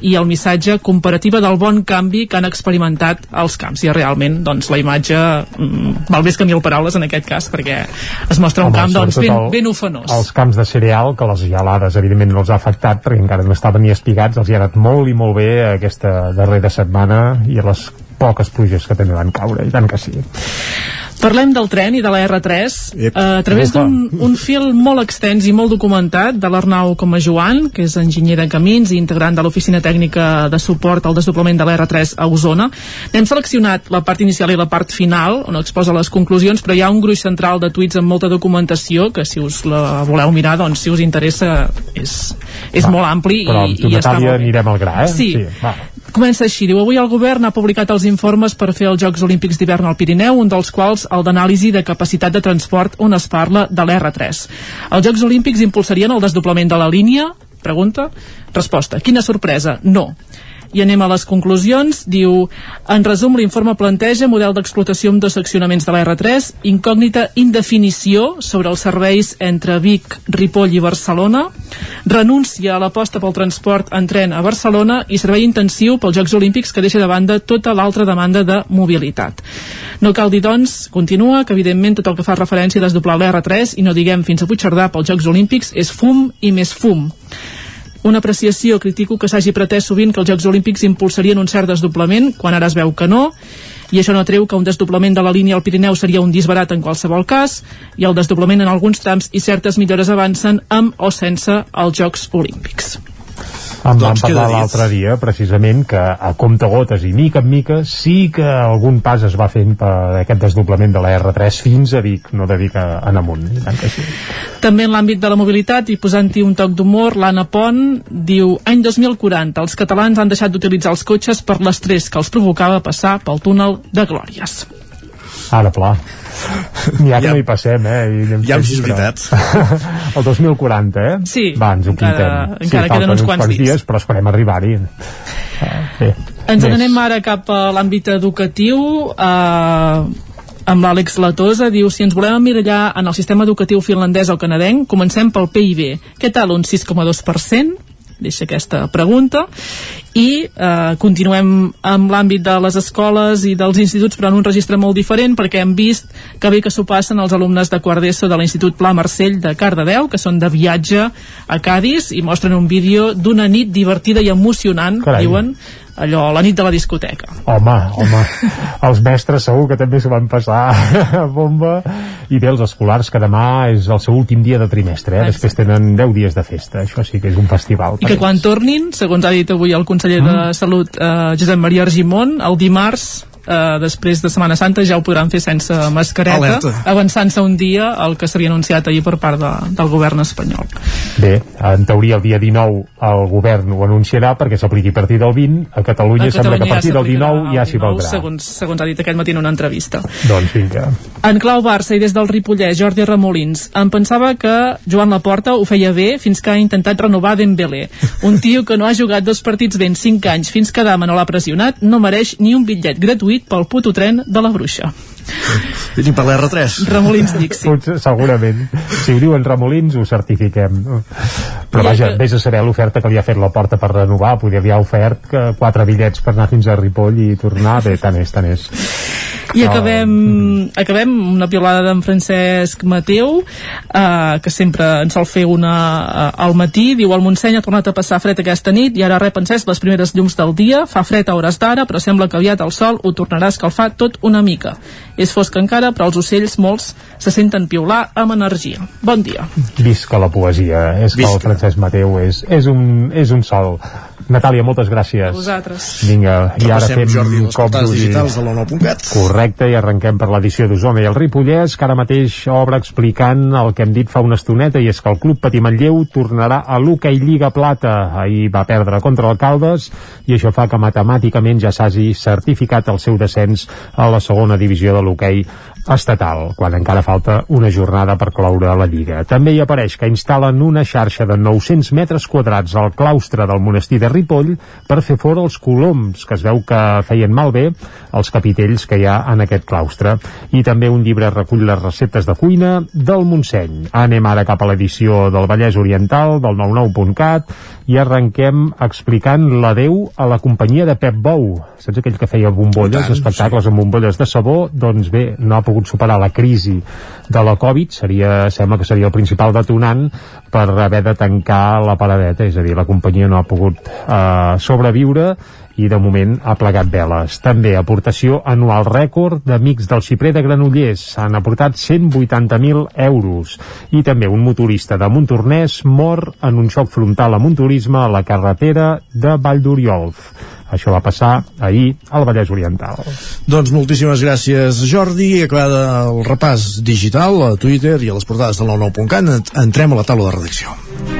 Speaker 25: i el missatge comparativa del bon canvi que han experimentat els camps. I realment, doncs, la imatge mm, val més que mil paraules en aquest cas, perquè es mostra un
Speaker 3: Home,
Speaker 25: camp doncs, ben,
Speaker 3: el-
Speaker 25: ben ofenós.
Speaker 3: Els camps de cereal, que les gelades evidentment no els ha afectat perquè encara no estaven ni espigats, els hi ha anat molt i molt bé aquesta darrera setmana i les poques pluges que també van caure, i tant que sí.
Speaker 25: Parlem del tren i de la R3
Speaker 3: Ep.
Speaker 25: eh, a través d'un un fil molt extens i molt documentat de l'Arnau Coma Joan, que és enginyer de camins i integrant de l'Oficina Tècnica de Suport al Desdoblament de la R3 a Osona. N'hem seleccionat la part inicial i la part final, on exposa les conclusions, però hi ha un gruix central de tuits amb molta documentació, que si us la voleu mirar, doncs si us interessa és, és
Speaker 3: Va,
Speaker 25: molt ampli
Speaker 3: Però
Speaker 25: i,
Speaker 3: amb tu,
Speaker 25: i
Speaker 3: Natàlia, anirem al gra, eh?
Speaker 25: Sí.
Speaker 3: va.
Speaker 25: Comença així, diu, avui el govern ha publicat els informes per fer els Jocs Olímpics d'hivern al Pirineu, un dels quals el d'anàlisi de capacitat de transport on es parla de l'R3. Els Jocs Olímpics impulsarien el desdoblament de la línia? Pregunta. Resposta. Quina sorpresa? No. I anem a les conclusions. Diu, en resum, l'informe planteja model d'explotació amb dos seccionaments de la R3, incògnita indefinició sobre els serveis entre Vic, Ripoll i Barcelona, renúncia a l'aposta pel transport en tren a Barcelona i servei intensiu pels Jocs Olímpics que deixa de banda tota l'altra demanda de mobilitat. No cal dir, doncs, continua, que evidentment tot el que fa referència a desdoblar l'R3 i no diguem fins a Puigcerdà pels Jocs Olímpics és fum i més fum una apreciació, critico que s'hagi pretès sovint que els Jocs Olímpics impulsarien un cert desdoblament, quan ara es veu que no, i això no treu que un desdoblament de la línia al Pirineu seria un disbarat en qualsevol cas, i el desdoblament en alguns trams i certes millores avancen amb o sense els Jocs Olímpics.
Speaker 3: Em
Speaker 1: Doncs
Speaker 3: van parlar l'altre dia, precisament, que a comptagotes i mica en mica sí que algun pas es va fent per aquest desdoblament de la R3 fins a Vic, no de Vic a, en amunt. Sí.
Speaker 25: També en l'àmbit de la mobilitat, i posant-hi un toc d'humor, l'Anna Pont diu any 2040, els catalans han deixat d'utilitzar els cotxes per l'estrès que els provocava passar pel túnel de Glòries.
Speaker 3: Ara, pla. N'hi ha que no hi passem, eh? I anem
Speaker 1: Ja,
Speaker 3: fent,
Speaker 1: sí, és
Speaker 3: però-
Speaker 1: veritat.
Speaker 3: El 2040, eh?
Speaker 25: Sí,
Speaker 3: Va, ens ho
Speaker 25: encara-
Speaker 3: apuntem.
Speaker 25: encara
Speaker 3: sí,
Speaker 25: queden uns quants dies.
Speaker 3: però esperem arribar-hi. Eh, bé.
Speaker 25: Ens
Speaker 3: Més.
Speaker 25: n'anem ara cap a l'àmbit educatiu eh, amb l'Àlex Latosa diu si ens volem emmirallar en el sistema educatiu finlandès o canadenc comencem pel PIB què tal un 6,2% deixa aquesta pregunta i eh, continuem amb l'àmbit de les escoles i dels instituts però en un registre molt diferent perquè hem vist que bé que s'ho passen els alumnes de quart d'ESO de l'Institut Pla Marcell de Cardedeu que són de viatge a Cádiz i mostren un vídeo d'una nit divertida i emocionant
Speaker 3: Carai.
Speaker 25: diuen allò, la nit de la discoteca.
Speaker 3: Home, home, els mestres segur que també s'ho van passar a *laughs* bomba i bé, els escolars que demà és el seu últim dia de trimestre, eh? després tenen 10 dies de festa, això sí que és un festival
Speaker 25: I que quan tornin, segons ha dit avui el conseller de Salut, eh, Josep Maria Argimon, el dimarts eh, després de Setmana Santa ja ho podran fer sense mascareta, avançant-se un dia el que s'havia anunciat ahir per part de, del govern espanyol.
Speaker 3: Bé, en teoria el dia 19 el govern ho anunciarà perquè s'apliqui a partir del 20, a Catalunya, sembla que a partir del 19 ja s'hi valdrà.
Speaker 25: Segons, segons ha dit aquest matí en una entrevista.
Speaker 3: Doncs vinga.
Speaker 25: En clau Barça i des del Ripollès, Jordi Ramolins, em pensava que Joan Laporta ho feia bé fins que ha intentat renovar Dembélé. Un tio que no ha jugat dos partits ben 5 anys fins que Dama no l'ha pressionat, no mereix ni un bitllet gratuït pel puto tren de la bruixa.
Speaker 1: Ni per l'R3.
Speaker 25: Ramolins *laughs* Dixi.
Speaker 3: Potser, segurament. Si ho diuen Remolins, ho certifiquem. Però vaja, vés a saber l'oferta que li ha fet la porta per renovar. Poder li ha ofert que quatre bitllets per anar fins a Ripoll i tornar. Bé, tant és, tant és.
Speaker 25: I acabem, acabem amb una piolada d'en Francesc Mateu, eh, que sempre ens sol fer una eh, al matí. Diu, el Montseny ha tornat a passar fred aquesta nit i ara rep encès les primeres llums del dia. Fa fred a hores d'ara, però sembla que aviat el sol ho tornarà a escalfar tot una mica. És fosc encara, però els ocells molts se senten piular amb energia. Bon dia.
Speaker 3: Visca la poesia. És que el Francesc Mateu és, és, un, és un sol. Natàlia, moltes gràcies.
Speaker 25: A vosaltres.
Speaker 3: Vinga, i ara fem
Speaker 1: Jordi, les
Speaker 3: cop
Speaker 1: digitals de.
Speaker 3: Correcte, i arrenquem per l'edició d'Osona i el Ripollès, que ara mateix obre explicant el que hem dit fa una estoneta, i és que el Club Patí Manlleu tornarà a l'Hockey Lliga Plata. Ahir va perdre contra l'Alcaldes, i això fa que matemàticament ja s'hagi certificat el seu descens a la segona divisió de l'hoquei estatal, quan encara falta una jornada per cloure la Lliga. També hi apareix que instal·len una xarxa de 900 metres quadrats al claustre del monestir de Ripoll per fer fora els coloms, que es veu que feien malbé els capitells que hi ha en aquest claustre. I també un llibre recull les receptes de cuina del Montseny. Anem ara cap a l'edició del Vallès Oriental, del 99.cat, i arrenquem explicant l'adeu a la companyia de Pep Bou. Saps aquell que feia bombolles,
Speaker 1: tant,
Speaker 3: espectacles amb bombolles de sabó? Doncs bé, no ha pogut superar la crisi de la Covid, seria, sembla que seria el principal detonant per haver de tancar la paradeta, és a dir, la companyia no ha pogut eh, sobreviure i de moment ha plegat veles. També aportació anual rècord d'Amics del Xiprer de Granollers. S'han aportat 180.000 euros. I també un motorista de Montornès mor en un xoc frontal a monturisme a la carretera de Vall d'Oriolf. Això va passar ahir al Vallès Oriental.
Speaker 1: Doncs moltíssimes gràcies, Jordi. Acabada el repàs digital a Twitter i a les portades de la 9.cat, entrem a la taula de redacció.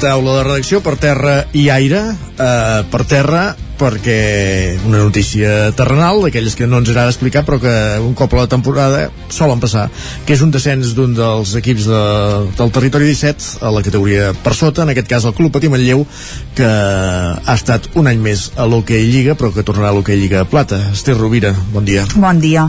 Speaker 1: Taula de redacció per terra i aire. Eh, per terra perquè una notícia terrenal, d'aquelles que no ens agrada explicar, però que un cop a la temporada solen passar, que és un descens d'un dels equips de, del territori 17 a la categoria per sota, en aquest cas el Club Patí Manlleu, que ha estat un any més a l'Hockey Lliga, però que tornarà a l'Hockey Lliga Plata. Esther Rovira, bon dia.
Speaker 26: Bon dia.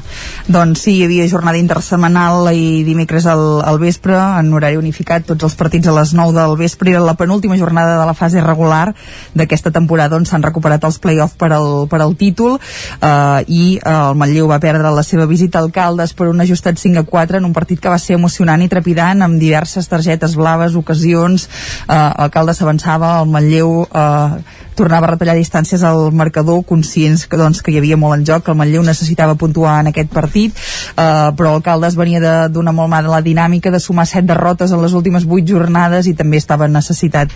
Speaker 26: Doncs sí, hi havia jornada intersemanal i dimecres al, al vespre, en horari unificat, tots els partits a les 9 del vespre, era la penúltima jornada de la fase regular d'aquesta temporada on s'han recuperat els play-off per al, per al títol eh, i eh, el Manlleu va perdre la seva visita al Caldes per un ajustat 5 a 4 en un partit que va ser emocionant i trepidant amb diverses targetes blaves, ocasions eh, el Caldes s'avançava, el Manlleu eh, tornava a retallar distàncies al marcador, conscients que, doncs, que hi havia molt en joc, que el Manlleu necessitava puntuar en aquest partit, eh, però el Caldes venia de- d'una molt mala dinàmica de sumar set derrotes en les últimes vuit jornades i també estava necessitat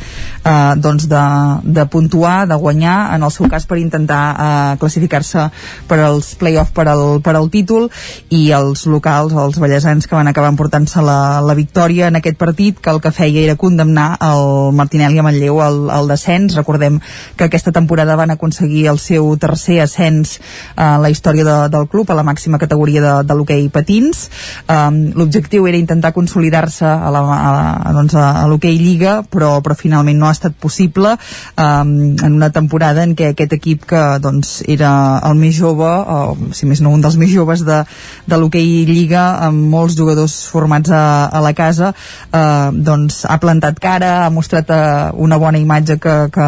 Speaker 26: eh, doncs de, de puntuar, de guanyar, en el seu cas per intentar eh, classificar-se per als play-off per al, per al títol i els locals, els ballesans que van acabar emportant-se la, la victòria en aquest partit, que el que feia era condemnar el Martinelli a Manlleu al, al descens, recordem que aquesta temporada van aconseguir el seu tercer ascens en la història de, del club a la màxima categoria de, de l'hoquei patins. Um, l'objectiu era intentar consolidar-se a a, la- doncs a, a l'hoquei lliga però, però finalment no ha estat possible um, en una temporada en què aquest equip que doncs, era el més jove o si més no un dels més joves de, de l'hoquei lliga amb molts jugadors formats a, a la casa eh, doncs ha plantat cara ha mostrat eh, una bona imatge que, que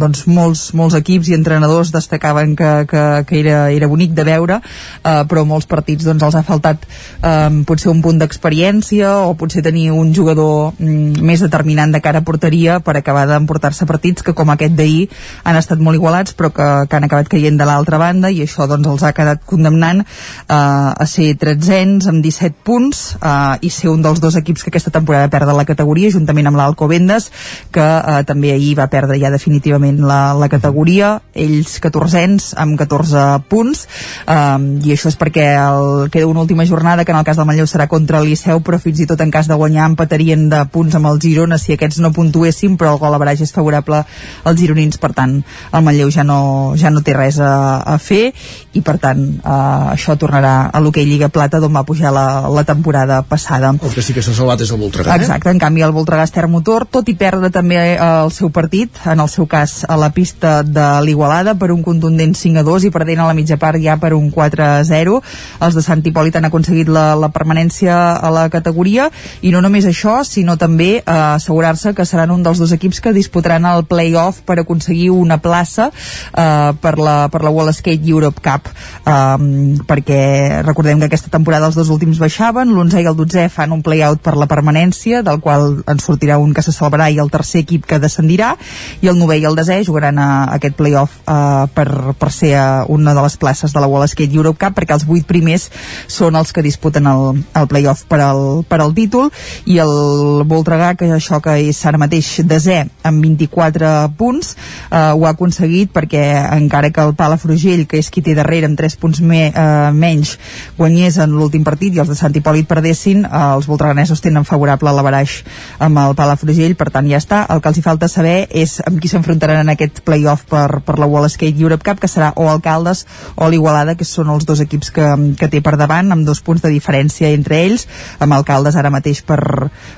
Speaker 26: doncs molts, molts equips i entrenadors destacaven que, que, que era, era bonic de veure eh, però molts partits doncs, els ha faltat eh, potser un punt d'experiència o potser tenir un jugador mm, més determinant de cara a porteria per acabar d'emportar-se partits que com aquest d'ahir han estat molt igualats però que, que han acabat caient de l'altra banda i això doncs els ha quedat condemnant eh, a ser tretzens amb 17 punts eh, i ser un dels dos equips que aquesta temporada perden la categoria juntament amb l'Alcobendes que eh, també ahir va perdre ja definitivament la, la categoria. Ells 14ens amb 14 punts. Eh, i això és perquè el, queda una última jornada que en el cas del Manlleu serà contra el Liceu però fins i tot en cas de guanyar empatarien de punts amb el Girona si aquests no puntuessin però el gol a és favorable als gironins. Per tant el Manlleu ja no, ja no té res a, a fer i per tant eh, això tornarà a l'hoquei Lliga Plata d'on va pujar la, la temporada passada.
Speaker 1: El que sí que s'ha salvat és el Voltregà
Speaker 26: eh? exacte, en canvi el Voltregà Ester Motor tot i perdre també eh, el seu partit en el seu cas a la pista de l'Igualada per un contundent 5 a 2 i perdent a la mitja part ja per un 4 a 0 els de Sant Hipòlit han aconseguit la, la permanència a la categoria. I no només això, sinó també eh, assegurar-se que seran un dels dos equips que disputaran el play-off per aconseguir una plaça eh, per, la, per la Wall Skate Europe Cup. Um, perquè recordem que aquesta temporada els dos últims baixaven, l'11 i el 12 fan un play-out per la permanència del qual en sortirà un que se celebrarà i el tercer equip que descendirà i el 9 i el 10 jugaran a, a aquest play-off uh, per, per ser a una de les places de la Wall Skate Europe Cup perquè els 8 primers són els que disputen el, el play-off per al, per al títol. I el Voltregà que això que és ara mateix desè amb 24 punts eh, ho ha aconseguit perquè encara que el Palafrugell que és qui té darrere amb 3 punts me, eh, menys guanyés en l'últim partit i els de Sant Hipòlit perdessin eh, els voltreganesos tenen favorable l'avaraix amb el Palafrugell. Per tant ja està, el que els hi falta saber és amb qui s'enfrontaran en aquest play-off per, per la Wall Skate Europe Cup que serà o Alcaldes o l'Igualada que són els dos equips que, que té per davant amb dos punts de diferència entre ells amb Alcaldes ara mateix per,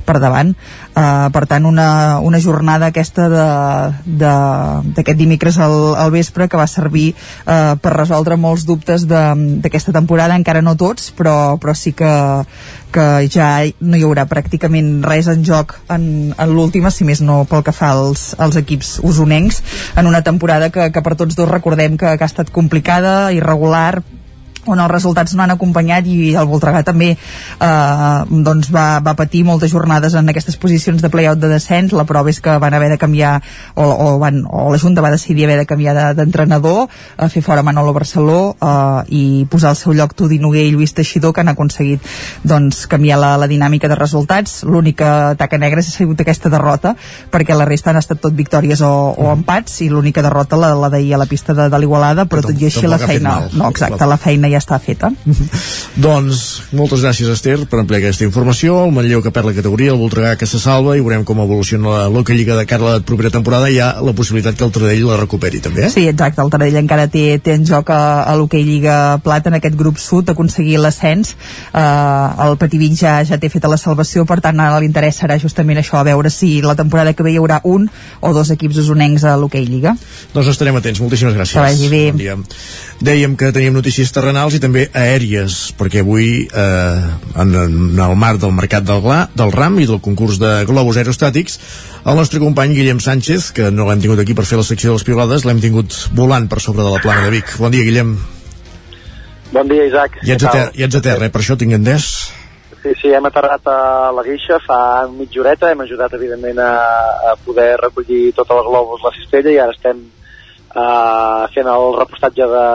Speaker 26: per davant. Uh, per tant una, una jornada aquesta d'aquest dimecres al, al vespre que va servir uh, per resoldre molts dubtes d'aquesta temporada, encara no tots però, però sí que, que ja no hi haurà pràcticament res en joc en, en l'última, si més no pel que fa als, als equips usonencs en una temporada que, que per tots dos recordem que, que ha estat complicada, irregular on els resultats no han acompanyat i el Voltregà també eh, doncs va, va patir moltes jornades en aquestes posicions de play-out de descens. La prova és que van haver de canviar o, o, van, o la Junta va decidir haver de canviar d'entrenador, de, a fer fora Manolo Barceló eh, i posar al seu lloc Tudi Noguer i Lluís Teixidor que han aconseguit doncs, canviar la, la dinàmica de resultats. L'única taca negra ha sigut aquesta derrota perquè la resta han estat tot victòries o, o empats i l'única derrota la, la d'ahir a la pista de, de l'Igualada però tot i així la feina no, exacte, la feina ja està feta. *laughs*
Speaker 1: doncs, moltes gràcies Esther per ampliar aquesta informació, el Manlleu que perd la categoria, el Voltregà que se salva i veurem com evoluciona la Loca Lliga de cara a la propera temporada, hi ha la possibilitat que el Taradell la recuperi també, eh?
Speaker 26: Sí, exacte, el Taradell encara té, té en joc a, a l'Hockey Lliga Plata en aquest grup sud, aconseguir l'ascens uh, el Pativic ja, ja té feta la salvació, per tant ara l'interès serà justament això, a veure si la temporada que ve hi haurà un o dos equips usonencs a l'Hockey Lliga.
Speaker 1: Doncs estarem atents, moltíssimes gràcies.
Speaker 26: Que vagi bé.
Speaker 1: Bon dia. Dèiem que teníem notícies terrenals i també aèries, perquè avui eh, en, en el marc del mercat del, gla, del RAM i del concurs de globus aerostàtics el nostre company Guillem Sánchez, que no l'hem tingut aquí per fer la secció de les piulades, l'hem tingut volant per sobre de la plana de Vic. Bon dia, Guillem.
Speaker 27: Bon dia, Isaac.
Speaker 1: Ja ets, a terra, ja ets a terra, eh? per això tinc entès.
Speaker 27: Sí, sí, hem aterrat a la Guixa fa mitja horeta, hem ajudat, evidentment, a, a poder recollir tots els globus, la cistella, i ara estem uh, fent el repostatge de,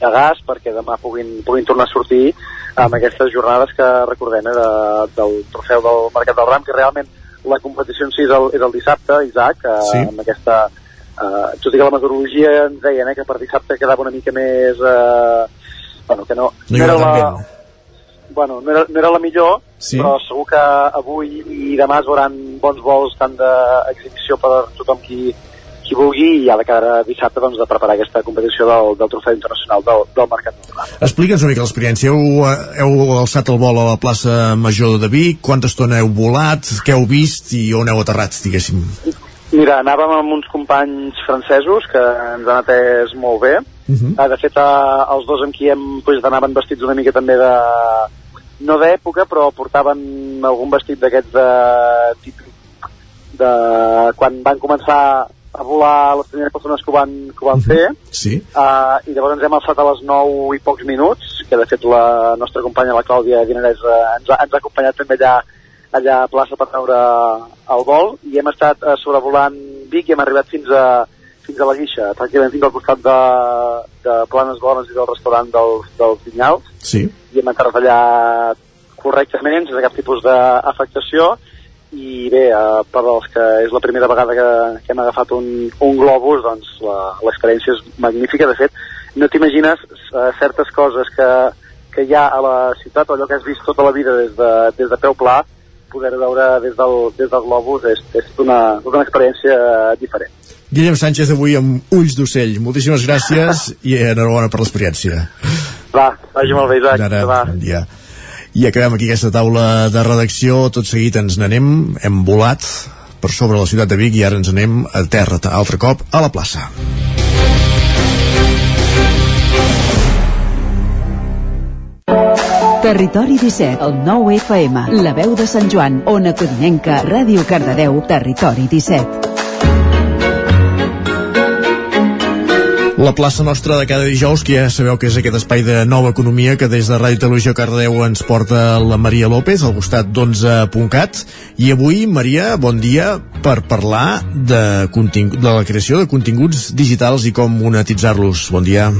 Speaker 27: de gas perquè demà puguin, puguin tornar a sortir amb aquestes jornades que recordem eh, de, del trofeu del Mercat del Ram, que realment la competició en si és el, és el dissabte, Isaac, eh, sí. amb aquesta... Eh, tot i que la meteorologia ens deien eh, que per dissabte quedava una mica més... Eh, bueno, que no,
Speaker 1: no, no era la...
Speaker 27: Bueno, no era, no era la millor,
Speaker 1: sí.
Speaker 27: però segur que avui i demà es veuran bons vols tant d'exhibició per tothom qui, qui vulgui i ja de a dissabte doncs, de preparar aquesta competició del, del trofeu internacional del, del Mercat Nacional.
Speaker 1: Explica'ns una mica l'experiència. Heu, heu alçat el vol a la plaça Major de Vic, quanta estona heu volat, què heu vist i on heu aterrat, diguéssim?
Speaker 27: Mira, anàvem amb uns companys francesos que ens han atès molt bé. Uh -huh. De fet, eh, els dos amb qui hem pues, anaven vestits una mica també de no d'època, però portaven algun vestit d'aquests de de quan van començar a volar les primeres persones que ho van, que ho van fer.
Speaker 1: Sí.
Speaker 27: uh, i llavors ens hem alçat a les 9 i pocs minuts que de fet la nostra companya la Clàudia Dinarès uh, ens, ha, ens ha acompanyat també allà, allà a plaça per veure el vol. I hem estat uh, sobrevolant Vic i hem arribat fins a, fins a la guixa, pràcticament fins al costat de, de Planes Bones i del restaurant dels, dels Vinyals,
Speaker 1: Sí.
Speaker 27: i hem aterrallat correctament, sense cap tipus d'afectació, i bé, eh, per als que és la primera vegada que, que hem agafat un, un globus, doncs l'experiència és magnífica. De fet, no t'imagines eh, certes coses que, que hi ha a la ciutat, allò que has vist tota la vida des de, des de peu pla, poder veure des del, des del globus és, és una, una experiència eh, diferent.
Speaker 1: Guillem Sánchez avui amb ulls d'ocell. Moltíssimes gràcies *laughs* i enhorabona per l'experiència.
Speaker 27: Va, vagi molt bé, Isaac.
Speaker 1: Ara,
Speaker 27: Va.
Speaker 1: bon dia. I acabem aquí aquesta taula de redacció. Tot seguit ens n'anem, hem volat per sobre la ciutat de Vic i ara ens anem a terra altre cop a la plaça.
Speaker 21: Territori 17, el 9 FM, la veu de Sant Joan, Ona Codinenca, Ràdio Cardedeu, Territori 17.
Speaker 1: La plaça nostra de cada dijous, que ja sabeu que és aquest espai de nova economia que des de Ràdio Televisió Cardedeu ens porta la Maria López, al costat d'11.cat. I avui, Maria, bon dia per parlar de, de la creació de continguts digitals i com monetitzar-los. Bon dia.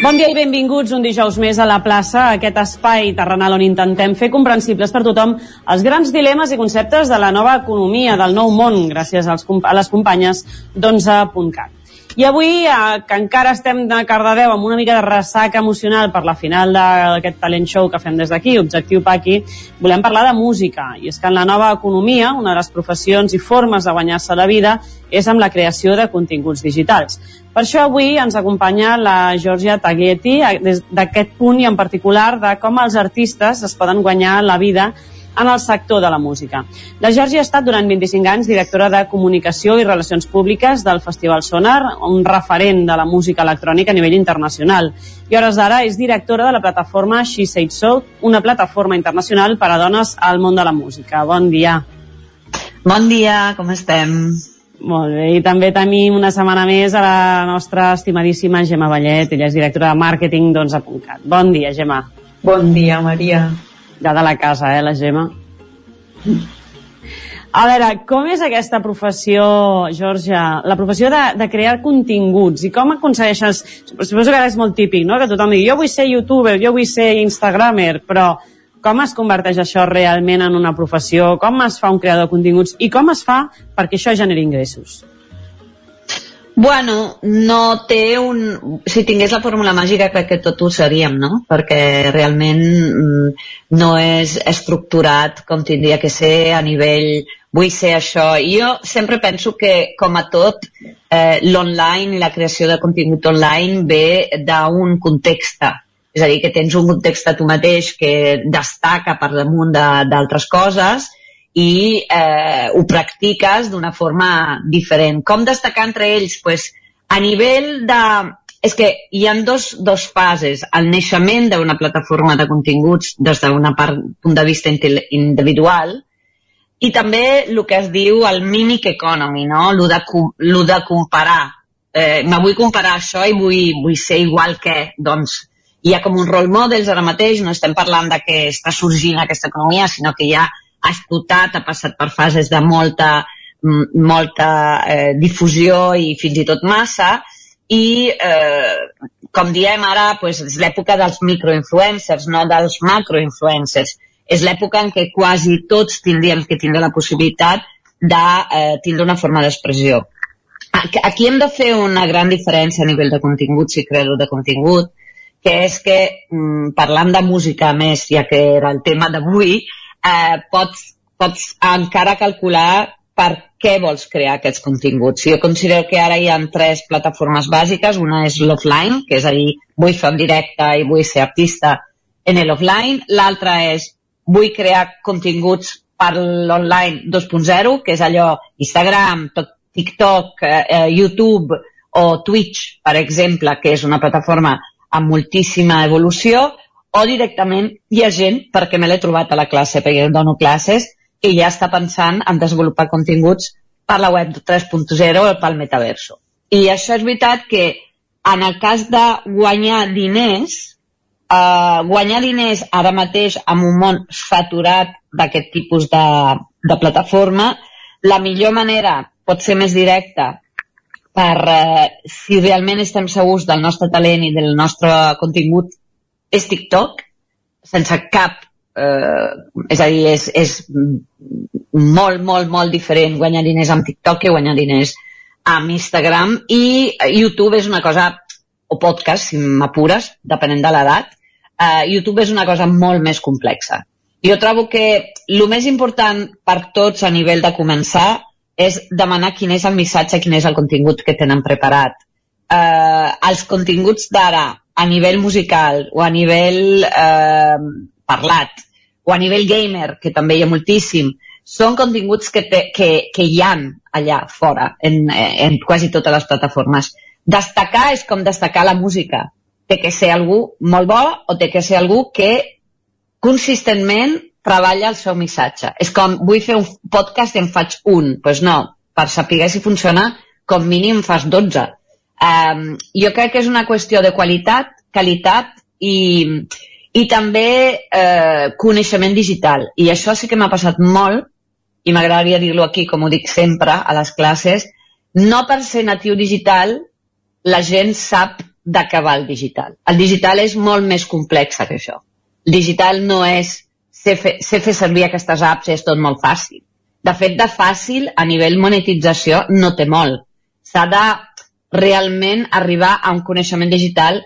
Speaker 28: Bon dia i benvinguts un dijous més a la plaça, aquest espai terrenal on intentem fer comprensibles per tothom els grans dilemes i conceptes de la nova economia, del nou món, gràcies als, a les companyes d'11.cat. I avui, eh, que encara estem de Cardedeu amb una mica de ressaca emocional per la final d'aquest talent show que fem des d'aquí, Objectiu Paqui, volem parlar de música. I és que en la nova economia, una de les professions i formes de guanyar-se la vida és amb la creació de continguts digitals. Per això avui ens acompanya la Georgia Taglietti des d'aquest punt i en particular de com els artistes es poden guanyar la vida en el sector de la música. La Georgia ha estat durant 25 anys directora de Comunicació i Relacions Públiques del Festival Sonar, un referent de la música electrònica a nivell internacional. I a hores d'ara és directora de la plataforma She Said So, una plataforma internacional per a dones al món de la música. Bon dia.
Speaker 29: Bon dia, com estem?
Speaker 28: Molt bé, i també tenim una setmana més a la nostra estimadíssima Gemma Vallet, ella és directora de màrqueting d'11.cat. Bon dia, Gemma.
Speaker 29: Bon dia, Maria.
Speaker 28: Ja de la casa, eh, la Gemma. A veure, com és aquesta professió, Georgia, la professió de, de crear continguts i com aconsegueixes, suposo que ara és molt típic, no?, que tothom digui jo vull ser youtuber, jo vull ser instagramer, però com es converteix això realment en una professió, com es fa un creador de continguts i com es fa perquè això generi ingressos?
Speaker 29: Bueno, no té un... Si tingués la fórmula màgica crec que tot ho seríem, no? Perquè realment mm, no és estructurat com tindria que ser a nivell vull ser això. I jo sempre penso que, com a tot, eh, l'online i la creació de contingut online ve d'un context. És a dir, que tens un context a tu mateix que destaca per damunt de- d'altres coses i eh, ho practiques d'una forma diferent. Com destacar entre ells? Pues, a nivell de... És que hi ha dos, dos fases. El naixement d'una plataforma de continguts des d'un punt de vista individual i també el que es diu el mimic economy, no? Lo de, lo de comparar. Eh, me vull comparar això i vull, vull ser igual que, doncs, hi ha com un role models ara mateix, no estem parlant de que està sorgint aquesta economia, sinó que ja ha explotat, ha passat per fases de molta, mm, molta eh, difusió i fins i tot massa, i eh, com diem ara, pues, és l'època dels microinfluencers, no dels macroinfluencers. És l'època en què quasi tots tindríem que tindre la possibilitat de eh, tindre una forma d'expressió. Aquí- hem de fer una gran diferència a nivell de contingut, si creador de contingut, que és que, mm, parlant de música més, ja que era el tema d'avui, eh, pots, pots encara calcular per què vols crear aquests continguts. Jo considero que ara hi ha tres plataformes bàsiques. Una és l'offline, que és a dir, vull fer en directe i vull ser artista en l'offline. L'altra és vull crear continguts per l'online 2.0, que és allò Instagram, to- TikTok, eh, eh, YouTube o Twitch, per exemple, que és una plataforma amb moltíssima evolució, o directament hi ha gent, perquè me l'he trobat a la classe, perquè jo dono classes, que ja està pensant en desenvolupar continguts per la web 3.0 o pel metaverso. I això és veritat que en el cas de guanyar diners, eh, guanyar diners ara mateix en un món saturat d'aquest tipus de, de plataforma, la millor manera pot ser més directa per eh, si realment estem segurs del nostre talent i del nostre contingut és TikTok, sense cap eh, és a dir, és, és molt, molt, molt diferent guanyar diners amb TikTok que guanyar diners amb Instagram i YouTube és una cosa, o podcast, si m'apures, depenent de l'edat, eh, YouTube és una cosa molt més complexa. Jo trobo que el més important per tots a nivell de començar és demanar quin és el missatge, quin és el contingut que tenen preparat. Eh, els continguts d'ara, a nivell musical o a nivell eh, parlat, o a nivell gamer, que també hi ha moltíssim, són continguts que, te, que, que hi han allà fora, en, en quasi totes les plataformes. Destacar és com destacar la música. Té que ser algú molt bo o té que ser algú que consistentment treballa el seu missatge. És com, vull fer un podcast i en faig un. Doncs pues no, per saber si funciona, com mínim fas 12. Um, jo crec que és una qüestió de qualitat, qualitat i, i també eh, coneixement digital. I això sí que m'ha passat molt, i m'agradaria dir-lo aquí, com ho dic sempre a les classes, no per ser natiu digital la gent sap d'acabar el digital. El digital és molt més complex que això. El digital no és ser fer, ser fer servir aquestes apps és tot molt fàcil. De fet, de fàcil, a nivell monetització, no té molt. S'ha de realment arribar a un coneixement digital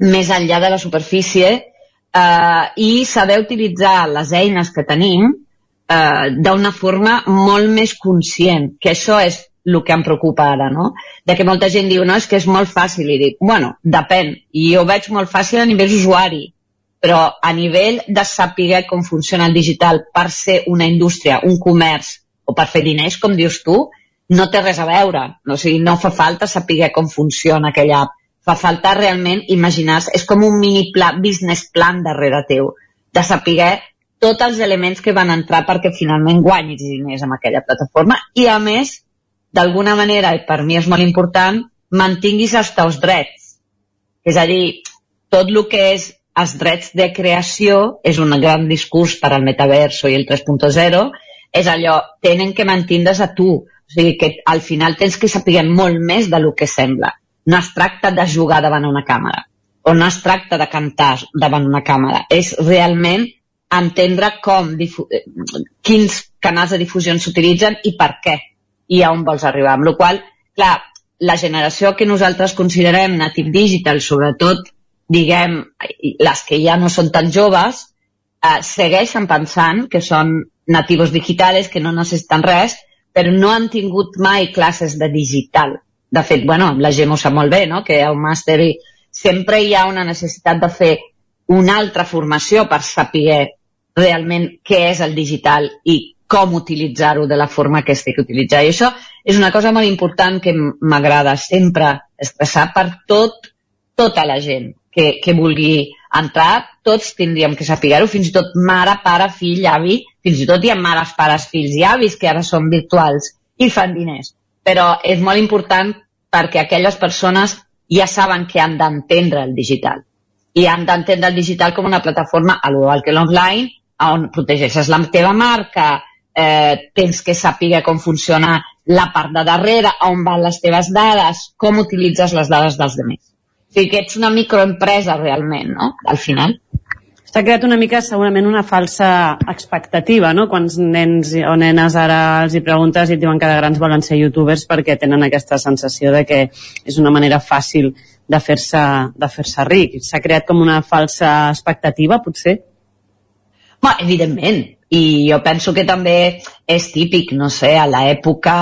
Speaker 29: més enllà de la superfície eh, i saber utilitzar les eines que tenim eh, d'una forma molt més conscient, que això és el que em preocupa ara, no? De que molta gent diu, no, és que és molt fàcil, i dic, bueno, depèn, i ho veig molt fàcil a nivell usuari, però a nivell de saber com funciona el digital per ser una indústria, un comerç, o per fer diners, com dius tu, no té res a veure. O sigui, no fa falta saber com funciona aquella app. Fa falta realment imaginar és com un mini pla, business plan darrere teu, de saber tots els elements que van entrar perquè finalment guanyis diners amb aquella plataforma i a més, d'alguna manera, i per mi és molt important, mantinguis els teus drets. És a dir, tot el que és els drets de creació és un gran discurs per al metaverso i el 3.0, és allò, tenen que mantindre's a tu. O sigui que al final tens que saber molt més de lo que sembla. No es tracta de jugar davant una càmera o no es tracta de cantar davant una càmera. És realment entendre com quins canals de difusió s'utilitzen i per què i a on vols arribar. Amb la qual clar, la generació que nosaltres considerem native digital, sobretot, diguem, les que ja no són tan joves, eh, segueixen pensant que són nativos digitales, que no necessiten res, però no han tingut mai classes de digital. De fet, bueno, la gent ho sap molt bé, no?, que un màster sempre hi ha una necessitat de fer una altra formació per saber realment què és el digital i com utilitzar-ho de la forma que estic utilitzant. I això és una cosa molt important que m'agrada sempre expressar per tot, tota la gent que, que vulgui entrar, tots tindríem que saber-ho, fins i tot mare, pare, fill, avi, fins i tot hi ha mares, pares, fills i avis que ara són virtuals i fan diners. Però és molt important perquè aquelles persones ja saben que han d'entendre el digital. I han d'entendre el digital com una plataforma, al igual que l'online, on protegeixes la teva marca, eh, tens que saber com funciona la part de darrere, on van les teves dades, com utilitzes les dades dels altres. O sigui que ets una microempresa realment, no?, al final.
Speaker 28: S'ha creat una mica segurament una falsa expectativa, no? Quants nens o nenes ara els hi preguntes i et diuen que de grans volen ser youtubers perquè tenen aquesta sensació de que és una manera fàcil de fer-se de fer ric. S'ha creat com una falsa expectativa, potser?
Speaker 29: Ma, evidentment, i jo penso que també és típic, no sé, a l'època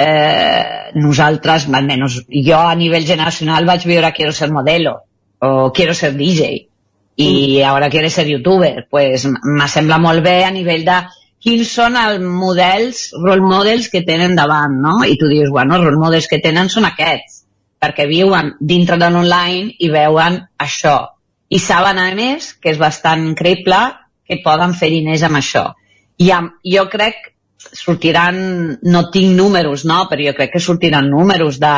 Speaker 29: eh, nosaltres, almenys jo a nivell generacional vaig viure Quiero ser modelo o Quiero ser DJ i mm. ara quiero ser youtuber, pues me sembla molt bé a nivell de quins són els models, role models que tenen davant, no? I tu dius, bueno, els role models que tenen són aquests, perquè viuen dintre de l'online i veuen això. I saben, a més, que és bastant increïble, que poden fer diners amb això. I amb, jo crec sortiran, no tinc números, no, però jo crec que sortiran números de...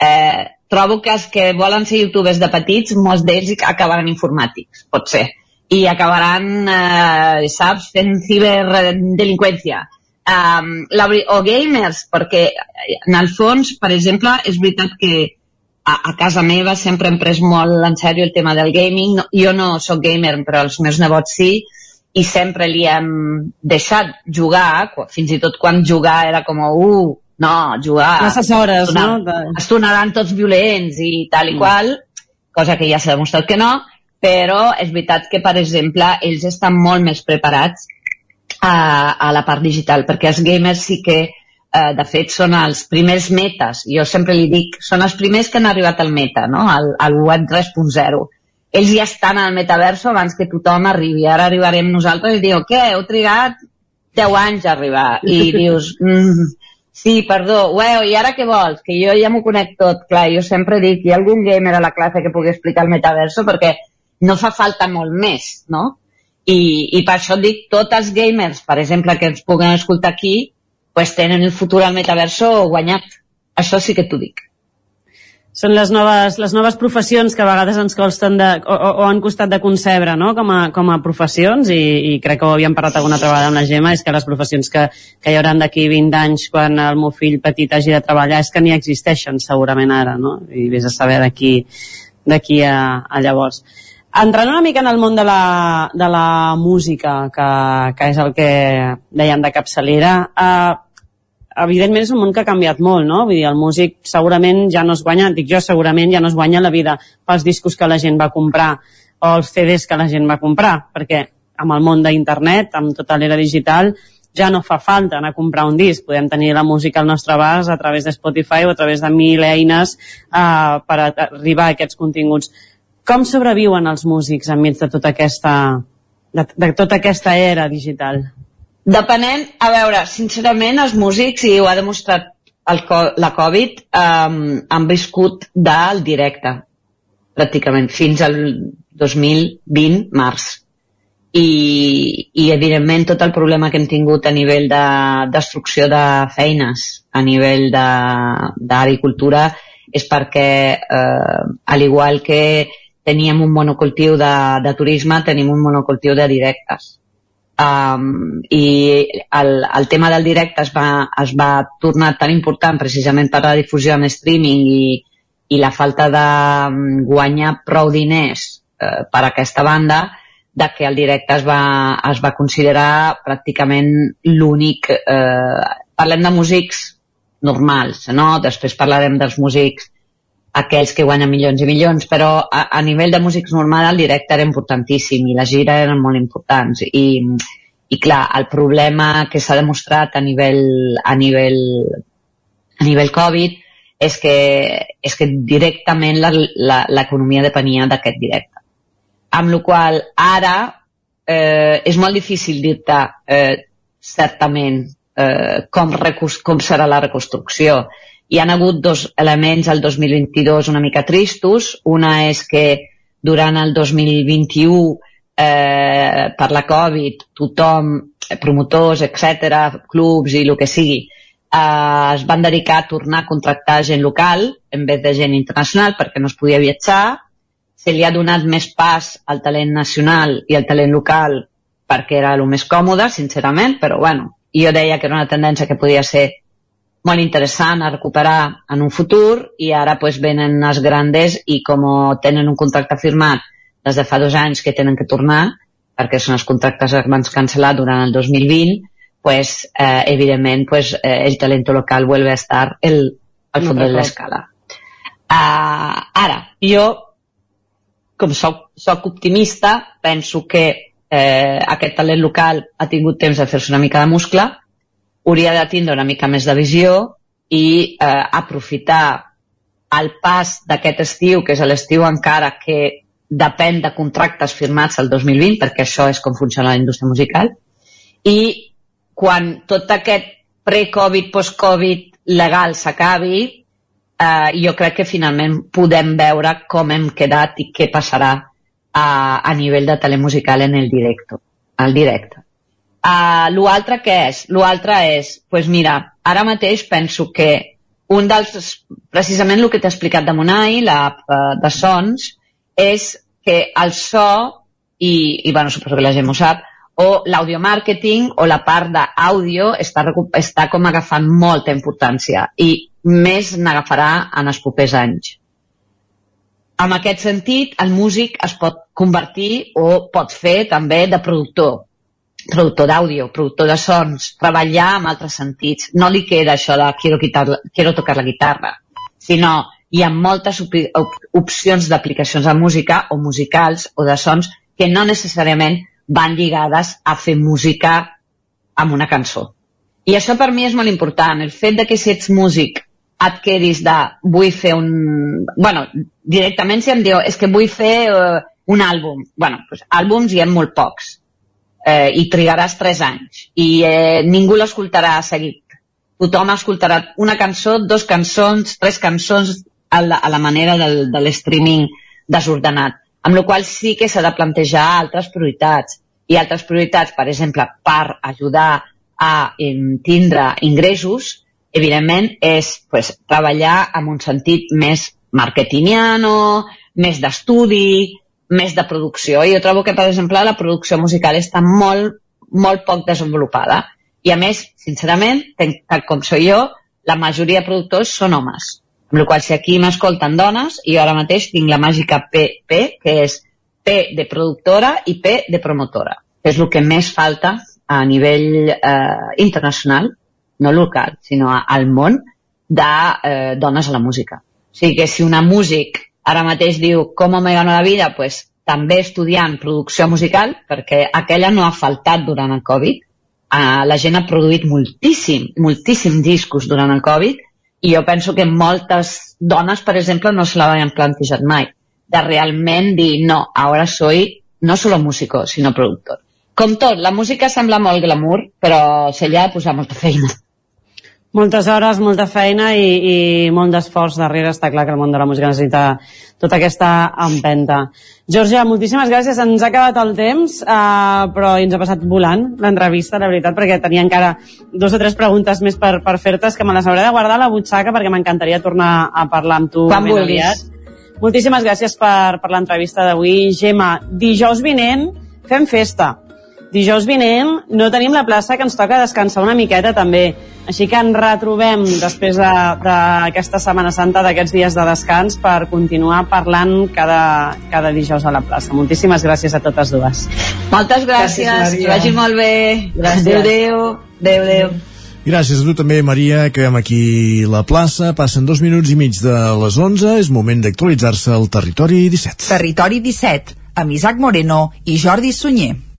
Speaker 29: Eh, trobo que els que volen ser youtubers de petits, molts d'ells acabaran informàtics, pot ser. I acabaran, eh, saps, fent ciberdelinqüència. um, o gamers, perquè en el fons, per exemple, és veritat que a, a casa meva sempre hem pres molt en sèrio el tema del gaming. No, jo no sóc gamer, però els meus nebots sí, i sempre li hem deixat jugar, fins i tot quan jugar era com, uh, no, jugar...
Speaker 28: Masses hores, no? De...
Speaker 29: Es tornaran tots violents i tal i mm. qual, cosa que ja s'ha demostrat que no, però és veritat que, per exemple, ells estan molt més preparats a, a la part digital, perquè els gamers sí que eh, de fet són els primers metes, jo sempre li dic, són els primers que han arribat al meta, no? al, al web 3.0. Ells ja estan al metaverso abans que tothom arribi. Ara arribarem nosaltres i diu, què, heu trigat 10 anys a arribar. I *laughs* dius, mm, sí, perdó, ueu, i ara què vols? Que jo ja m'ho conec tot. Clar, jo sempre dic, hi ha algun gamer a la classe que pugui explicar el metaverso perquè no fa falta molt més, no? I, i per això dic, tots els gamers, per exemple, que ens puguen escoltar aquí, pues tenen el futur al metaverso guanyat. Això sí que t'ho dic.
Speaker 28: Són les noves, les noves professions que a vegades ens costen de, o, o han costat de concebre no? com, a, com a professions i, i crec que ho havíem parlat alguna altra vegada amb la Gemma és que les professions que, que hi hauran d'aquí 20 anys quan el meu fill petit hagi de treballar és que ni existeixen segurament ara no? i vés a saber d'aquí d'aquí a, a llavors entrant una mica en el món de la, de la música que, que és el que dèiem de capçalera eh, evidentment és un món que ha canviat molt, no? Vull dir, el músic segurament ja no es guanya, dic jo, segurament ja no es guanya la vida pels discos que la gent va comprar o els CDs que la gent va comprar, perquè amb el món d'internet, amb tota l'era digital, ja no fa falta anar a comprar un disc, podem tenir la música al nostre abast a través de Spotify o a través de mil eines eh, per arribar a aquests continguts. Com sobreviuen els músics enmig de tota aquesta, de, de tota aquesta era digital?
Speaker 29: Depenent, a veure, sincerament, els músics, i ho ha demostrat el, la Covid, um, han viscut del directe, pràcticament, fins al 2020, març. I, i evidentment tot el problema que hem tingut a nivell de destrucció de feines, a nivell d'agricultura, és perquè, eh, al igual que teníem un monocultiu de, de turisme, tenim un monocultiu de directes um, i el, el tema del directe es va, es va tornar tan important precisament per la difusió en streaming i, i la falta de guanyar prou diners eh, per aquesta banda de que el directe es va, es va considerar pràcticament l'únic... Eh, parlem de músics normals, no? Després parlarem dels músics aquells que guanyen milions i milions, però a, a nivell de músics normal el directe era importantíssim i la gira eren molt importants i, i clar, el problema que s'ha demostrat a nivell, a nivell, a nivell Covid és que, és que directament l'economia depenia d'aquest directe. Amb la qual ara eh, és molt difícil dir-te eh, certament eh, com, com serà la reconstrucció hi han hagut dos elements al 2022 una mica tristos. Una és que durant el 2021 eh, per la Covid tothom, promotors, etc, clubs i el que sigui, eh, es van dedicar a tornar a contractar gent local en vez de gent internacional perquè no es podia viatjar. Se li ha donat més pas al talent nacional i al talent local perquè era el més còmode, sincerament, però bueno, jo deia que era una tendència que podia ser molt interessant a recuperar en un futur i ara pues, venen els grandes i com tenen un contracte firmat des de fa dos anys que tenen que tornar perquè són els contractes que van cancel·lar durant el 2020 pues, eh, evidentment pues, eh, el talento local vuelve a estar el, al fons de l'escala uh, ara, jo com soc, soc optimista penso que eh, aquest talent local ha tingut temps de fer-se una mica de muscle hauria de tindre una mica més de visió i eh, aprofitar el pas d'aquest estiu, que és l'estiu encara que depèn de contractes firmats el 2020, perquè això és com funciona la indústria musical, i quan tot aquest pre-Covid, post-Covid legal s'acabi, eh, jo crec que finalment podem veure com hem quedat i què passarà a, a nivell de telemusical en el directe. El directe. Uh, L'altre què és? L'altre és, doncs pues mira, ara mateix penso que un dels, precisament el que t'he explicat de Monai, l'app uh, de sons, és que el so, i, i bueno, suposo que la gent ho sap, o l'audiomàrqueting o la part d'àudio està, està com agafant molta importància i més n'agafarà en els propers anys. En aquest sentit, el músic es pot convertir o pot fer també de productor, productor d'àudio, productor de sons, treballar amb altres sentits. No li queda això de quiero, quitar, quiero tocar la guitarra, sinó hi ha moltes op opcions d'aplicacions de música o musicals o de sons que no necessàriament van lligades a fer música amb una cançó. I això per mi és molt important, el fet de que si ets músic et quedis de vull fer un... bueno, directament si em diu és que vull fer uh, un àlbum. bueno, doncs, àlbums hi ha molt pocs eh, i trigaràs 3 anys. I eh, ningú l'escoltarà seguit. Tothom escoltarà una cançó, dos cançons, tres cançons a la, a la manera del, de l'streaming desordenat. Amb la qual sí que s'ha de plantejar altres prioritats. I altres prioritats, per exemple, per ajudar a tindre ingressos, evidentment és pues, treballar amb un sentit més marketingiano, més d'estudi, més de producció. Jo trobo que, per exemple, la producció musical està molt, molt poc desenvolupada. I a més, sincerament, tal com soy jo, la majoria de productors són homes. Amb la qual si aquí m'escolten dones, i ara mateix tinc la màgica PP, que és P de productora i P de promotora, que és el que més falta a nivell eh, internacional, no local, sinó al món, de eh, dones a la música. O sigui que si una músic ara mateix diu com me gano la vida, pues, també estudiant producció musical, perquè aquella no ha faltat durant el Covid, eh, la gent ha produït moltíssim, moltíssim discos durant el Covid, i jo penso que moltes dones, per exemple, no se l'havien plantejat mai, de realment dir, no, ara soy no solo músico, sinó productor. Com tot, la música sembla molt glamour, però se li ha de posar molta feina.
Speaker 28: Moltes hores, molta feina i, i molt d'esforç darrere. Està clar que el món de la música necessita tota aquesta empenta. Georgia, moltíssimes gràcies. Ens ha acabat el temps, eh, però ens ha passat volant l'entrevista, la veritat, perquè tenia encara dos o tres preguntes més per, per fer-te, que me les hauré de guardar a la butxaca perquè m'encantaria tornar a parlar amb tu
Speaker 29: Quan ben aviat.
Speaker 28: Moltíssimes gràcies per, per l'entrevista d'avui. Gemma, dijous vinent fem festa dijous vinent no tenim la plaça que ens toca descansar una miqueta també. Així que ens retrobem després d'aquesta de, Setmana Santa, d'aquests dies de descans, per continuar parlant cada, cada dijous a la plaça. Moltíssimes gràcies a totes dues.
Speaker 29: Moltes gràcies, gràcies que vagi molt bé. Gràcies. Adéu, adéu. Adéu, adéu.
Speaker 1: Gràcies a tu també, Maria. Acabem aquí la plaça. Passen dos minuts i mig de les 11. És moment d'actualitzar-se al Territori 17.
Speaker 26: Territori 17, amb Isaac Moreno i Jordi Sunyer.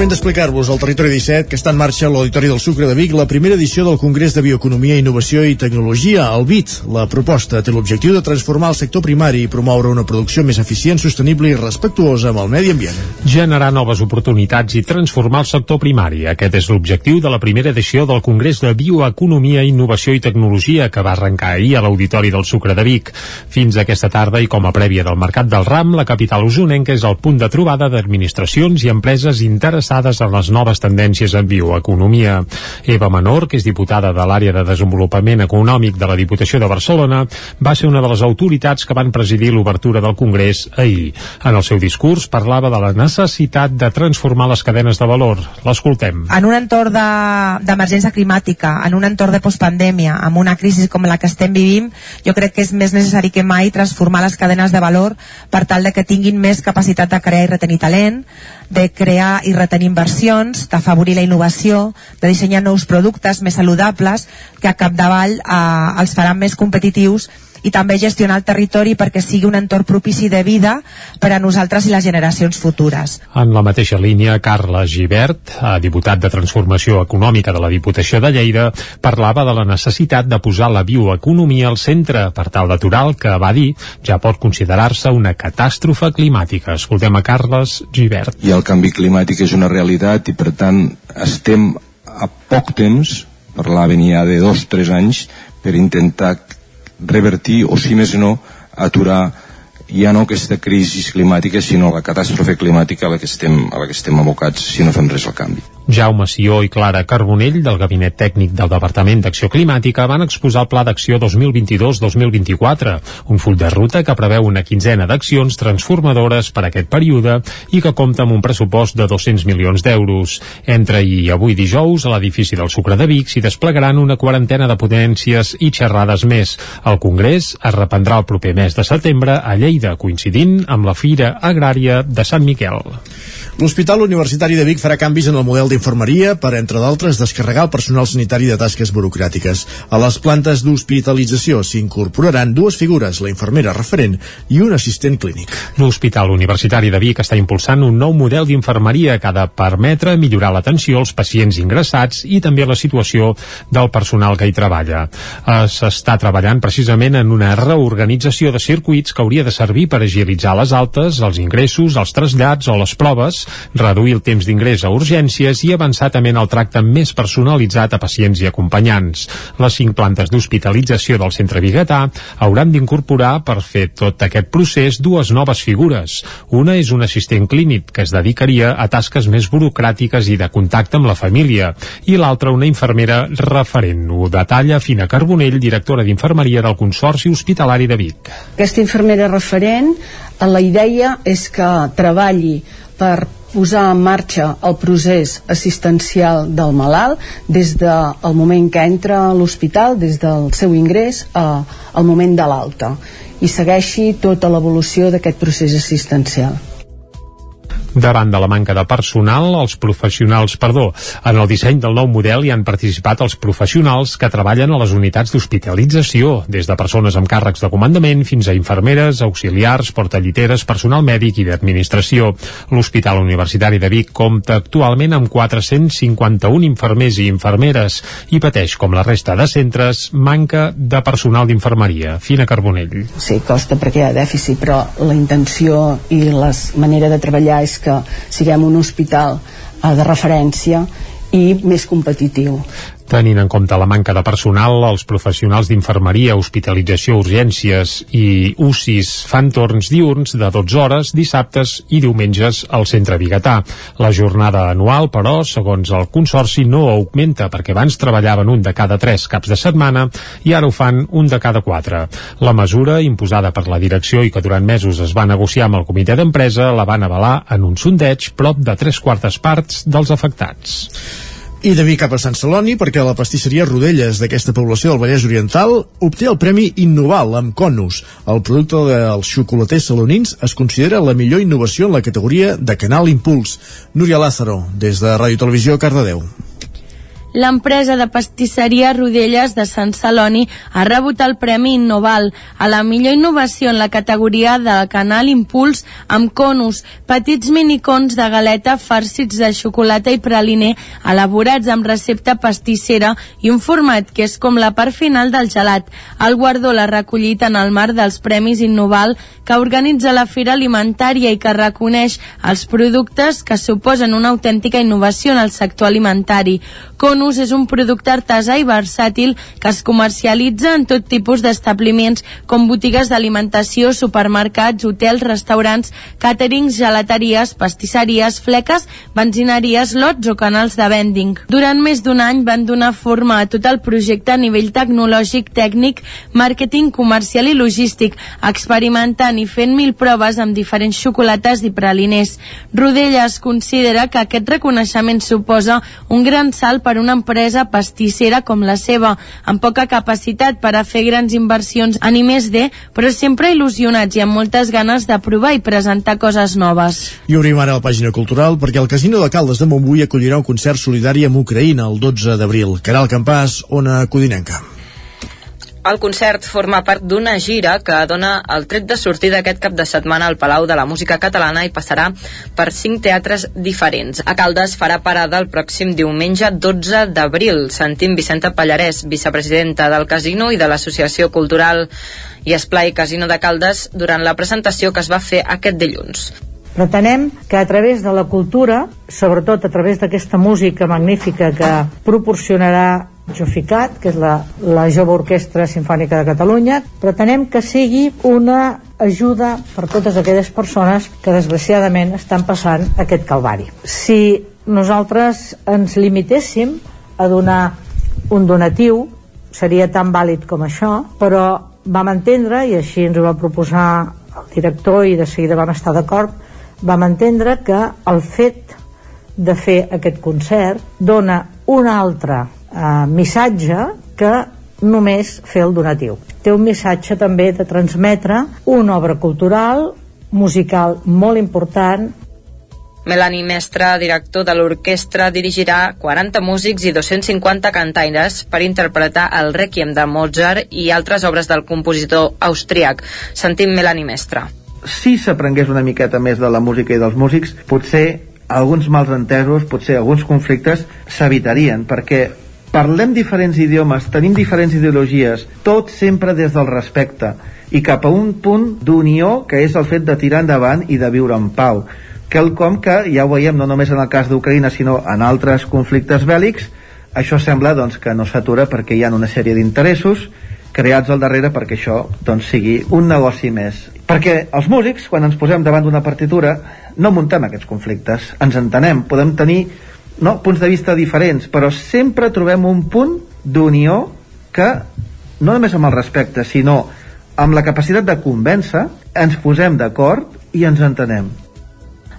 Speaker 1: Moment d'explicar-vos al Territori 17 que està en marxa a l'Auditori del Sucre de Vic la primera edició del Congrés de Bioeconomia, Innovació i Tecnologia, el BIT. La proposta té l'objectiu de transformar el sector primari i promoure una producció més eficient, sostenible i respectuosa amb el medi ambient.
Speaker 3: Generar noves oportunitats i transformar el sector primari. Aquest és l'objectiu de la primera edició del Congrés de Bioeconomia, Innovació i Tecnologia que va arrencar ahir a l'Auditori del Sucre de Vic. Fins aquesta tarda i com a prèvia del Mercat del Ram, la capital usonenca és el punt de trobada d'administracions i empreses interessades interessades en les noves tendències en bioeconomia. Eva Menor, que és diputada de l'àrea de desenvolupament econòmic de la Diputació de Barcelona, va ser una de les autoritats que van presidir l'obertura del Congrés ahir. En el seu discurs parlava de la necessitat de transformar les cadenes de valor. L'escoltem.
Speaker 30: En un entorn d'emergència de, climàtica, en un entorn de postpandèmia, amb una crisi com la que estem vivint, jo crec que és més necessari que mai transformar les cadenes de valor per tal de que tinguin més capacitat de crear i retenir talent, de crear i retenir inversions, d'afavorir la innovació, de dissenyar nous productes més saludables que a capdavall eh, els faran més competitius i també gestionar el territori perquè sigui un entorn propici de vida per a nosaltres i les generacions futures.
Speaker 3: En la mateixa línia, Carla Givert, eh, diputat de Transformació Econòmica de la Diputació de Lleida, parlava de la necessitat de posar la bioeconomia al centre per tal d'aturar el que va dir ja pot considerar-se una catàstrofe climàtica. Escoltem a Carles Givert.
Speaker 31: I el canvi climàtic és una realitat i per tant estem a poc temps, parlaven ja de dos o tres anys, per intentar revertir o si més no aturar ja no aquesta crisi climàtica sinó la catàstrofe climàtica a la que estem, a la que estem abocats si no fem res al canvi.
Speaker 3: Jaume Sió i Clara Carbonell, del Gabinet Tècnic del Departament d'Acció Climàtica, van exposar el Pla d'Acció 2022-2024, un full de ruta que preveu una quinzena d'accions transformadores per a aquest període i que compta amb un pressupost de 200 milions d'euros. Entre i avui dijous, a l'edifici del Sucre de Vic s'hi desplegaran una quarantena de potències i xerrades més. El Congrés es reprendrà el proper mes de setembre a Lleida, coincidint amb la Fira Agrària de Sant Miquel.
Speaker 1: L'Hospital Universitari de Vic farà canvis en el model d'infermeria per, entre d'altres, descarregar el personal sanitari de tasques burocràtiques. A les plantes d'hospitalització s'incorporaran dues figures, la infermera referent i un assistent clínic.
Speaker 3: L'Hospital Universitari de Vic està impulsant un nou model d'infermeria que ha de permetre millorar l'atenció als pacients ingressats i també la situació del personal que hi treballa. S'està treballant precisament en una reorganització de circuits que hauria de servir per agilitzar les altes, els ingressos, els trasllats o les proves, reduir el temps d'ingrés a urgències i avançar també en el tracte més personalitzat a pacients i acompanyants. Les cinc plantes d'hospitalització del centre Bigatà hauran d'incorporar per fer tot aquest procés dues noves figures. Una és un assistent clínic que es dedicaria a tasques més burocràtiques i de contacte amb la família i l'altra una infermera referent. Ho detalla Fina Carbonell, directora d'infermeria del Consorci Hospitalari de Vic.
Speaker 32: Aquesta infermera referent, la idea és que treballi per posar en marxa el procés assistencial del malalt des del moment que entra a l'hospital, des del seu ingrés al moment de l'alta i segueixi tota l'evolució d'aquest procés assistencial.
Speaker 3: Davant de la manca de personal, els professionals, perdó, en el disseny del nou model hi han participat els professionals que treballen a les unitats d'hospitalització, des de persones amb càrrecs de comandament fins a infermeres, auxiliars, portalliteres, personal mèdic i d'administració. L'Hospital Universitari de Vic compta actualment amb 451 infermers i infermeres i pateix, com la resta de centres, manca de personal d'infermeria. Fina Carbonell.
Speaker 32: Sí, costa perquè hi ha dèficit, però la intenció i la manera de treballar és que siguem un hospital eh, de referència i més competitiu.
Speaker 3: Tenint en compte la manca de personal, els professionals d'infermeria, hospitalització, urgències i UCIs fan torns diurns de 12 hores dissabtes i diumenges al centre Bigatà. La jornada anual, però, segons el Consorci, no augmenta perquè abans treballaven un de cada tres caps de setmana i ara ho fan un de cada quatre. La mesura, imposada per la direcció i que durant mesos es va negociar amb el comitè d'empresa, la van avalar en un sondeig prop de tres quartes parts dels afectats.
Speaker 1: I de Vic cap a Sant Celoni perquè la pastisseria Rodelles d'aquesta població del Vallès Oriental obté el Premi Innoval amb Conus. El producte dels xocolaters salonins es considera la millor innovació en la categoria de Canal Impuls. Núria Lázaro, des de Ràdio Televisió Cardedeu.
Speaker 7: L'empresa de pastisseria Rodelles de Sant Celoni ha rebut el Premi Innoval a la millor innovació en la categoria del canal Impuls amb conus, petits minicons de galeta farcits de xocolata i praliner elaborats amb recepta pastissera i un format que és com la part final del gelat. El guardó l'ha recollit en el marc dels Premis Innoval que organitza la Fira Alimentària i que reconeix els productes que suposen una autèntica innovació en el sector alimentari. Conus és un producte artesà i versàtil que es comercialitza en tot tipus d'establiments com botigues d'alimentació, supermercats, hotels, restaurants, càterings, gelateries, pastisseries, fleques, benzineries, lots o canals de vending. Durant més d'un any van donar forma a tot el projecte a nivell tecnològic, tècnic, màrqueting, comercial i logístic, experimentant i fent mil proves amb diferents xocolates i praliners. Rodelles considera que aquest reconeixement suposa un gran salt per una empresa pastissera com la seva, amb poca capacitat per a fer grans inversions en I+D, però sempre il·lusionats i amb moltes ganes de provar i presentar coses noves.
Speaker 1: I obrim ara la pàgina cultural perquè el Casino de Caldes de Montbui acollirà un concert solidari amb Ucraïna el 12 d'abril. Caral Campàs, Ona Codinenca.
Speaker 6: El concert forma part d'una gira que dona el tret de sortida aquest cap de setmana al Palau de la Música Catalana i passarà per cinc teatres diferents. A Caldes farà parada el pròxim diumenge 12 d'abril. Sentim Vicenta Pallarès, vicepresidenta del Casino i de l'Associació Cultural i Esplai Casino de Caldes durant la presentació que es va fer aquest dilluns.
Speaker 33: Pretenem que a través de la cultura, sobretot a través d'aquesta música magnífica que proporcionarà Joficat, que és la, la Jove Orquestra Sinfònica de Catalunya, pretenem que sigui una ajuda per totes aquelles persones que desgraciadament estan passant aquest calvari. Si nosaltres ens limitéssim a donar un donatiu seria tan vàlid com això però vam entendre i així ens ho va proposar el director i de seguida vam estar d'acord vam entendre que el fet de fer aquest concert dona un altre eh, missatge que només fer el donatiu. Té un missatge també de transmetre una obra cultural, musical molt important
Speaker 6: Melanie Mestre, director de l'orquestra, dirigirà 40 músics i 250 cantaires per interpretar el Requiem de Mozart i altres obres del compositor austríac. Sentim Melanie Mestre.
Speaker 34: Si s'aprengués una miqueta més de la música i dels músics, potser alguns mals entesos, potser alguns conflictes s'evitarien, perquè parlem diferents idiomes, tenim diferents ideologies, tot sempre des del respecte i cap a un punt d'unió que és el fet de tirar endavant i de viure en pau. Quelcom que ja ho veiem no només en el cas d'Ucraïna sinó en altres conflictes bèl·lics. Això sembla doncs, que no s'atura perquè hi ha una sèrie d'interessos creats al darrere perquè això doncs, sigui un negoci més. Perquè els músics, quan ens posem davant d'una partitura, no muntem aquests conflictes, ens entenem, podem tenir no, punts de vista diferents, però sempre trobem un punt d'unió que, no només amb el respecte, sinó amb la capacitat de convèncer, ens posem d'acord i ens entenem.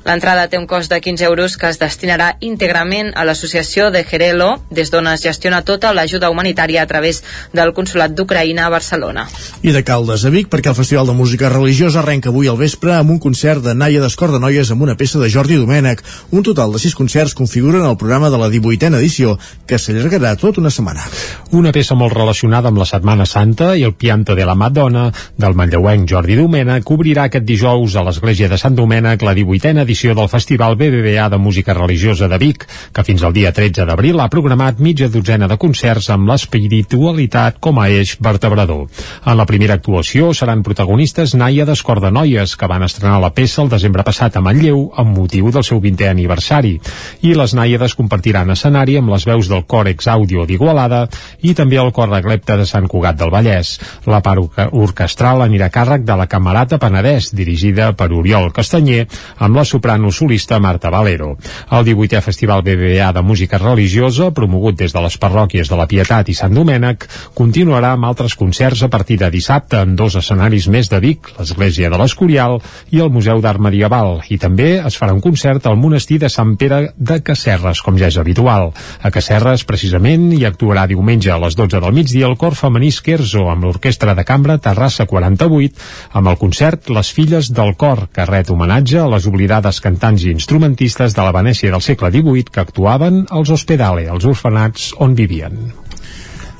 Speaker 6: L'entrada té un cost de 15 euros que es destinarà íntegrament a l'associació de Gerelo, des d'on es gestiona tota l'ajuda humanitària a través del Consolat d'Ucraïna a Barcelona.
Speaker 1: I de Caldes a Vic, perquè el Festival de Música Religiosa arrenca avui al vespre amb un concert de Naia d'Escor de Noies amb una peça de Jordi Domènech. Un total de sis concerts configuren el programa de la 18a edició, que s'allargarà tota una setmana.
Speaker 3: Una peça molt relacionada amb la Setmana Santa i el Pianto de la Madonna del manlleuenc Jordi Domènech obrirà aquest dijous a l'Església de Sant Domènec la 18a edició del Festival BBVA de Música Religiosa de Vic, que fins al dia 13 d'abril ha programat mitja dotzena de concerts amb l'espiritualitat com a eix vertebrador. En la primera actuació seran protagonistes Naia d'Escordanoies, que van estrenar la peça el desembre passat a Manlleu amb motiu del seu 20è aniversari. I les Nàiades compartiran escenari amb les veus del cor Exaudio d'Igualada i també el cor Reglepte de Sant Cugat del Vallès. La part orquestral anirà a càrrec de la Camerata Penedès, dirigida per Oriol Castanyer, amb la soprano solista Marta Valero. El 18è Festival BBA de Música Religiosa, promogut des de les parròquies de la Pietat i Sant Domènec, continuarà amb altres concerts a partir de dissabte en dos escenaris més de Vic, l'Església de l'Escorial i el Museu d'Art Medieval, i també es farà un concert al monestir de Sant Pere de Casserres, com ja és habitual. A Casserres, precisament, hi actuarà diumenge a les 12 del migdia el cor femení Scherzo amb l'Orquestra de Cambra Terrassa 48, amb el concert Les Filles del Cor, que ret homenatge a les oblidades dels cantants i instrumentistes de la Venècia del segle XVIII que actuaven als hospedale, als orfenats on vivien.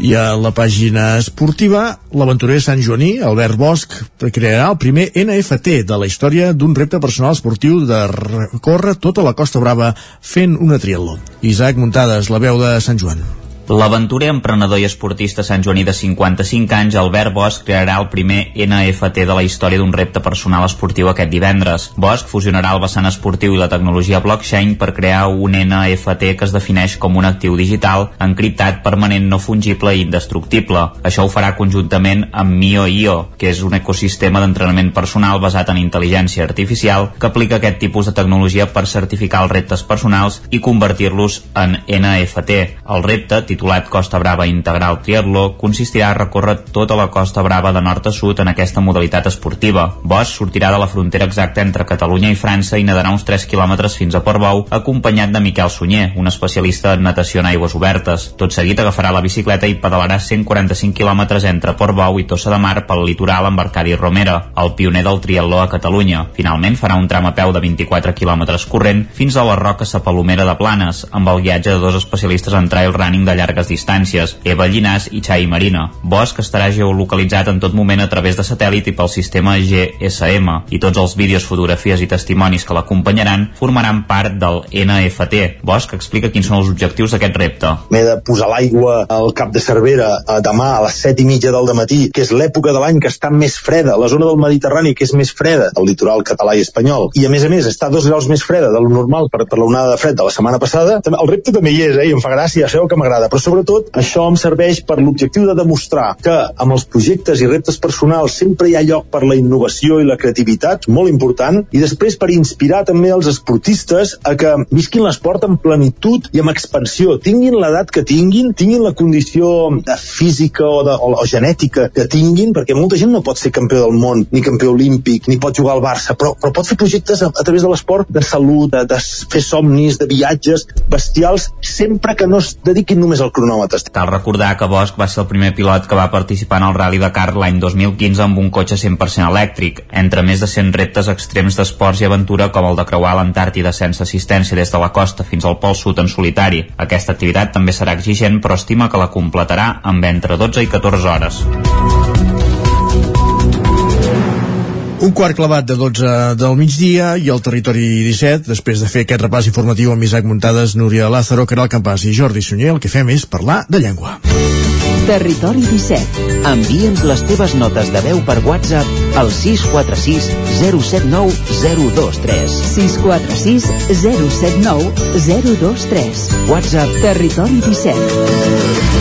Speaker 1: I a la pàgina esportiva, l'aventurer Sant Joaní, Albert Bosch, crearà el primer NFT de la història d'un repte personal esportiu de recórrer tota la Costa Brava fent una triatló. Isaac Muntades, la veu de Sant Joan.
Speaker 8: L'aventurer emprenedor i esportista Sant Joaní de 55 anys, Albert Bosch, crearà el primer NFT de la història d'un repte personal esportiu aquest divendres. Bosch fusionarà el vessant esportiu i la tecnologia blockchain per crear un NFT que es defineix com un actiu digital encriptat, permanent, no fungible i indestructible. Això ho farà conjuntament amb Mio.io, que és un ecosistema d'entrenament personal basat en intel·ligència artificial que aplica aquest tipus de tecnologia per certificar els reptes personals i convertir-los en NFT. El repte, titulat Costa Brava Integral Triatló, consistirà a recórrer tota la Costa Brava de nord a sud en aquesta modalitat esportiva. Bosch sortirà de la frontera exacta entre Catalunya i França i nedarà uns 3 quilòmetres fins a Portbou, acompanyat de Miquel Sunyer, un especialista en natació en aigües obertes. Tot seguit agafarà la bicicleta i pedalarà 145 quilòmetres entre Portbou i Tossa de Mar pel litoral amb Arcadi Romera, el pioner del triatló a Catalunya. Finalment farà un tram a peu de 24 quilòmetres corrent fins a la Roca Sapalomera de Planes, amb el guiatge de dos especialistes en trail running de llargues distàncies, Eva Llinàs i Xai Marina. Bosch estarà geolocalitzat en tot moment a través de satèl·lit i pel sistema GSM, i tots els vídeos, fotografies i testimonis que l'acompanyaran formaran part del NFT. Bosch explica quins són els objectius d'aquest repte.
Speaker 35: M'he de posar l'aigua al cap de Cervera a demà a les set i mitja del matí, que és l'època de l'any que està més freda, la zona del Mediterrani que és més freda, el litoral català i espanyol, i a més a més està dos graus més freda del normal per, per l'onada de fred de la setmana passada, el repte també hi és, eh, i em fa gràcia, sabeu que m'agrada però sobretot això em serveix per l'objectiu de demostrar que amb els projectes i reptes personals sempre hi ha lloc per la innovació i la creativitat, molt important, i després per inspirar també els esportistes a que visquin l'esport amb plenitud i amb expansió, tinguin l'edat que tinguin, tinguin la condició de física o, de, o, o genètica que tinguin, perquè molta gent no pot ser campió del món, ni campió olímpic, ni pot jugar al Barça, però, però pot fer projectes a, a través de l'esport de salut, de, de fer somnis, de viatges bestials, sempre que no es dediquin només al cronòmetre.
Speaker 36: Cal recordar que Bosch va ser el primer pilot que va participar en el Rally Dakar l'any 2015 amb un cotxe 100% elèctric, entre més de 100 reptes extrems d'esports i aventura com el de creuar l'Antàrtida sense assistència des de la costa fins al Pol Sud en solitari. Aquesta activitat també serà exigent, però estima que la completarà amb entre 12 i 14 hores.
Speaker 1: Un quart clavat de 12 del migdia i al territori 17, després de fer aquest repàs informatiu amb Isaac Muntades, Núria Lázaro, Caral Campàs i Jordi Sunyer, el que fem és parlar de llengua.
Speaker 37: Territori 17. Envia'ns les teves notes de veu per WhatsApp al 646 079 023.
Speaker 21: 646 079 023.
Speaker 37: WhatsApp
Speaker 21: Territori 17.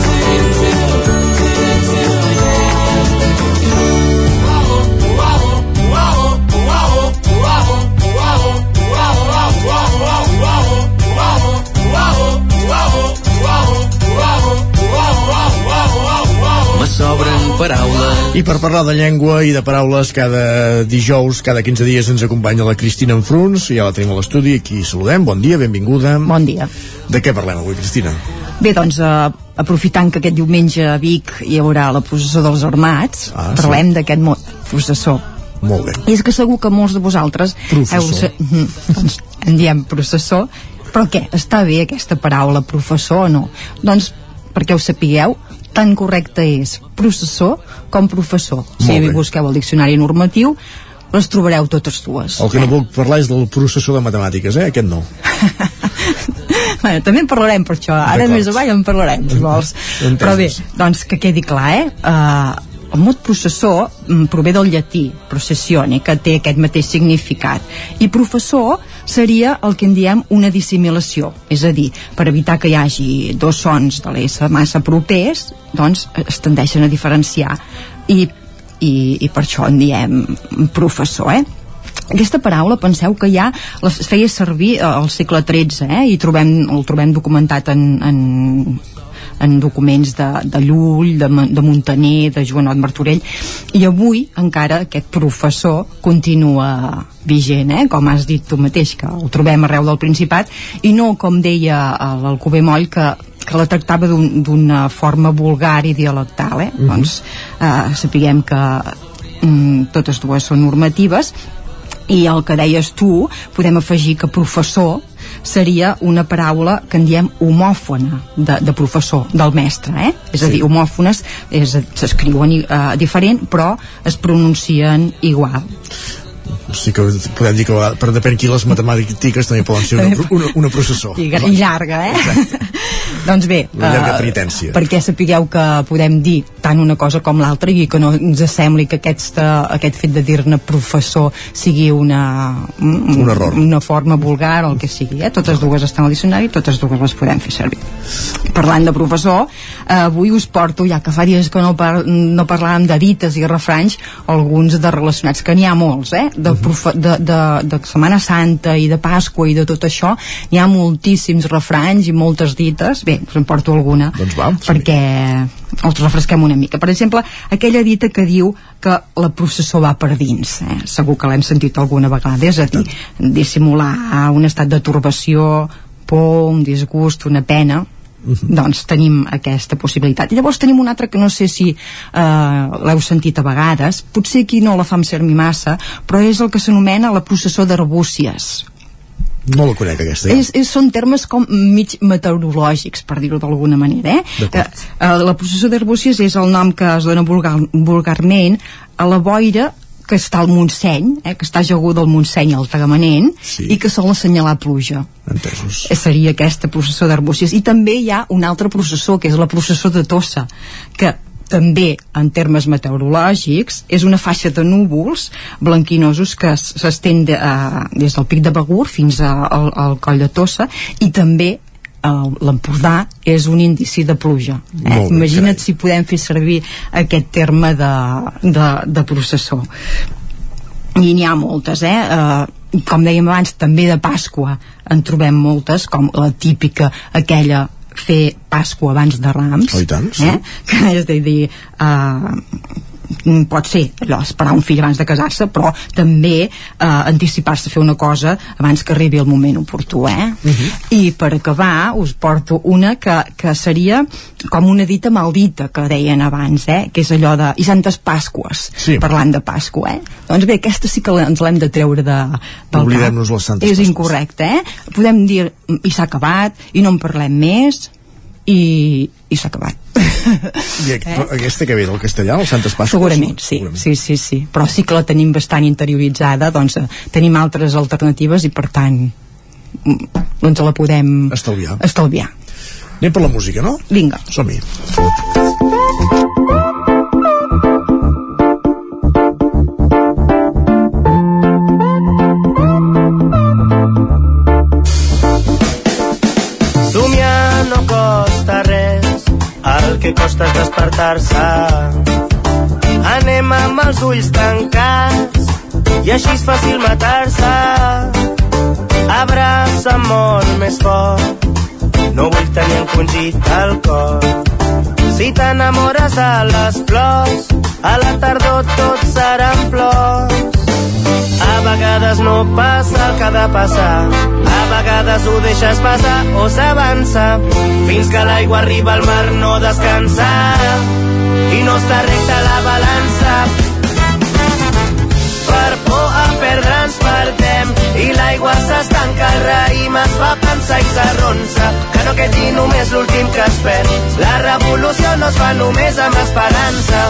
Speaker 1: I per parlar de llengua i de paraules, cada dijous, cada 15 dies ens acompanya la Cristina Enfruns, ja la tenim a l'estudi, aquí saludem, bon dia, benvinguda.
Speaker 26: Bon dia.
Speaker 1: De què parlem avui, Cristina?
Speaker 26: Bé, doncs, eh, aprofitant que aquest diumenge a Vic hi haurà la processó dels armats,
Speaker 1: Ah,
Speaker 26: parlem sí. d'aquest mot, processó.
Speaker 1: Molt bé.
Speaker 26: I és que segur que molts de vosaltres...
Speaker 1: Professor.
Speaker 26: Heu, Mhm, doncs en diem processó, però què, està bé aquesta paraula professor o no? Doncs, perquè ho sapigueu, tan correcte és processor com professor. Si busqueu el diccionari normatiu, les trobareu totes dues.
Speaker 1: El que no puc parlar és del processor de matemàtiques, eh? Aquest no. *laughs*
Speaker 26: Bueno, també en parlarem per això, ara més avall en parlarem, si vols.
Speaker 1: Entesos.
Speaker 26: Però bé, doncs que quedi clar, eh? Uh, el mot processor mm, prové del llatí, processione, que té aquest mateix significat. I professor seria el que en diem una dissimilació, és a dir, per evitar que hi hagi dos sons de l'S massa propers, doncs es tendeixen a diferenciar. I, i, i per això en diem professor, eh? aquesta paraula penseu que ja es feia servir eh, al segle XIII eh? i trobem, el trobem documentat en, en, en documents de, de Llull, de, de Montaner, de Joanot Martorell i avui encara aquest professor continua vigent, eh? com has dit tu mateix que el trobem arreu del Principat i no com deia eh, l'Alcover Moll que que la tractava d'un- d'una forma vulgar i dialectal eh?
Speaker 38: Mhm.
Speaker 26: doncs eh, sapiguem que mm, totes dues són normatives i el que deies tu, podem afegir que professor seria una paraula que en diem homòfona de, de professor, del mestre, eh? És a dir, homòfones s'escriuen eh, diferent, però es pronuncien igual.
Speaker 1: Sí que podem dir que per depèn qui les matemàtiques també poden ser una, una, una processó.
Speaker 26: I, i llarga, eh? *laughs* doncs bé,
Speaker 1: Una llarga
Speaker 26: eh,
Speaker 1: penitència.
Speaker 26: perquè sapigueu que podem dir tant una cosa com l'altra i que no ens sembli que aquesta, aquest fet de dir-ne professor sigui una, un,
Speaker 1: error.
Speaker 26: una forma vulgar o el que sigui. Eh? Totes dues estan al diccionari, totes dues les podem fer servir. Parlant de professor, eh, avui us porto, ja que fa dies que no, par no parlàvem de dites i refranys, alguns de relacionats, que n'hi ha molts, eh? De, profe de, de, de Setmana Santa i de Pasqua i de tot això, n'hi ha moltíssims refranys i moltes dites. Bé, us en porto alguna.
Speaker 1: Doncs va,
Speaker 26: perquè els refresquem una mica. Per exemple, aquella dita que diu que la processó va per dins. Eh? Segur que l'hem sentit alguna vegada. És a dir, dissimular un estat de turbació, por, un disgust, una pena, doncs tenim aquesta possibilitat. I llavors tenim una altra que no sé si eh, l'heu sentit a vegades, potser aquí no la fam servir massa, però és el que s'anomena la processó d'arbúcies.
Speaker 1: No la conec aquesta. Ja.
Speaker 26: És, és, són termes com mig meteorològics, per dir-ho d'alguna manera. Eh? Eh, eh, la processó d'arbúcies és el nom que es dona vulgar, vulgarment a la boira que està al Montseny, eh, que està ajaguda al Montseny al Tagamanent, sí. i que sol assenyalar pluja.
Speaker 1: Entesos.
Speaker 26: Eh, Seria aquesta processó d'arbúcies. I també hi ha una altra processó, que és la processó de Tossa, que també en termes meteorològics és una faixa de núvols blanquinosos que s'estén de, uh, des del pic de Begur fins a, al, al coll de Tossa i també l'Empordà és un indici de pluja eh?
Speaker 1: Bé,
Speaker 26: imagina't si podem fer servir aquest terme de, de, de processó i n'hi ha moltes eh? Uh, com dèiem abans també de Pasqua en trobem moltes com la típica aquella fer Pasqua abans de Rams
Speaker 1: Oh, tant, sí.
Speaker 26: eh? *laughs* que és a dir uh, pot ser allò, esperar un fill abans de casar-se però també eh, anticipar-se a fer una cosa abans que arribi el moment oportú eh? i per acabar us porto una que, que seria com una dita maldita que deien abans eh? que és allò de i santes Pasques
Speaker 1: Sí.
Speaker 26: parlant de Pasqua eh? doncs bé, aquesta sí que ens l'hem de treure de, del
Speaker 1: Oblidem-nos
Speaker 26: cap.
Speaker 1: les santes
Speaker 26: és
Speaker 1: Pasqües.
Speaker 26: incorrecte eh? podem dir i s'ha acabat i no en parlem més i, i s'ha acabat
Speaker 1: I *laughs* eh? aquesta que ve del castellà, el Santes Pasques?
Speaker 26: Segurament, sí, sí, sí, sí. Però sí que la tenim bastant interioritzada, doncs eh, tenim altres alternatives i per tant mm, doncs la podem
Speaker 1: Estalviar.
Speaker 26: estalviar.
Speaker 1: Anem per la música, no?
Speaker 26: Vinga.
Speaker 1: Som-hi.
Speaker 39: Que costa despertar-se. Anem amb els ulls tancats i així és fàcil matar-se. Abraça molt més fort, no vull tenir encongit el cor. Si t'enamores de les flors, a la tardor tot seran plors. Vegades no passa el que ha de passar, a vegades ho deixes passar o s'avança, fins que l'aigua arriba al mar no descansa i no està recta la balança. Per por a perdre ens perdem i l'aigua s'estanca, el raïm es fa pensar i s'arronsa, que no quedi només l'últim que es perd. La revolució no es fa només amb esperança,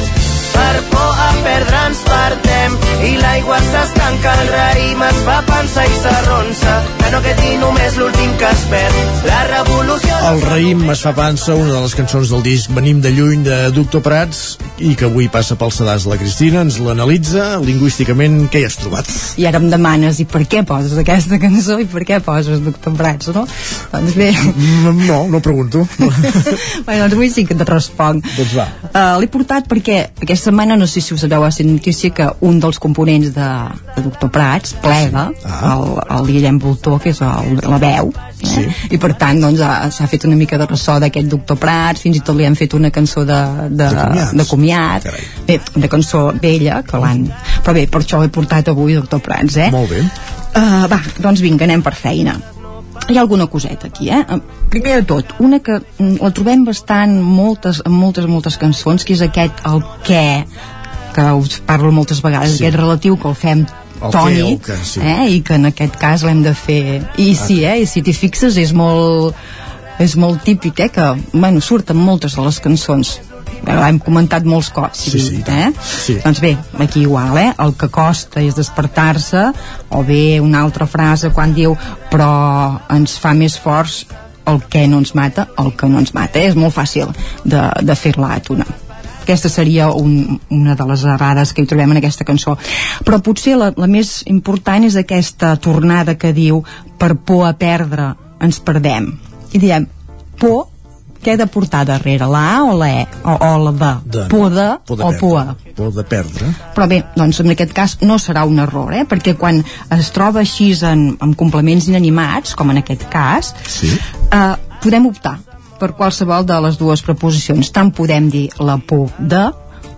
Speaker 39: per por a perdre ens perdem i l'aigua s'estanca, el raïm es fa pensar i s'arronsa, que no quedi només l'últim que es perd. La revolució...
Speaker 1: El raïm es fa pansa, una de les cançons del disc Venim de lluny de Doctor Prats i que avui passa pel sedàs la Cristina, ens l'analitza lingüísticament, què hi has trobat?
Speaker 26: I ara em demanes, i per què poses aquesta cançó i per què poses Doctor Prats, no? Doncs bé...
Speaker 1: No, no pregunto. *laughs*
Speaker 26: Bé, doncs avui sí que et responc.
Speaker 1: doncs va.
Speaker 26: Uh, L'he portat perquè aquesta setmana, no sé si us va ser notícia que un dels components de, de Doctor Prats plega,
Speaker 1: Ah.
Speaker 26: el, el Guillem Voltor, que és el, la veu, eh?
Speaker 1: Sí.
Speaker 26: i per tant doncs, ha- s'ha fet una mica de ressò d'aquest Doctor Prats, fins i tot li han fet una cançó de, de,
Speaker 1: De comiats.
Speaker 26: de comiat, bé, una cançó vella, que l'han... Però bé, per això he portat avui Doctor Prats, eh?
Speaker 1: Molt bé.
Speaker 26: Uh, va, doncs vinga, anem per feina. Hi ha alguna coseta aquí, eh? Primer de tot, una que mm, la trobem bastant moltes, en moltes, moltes cançons, que és aquest el què, que us parlo moltes vegades,
Speaker 1: Sí.
Speaker 26: aquest relatiu que el fem
Speaker 1: El
Speaker 26: tònic,
Speaker 1: el què, sí.
Speaker 26: eh? i que en aquest cas l'hem de fer... I
Speaker 1: Ah.
Speaker 26: sí, eh? I si t'hi fixes és molt, és molt típic, eh? Que, bueno, surten moltes de les cançons Eh, l'hem comentat molts cops
Speaker 1: Sí, sí,
Speaker 26: eh?
Speaker 1: Sí.
Speaker 26: doncs bé, aquí igual eh? el que costa és despertar-se o bé una altra frase quan diu però ens fa més forts el que no ens mata, el que no ens mata és molt fàcil de, de fer-la àtona aquesta seria un, una de les errades que hi trobem en aquesta cançó però potser la, la més important és aquesta tornada que diu per por a perdre ens perdem i diem por què he de portar darrere, la A o la E o, o la D,
Speaker 1: De-
Speaker 26: por de o. Por
Speaker 1: de perdre.
Speaker 26: però bé, doncs en aquest cas no serà un error, eh? perquè quan es troba així en, en complements inanimats, com en aquest cas,
Speaker 1: sí.
Speaker 26: eh, podem optar per qualsevol de les dues preposicions. Tant podem dir la por de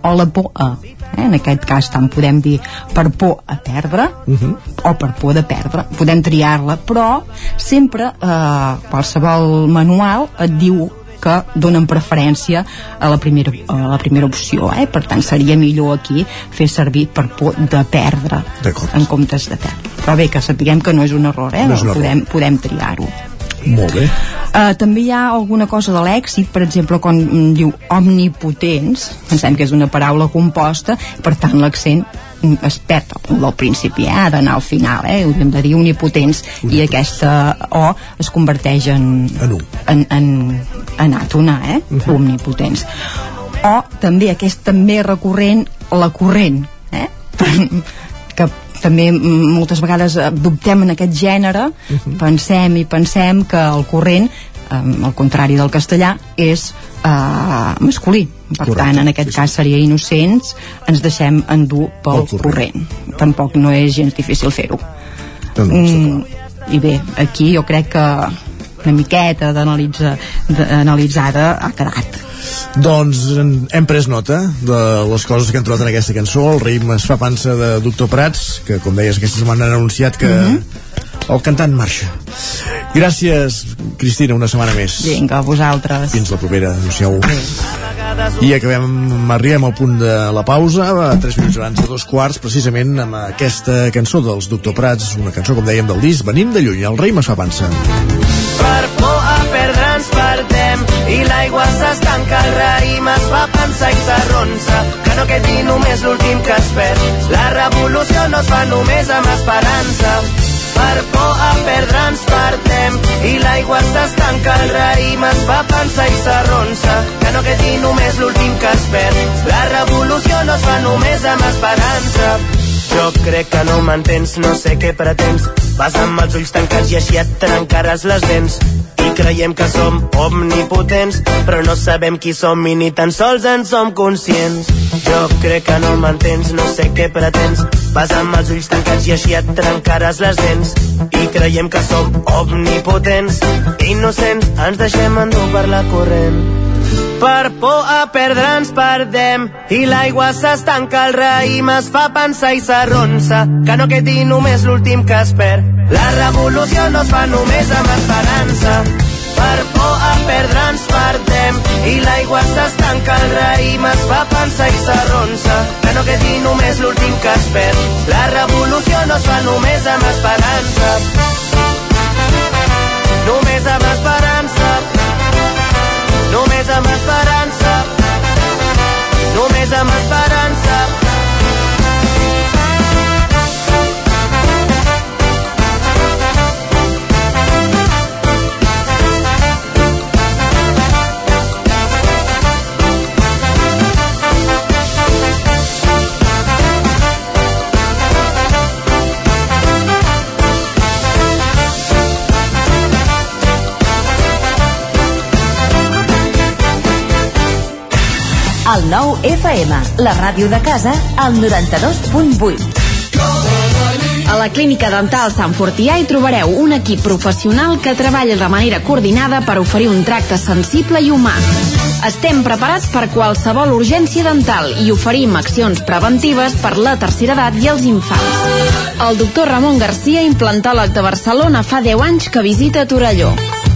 Speaker 26: o la por a. Eh? En aquest cas tant podem dir per por a perdre
Speaker 1: Uh -huh.
Speaker 26: o per por de perdre. Podem triar-la, però sempre eh, qualsevol manual et diu que donen preferència a la primera, a la primera opció, eh? per tant seria millor aquí fer servir per por de perdre en comptes de perdre. Però bé, que sapiguem que no és un error, eh?
Speaker 1: No és un error.
Speaker 26: podem, podem triar-ho.
Speaker 1: Molt bé.
Speaker 26: Uh, també hi ha alguna cosa de lèxic, per exemple, quan mm, diu omnipotents, pensem que és una paraula composta, per tant l'accent mm, es perd el del principi, eh? ha d'anar al final, eh? hauríem de dir omnipotents, i aquesta O es converteix en,
Speaker 1: en,
Speaker 26: en, en, en àtona, eh? omnipotents.
Speaker 40: o també aquest també recurrent la corrent eh? *laughs* també moltes vegades dubtem en aquest gènere uh -huh. pensem i pensem que el corrent eh, al contrari del castellà és eh, masculí. Per Correcte, tant en aquest sí, cas seria innocents ens deixem endur pel corrent. corrent. Tampoc no és gens difícil fer-ho. No, no, mm, i bé, aquí jo crec que una miqueta d'analitzada ha quedat
Speaker 1: doncs hem pres nota de les coses que han trobat en aquesta cançó. El ritme es fa pansa de Doctor Prats que com deies aquesta setmana han anunciat que mm -hmm. el cantant marxa. Gràcies Cristina una setmana més.
Speaker 40: Vinga, a vosaltres.
Speaker 1: Fins la propera, adéu-siau i acabem, arribem al punt de la pausa, a 3 minuts abans de dos quarts, precisament amb aquesta cançó dels Doctor Prats, una cançó, com dèiem, del disc, Venim de lluny, el rei m'es fa pensar.
Speaker 39: Per por a perdre'ns perdem i l'aigua s'estanca, el raïm es fa pensar i s'arronsa, que no quedi només l'últim que es perd. La revolució no es fa només amb esperança, per por a perdre'ns perdem i l'aigua s'estanca, el raïm es fa pensar i s'arronsa, que no quedi només l'últim que es perd. La revolució no es fa només amb esperança, jo crec que no m'entens, no sé què pretens. Vas amb els ulls tancats i així et trencaràs les dents. I creiem que som omnipotents, però no sabem qui som i ni tan sols en som conscients. Jo crec que no m'entens, no sé què pretens. Vas amb els ulls tancats i així et trencaràs les dents. I creiem que som omnipotents, innocents, ens deixem endur per la corrent. Per por a perdre ens perdem i l'aigua s'estanca, el raïm es fa pensar i s'arronsa, que no quedi només l'últim que es perd. La revolució no es fa només amb esperança, per por a perdre ens perdem i l'aigua s'estanca, el raïm es fa pensar i s'arronsa, que no quedi només l'últim que es perd. La revolució no es fa només amb esperança, només amb esperança Només amb esperança. Només amb esperança
Speaker 41: El nou FM, la ràdio de casa, al 92.8.
Speaker 42: A la Clínica Dental Sant Fortià hi trobareu un equip professional que treballa de manera coordinada per oferir un tracte sensible i humà. Estem preparats per qualsevol urgència dental i oferim accions preventives per la tercera edat i els infants. El doctor Ramon Garcia, implantòleg de Barcelona, fa 10 anys que visita Torelló.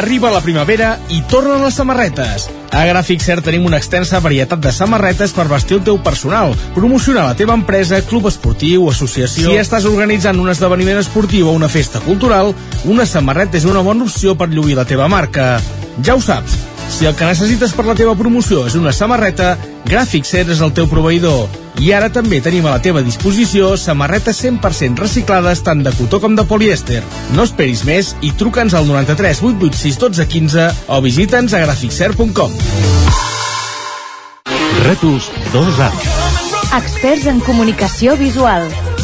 Speaker 43: Arriba la primavera i tornen les samarretes. A Gràfic Cert tenim una extensa varietat de samarretes per vestir el teu personal, promocionar la teva empresa, club esportiu, associació... Si estàs organitzant un esdeveniment esportiu o una festa cultural, una samarreta és una bona opció per lluir la teva marca. Ja ho saps, si el que necessites per la teva promoció és una samarreta, Gràfic Cert és el teu proveïdor. I ara també tenim a la teva disposició samarretes 100% reciclades tant de cotó com de polièster. No esperis més i truca'ns al 93 886 12 15 o visita'ns a graficser.com.
Speaker 44: Retus 2A.
Speaker 41: Experts en comunicació visual.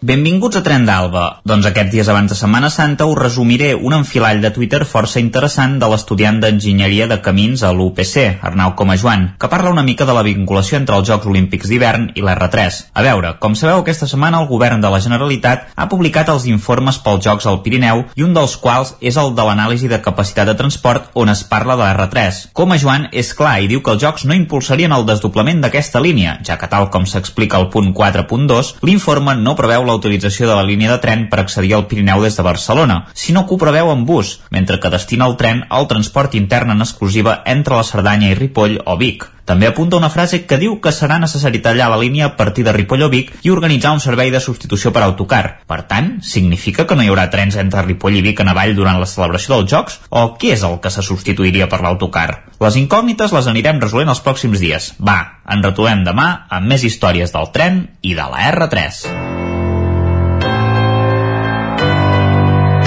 Speaker 8: Benvinguts a Tren d'Alba. Doncs aquests dies abans de Setmana Santa us resumiré un enfilall de Twitter força interessant de l'estudiant d'Enginyeria de Camins a l'UPC, Arnau Comajoan, que parla una mica de la vinculació entre els Jocs Olímpics d'hivern i l'R3. A veure, com sabeu, aquesta setmana el govern de la Generalitat ha publicat els informes pels Jocs al Pirineu i un dels quals és el de l'anàlisi de capacitat de transport on es parla de l'R3. Comajoan és clar i diu que els Jocs no impulsarien el desdoblament d'aquesta línia, ja que tal com s'explica al punt 4.2, l'informe no preveu la utilització de la línia de tren per accedir al Pirineu des de Barcelona, sinó que ho preveu en bus, mentre que destina el tren al transport intern en exclusiva entre la Cerdanya i Ripoll o Vic. També apunta una frase que diu que serà necessari tallar la línia a partir de Ripoll o Vic i organitzar un servei de substitució per autocar. Per tant, significa que no hi haurà trens entre Ripoll i Vic en avall durant la celebració dels Jocs? O què és el que se substituiria per l'autocar? Les incògnites les anirem resolent els pròxims dies. Va, en retrobem demà amb més històries del tren i de la R3.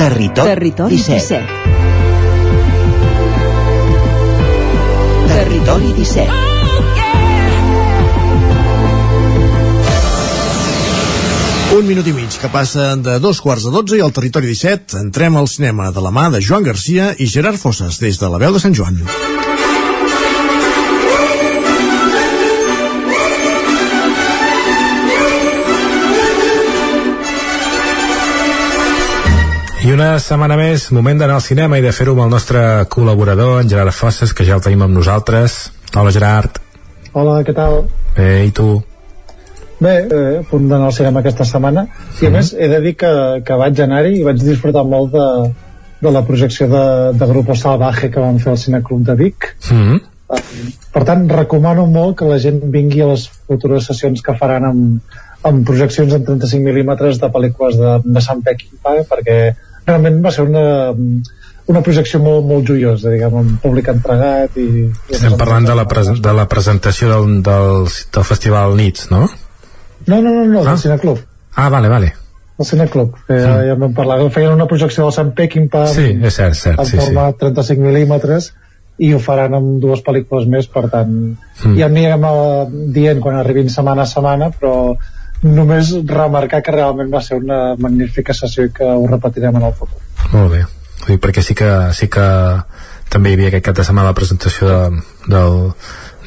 Speaker 21: Territori,
Speaker 45: Territori
Speaker 21: 17.
Speaker 45: 17.
Speaker 21: Territori 17.
Speaker 1: Un minut i mig que passa de dos quarts de dotze i al territori 17 entrem al cinema de la mà de Joan Garcia i Gerard Fosses des de la veu de Sant Joan.
Speaker 46: Una setmana més, moment d'anar al cinema i de fer-ho amb el nostre col·laborador, en Gerard Fosses, que ja el tenim amb nosaltres. Hola, Gerard.
Speaker 47: Hola, què tal?
Speaker 46: Bé, i tu?
Speaker 47: Bé, eh, a punt d'anar al cinema aquesta setmana i a més he de dir que, que vaig anar-hi i vaig disfrutar molt de, de la projecció de, de Grupo Salvaje que vam fer al Cineclub de Vic
Speaker 46: Mm -hmm.
Speaker 47: per tant recomano molt que la gent vingui a les futures sessions que faran amb, amb projeccions en 35 mil·límetres de pel·lícules de, de Sant Peckinpah perquè realment va ser una, una projecció molt, molt joiosa, diguem, amb públic entregat i... i
Speaker 46: Estem parlant de la, pres de la presentació del, del, del Festival Nits, no?
Speaker 47: No, no, no, no,
Speaker 46: Ah.
Speaker 47: del Cineclub.
Speaker 46: Ah, vale, vale.
Speaker 47: El Cineclub, que ja, ja en vam parlar. Feien una projecció del Sant Peckinpah
Speaker 46: Sí, és cert, cert,
Speaker 47: en
Speaker 46: sí, sí.
Speaker 47: format 35 mil·límetres i ho faran amb dues pel·lícules més, per tant,
Speaker 46: Mm.
Speaker 47: ja anirem dient quan arribin setmana a setmana, però només remarcar que realment va ser una magnífica sessió i que ho repetirem en el futur.
Speaker 46: Molt bé. Vull dir, perquè sí que, sí que també hi havia aquest cap de setmana la presentació de, del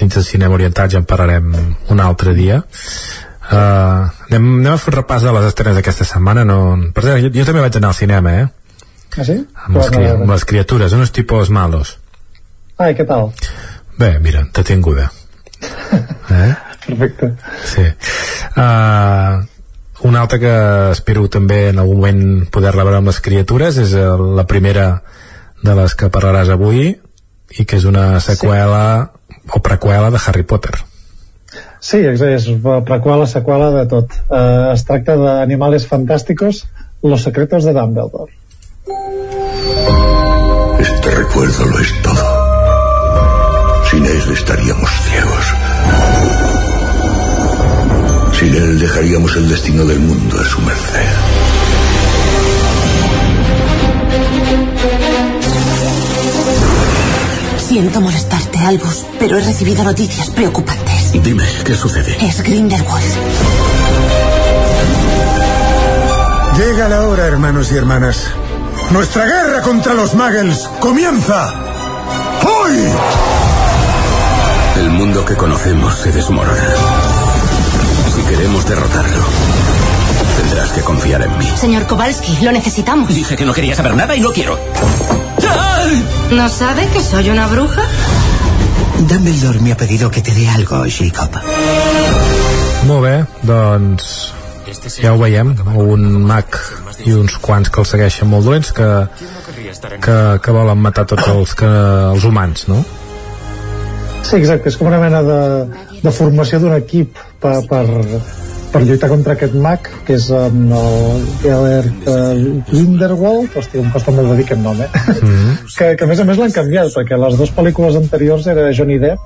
Speaker 46: Nits de Cinema Orientat, ja en parlarem un altre dia. Uh, anem, anem a fer un repàs de les estrenes d'aquesta setmana no... per cert, jo, jo també vaig anar al cinema eh?
Speaker 47: Ah, sí?
Speaker 46: amb, les, cri amb les criatures, unos tipos malos
Speaker 47: Ai, què tal?
Speaker 46: bé, mira, detinguda *laughs* eh?
Speaker 47: Perfecte.
Speaker 46: Sí. Uh, una altra que espero també en algun moment poder-la veure amb les criatures és eh, la primera de les que parlaràs avui i que és una seqüela o preqüela de Harry Potter.
Speaker 47: Sí, és, és preqüela, seqüela de tot. Uh, es tracta d'Animales Fantásticos, Los Secretos de Dumbledore.
Speaker 48: Este recuerdo lo es todo. Sin él estaríamos ciegos. Sin él dejaríamos el destino del mundo a su merced.
Speaker 49: Siento molestarte, Albus, pero he recibido noticias preocupantes.
Speaker 48: Dime, ¿qué sucede?
Speaker 49: Es Grindelwald.
Speaker 50: Llega la hora, hermanos y hermanas. Nuestra guerra contra los muggles comienza. ¡Hoy!
Speaker 48: El
Speaker 51: mundo que conocemos se desmorona. Si queremos derrotarlo, tendrás que confiar en mí.
Speaker 49: Señor Kowalski, lo necesitamos.
Speaker 24: Dije que no quería saber nada y no quiero.
Speaker 49: ¿No sabe que soy una bruja?
Speaker 52: Dumbledore me ha pedido que te dé algo, Jacob.
Speaker 46: Molt bé, doncs ja ho veiem, un mag i uns quants que el segueixen molt dolents que, que, que volen matar tots els, que, els humans, no?
Speaker 47: Sí, exacte, és com una mena de, de formació d'un equip per, per, per lluitar contra aquest mag, que és um, el Gellert uh, Grindelwald, hòstia, em costa molt de dir aquest nom, eh? Mm -hmm. *laughs* que, que a més a més l'han canviat, perquè les dues pel·lícules anteriors era Johnny Depp,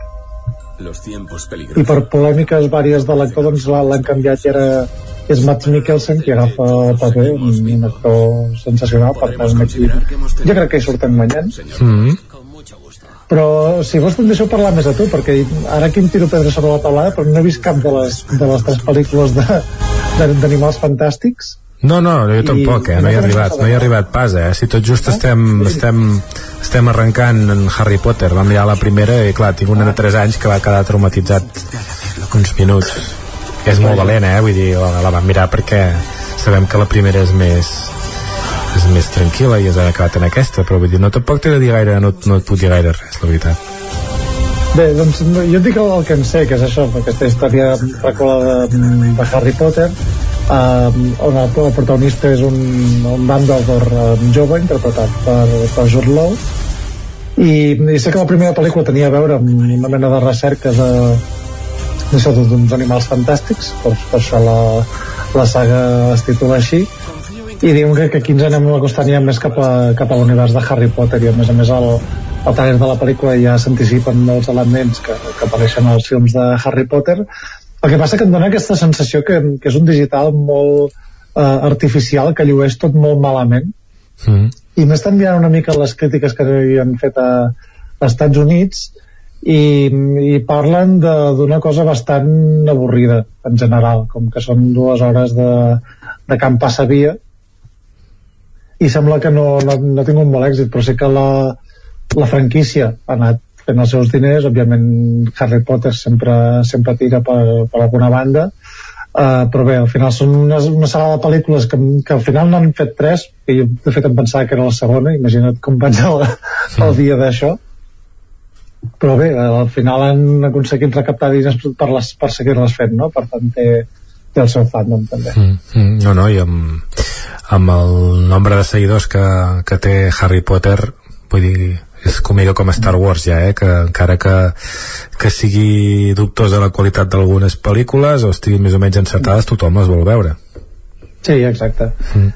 Speaker 51: Los tiempos
Speaker 47: i
Speaker 51: peligrosos.
Speaker 47: per polèmiques vàries de l'actor doncs l'ha- l'han canviat i ara és Matt Mikkelsen qui agafa el paper un, un actor sensacional per tant aquí jo crec que hi surten guanyant
Speaker 46: Mm.
Speaker 47: Però si vols te'n deixo parlar més a tu perquè ara aquí em tiro pedres sobre la taulada però no he vist cap de les, de les tres pel·lícules d'animals fantàstics
Speaker 46: No, no, jo
Speaker 47: I-
Speaker 46: tampoc, eh? No hi he arribat, no hi he arribat pas, eh? Si tot just estem, estem, estem arrencant en Harry Potter. Vam mirar la primera i, clar, tinc una de 3 anys que va quedar traumatitzat uns minuts. És molt valent, eh? Vull dir, la, la vam mirar perquè sabem que la primera és més és més tranquil·la i hem acabat en aquesta, però vull dir, no tampoc t'he de dir gaire, no, no et puc dir gaire res, la veritat.
Speaker 47: Bé, doncs jo et dic el, que en sé, que és això, aquesta història prequela de, Harry Potter, eh, on el, el protagonista és un, un Dumbledore eh, jove, interpretat per, per Jude Law, i, i sé que la primera pel·lícula tenia a veure amb una mena de recerca de d'uns animals fantàstics, per, per això la, la saga es titula així, i diguem que, que aquí ens anem acostant ja més cap a, cap a l'univers de Harry Potter i a més a més el, el trailer de la pel·lícula ja s'anticipen molts elements que, que apareixen als films de Harry Potter. El que passa que em dona aquesta sensació que, que és un digital molt eh, artificial que llueix tot molt malament.
Speaker 46: Mm.
Speaker 47: i m'estan mirant una mica les crítiques que han fet a, a Estats Units i, i parlen de- d'una cosa bastant avorrida en general, com que són dues hores de, de camp passavia i sembla que no, no, no ha tingut molt èxit però sé que la, la franquícia ha anat fent els seus diners. Òbviament Harry Potter sempre, sempre tira per, per alguna banda. Uh, però bé, al final són una, una saga de pel·lícules que, que al final n'han fet tres que jo de fet em pensava que era la segona. Imagina't com vaig el, el dia d'això. Però bé, al final han aconseguit recaptar diners per, les, per seguir-les fent no? per tant té, té el seu fandom també
Speaker 46: Mm, mm, no, no, i amb, amb el nombre de seguidors que, que té Harry Potter vull dir, és com mica com Star Wars ja, eh? que encara que, que sigui dubtosa la qualitat d'algunes pel·lícules o estiguin més o menys encertades tothom les vol veure
Speaker 47: Sí, exacte.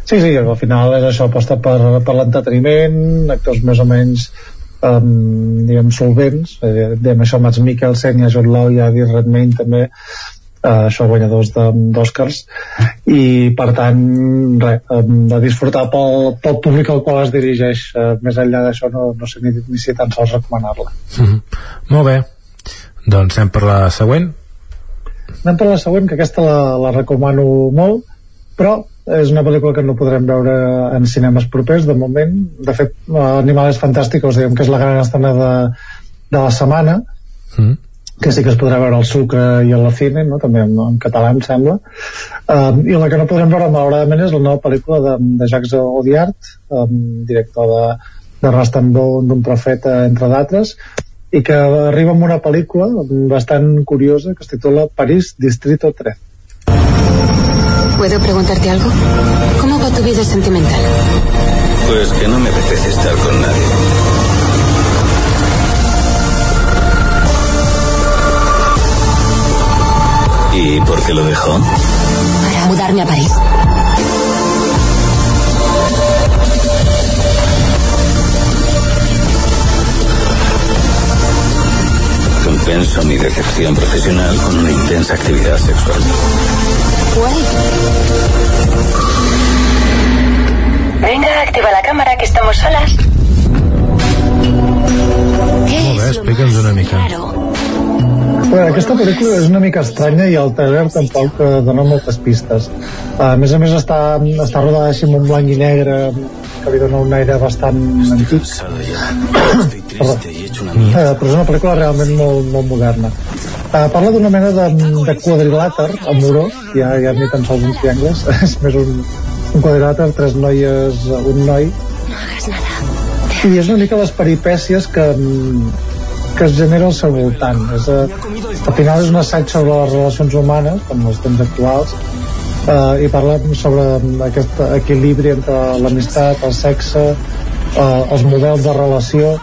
Speaker 47: Sí, sí, al final és això, aposta per, per l'entreteniment, actors més o menys um, diguem, solvents, eh, diguem això, Mats Mikkelsen i a Jude Law i a Eddie Redmayne també, eh, això guanyadors d'Oscars i per tant um, de disfrutar pel, pel públic al qual es dirigeix. Uh, més enllà d'això no, no sé ni, ni si tan sols recomanar-la.
Speaker 46: Mm molt bé. Doncs anem per la següent.
Speaker 47: Anem per la següent, que aquesta la, la recomano molt, però és una pel·lícula que no podrem veure en cinemes propers, de moment. De fet, Animales Fantàsticos, diguem que és la gran estrena de, de la setmana,
Speaker 46: mm.
Speaker 47: Que sí que es podrà veure al Sucre i a la Cine, no? també en, en català, em sembla. Um, I la que no podrem veure, malauradament, és la nova pel·lícula de, de Jacques Audiard, um, director de, de Rastambó d'un profeta, entre d'altres, i que arriba amb una pel·lícula bastant curiosa que es titula París Distrito 3.
Speaker 49: ¿Puedo preguntarte algo? ¿Cómo va tu vida sentimental?
Speaker 51: Pues que no me apetece estar con nadie. ¿Y por qué lo dejó?
Speaker 49: Para mudarme a París.
Speaker 51: Compenso mi decepción profesional con una intensa actividad sexual.
Speaker 49: Venga, activa la cámara, que estamos solas.
Speaker 46: bé, explica'ns una mica
Speaker 47: Bé, aquesta pel·lícula és una mica estranya i el trailer tampoc eh, dona moltes pistes. A més a més està, està rodada així en un blanc i negre que li dona un aire bastant antic. Perdó. eh, però és una pel·lícula realment molt, molt moderna eh, parla d'una mena de, de quadrilàter amorós ja, ja ni tan sols uns triangles *laughs* és més un, un quadrilàter, tres noies un noi i és una mica les peripècies que, que es genera al seu voltant és, eh, al final és un assaig sobre les relacions humanes com els temps actuals eh, i parla sobre aquest equilibri entre l'amistat, el sexe eh, els models de relació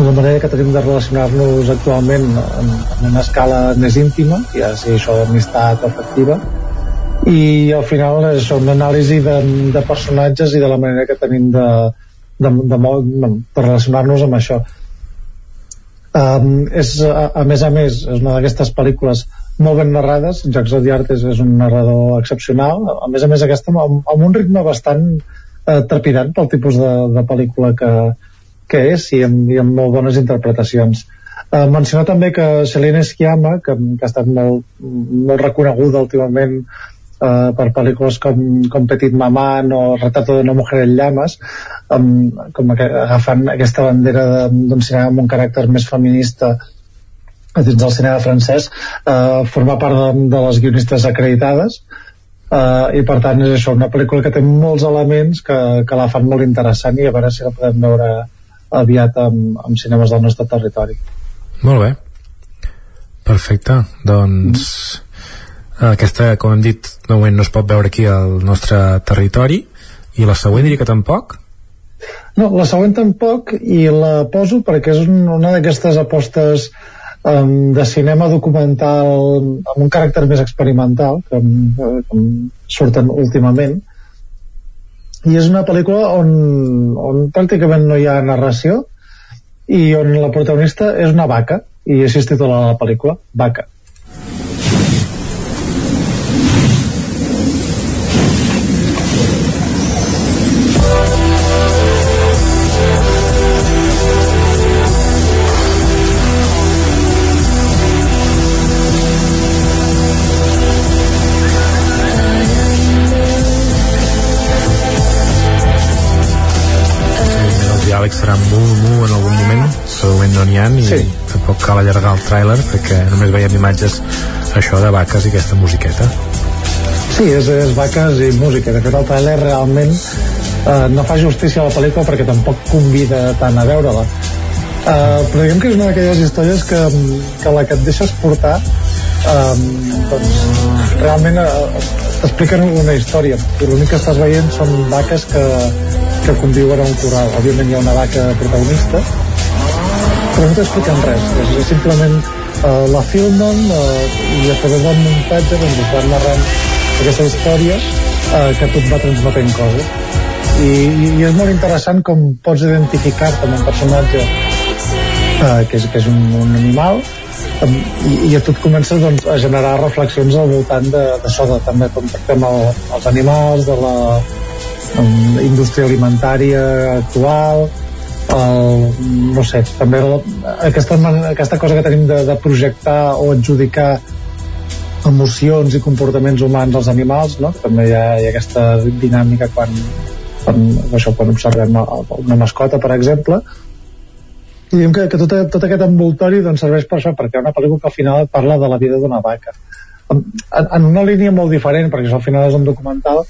Speaker 47: la manera que tenim de relacionar-nos actualment en, en una escala més íntima, ja sigui això d'amistat afectiva, i al final és una anàlisi de, de personatges i de la manera que tenim de, de, de, de, de relacionar-nos amb això. Um, és, a, a més a més, és una d'aquestes pel·lícules molt ben narrades, Jacques Odiartes és un narrador excepcional, a més a més aquesta amb, amb un ritme bastant eh, trepidant pel tipus de, de pel·lícula que, que és i amb, i amb molt bones interpretacions. Eh, mencionar també que Celine Sciamma, que, que ha estat molt, molt reconeguda últimament eh, per pel·lícules com, com Petit Maman o Retrato de una mujer en llames, um, com que, agafant aquesta bandera d'un cinema amb un caràcter més feminista dins del cinema francès, eh, forma part de, de les guionistes acreditades, uh, i per tant és això, una pel·lícula que té molts elements que, que la fan molt interessant i a veure si la podem veure aviat amb, amb cinemes del nostre territori.
Speaker 46: Molt bé. Perfecte. Doncs mm. Aquesta, com hem dit, de moment no es pot veure aquí al nostre territori. I la següent diria que tampoc?
Speaker 47: No, la següent tampoc i la poso perquè és un, una d'aquestes apostes um, de cinema documental amb un caràcter més experimental que, que surten últimament. I és una pel·lícula on, on pràcticament no hi ha narració i on la protagonista és una vaca i així es titula la pel·lícula, Vaca
Speaker 46: serà mu, mu en algun moment. Segurament no n'hi ha i sí. tampoc cal allargar el tràiler perquè només veiem imatges això de vaques i aquesta musiqueta.
Speaker 47: Sí, és, és vaques i música. De fet el tràiler realment eh, no fa justícia a la pel·lícula perquè tampoc convida tant a veure-la. Eh, però diguem que és una d'aquelles històries que, que la que et deixes portar eh, doncs realment eh, t'expliquen una història. I l'únic que estàs veient són vaques que, que conviuen a un corral. Òbviament hi ha una vaca protagonista, però no t'expliquen res. És simplement eh, la filmen eh, i a través del muntatge doncs, es van narrant aquesta història eh, que tot va transmetent coses. I, i, és molt interessant com pots identificar-te amb un personatge eh, que, és, que és un, un animal i, i a tu et comences doncs, a generar reflexions al voltant d'això, de, de, també com tractem el, els animals, de la, amb indústria alimentària actual el, no sé, també el, aquesta, aquesta cosa que tenim de, de projectar o adjudicar emocions i comportaments humans als animals, no? també hi ha, hi ha aquesta dinàmica quan, quan, això, quan observem una mascota, per exemple, i diem que, que tot, tot aquest envoltori doncs, serveix per això, perquè hi ha una pel·lícula que al final parla de la vida d'una vaca. En, en una línia molt diferent, perquè això al final és un documental,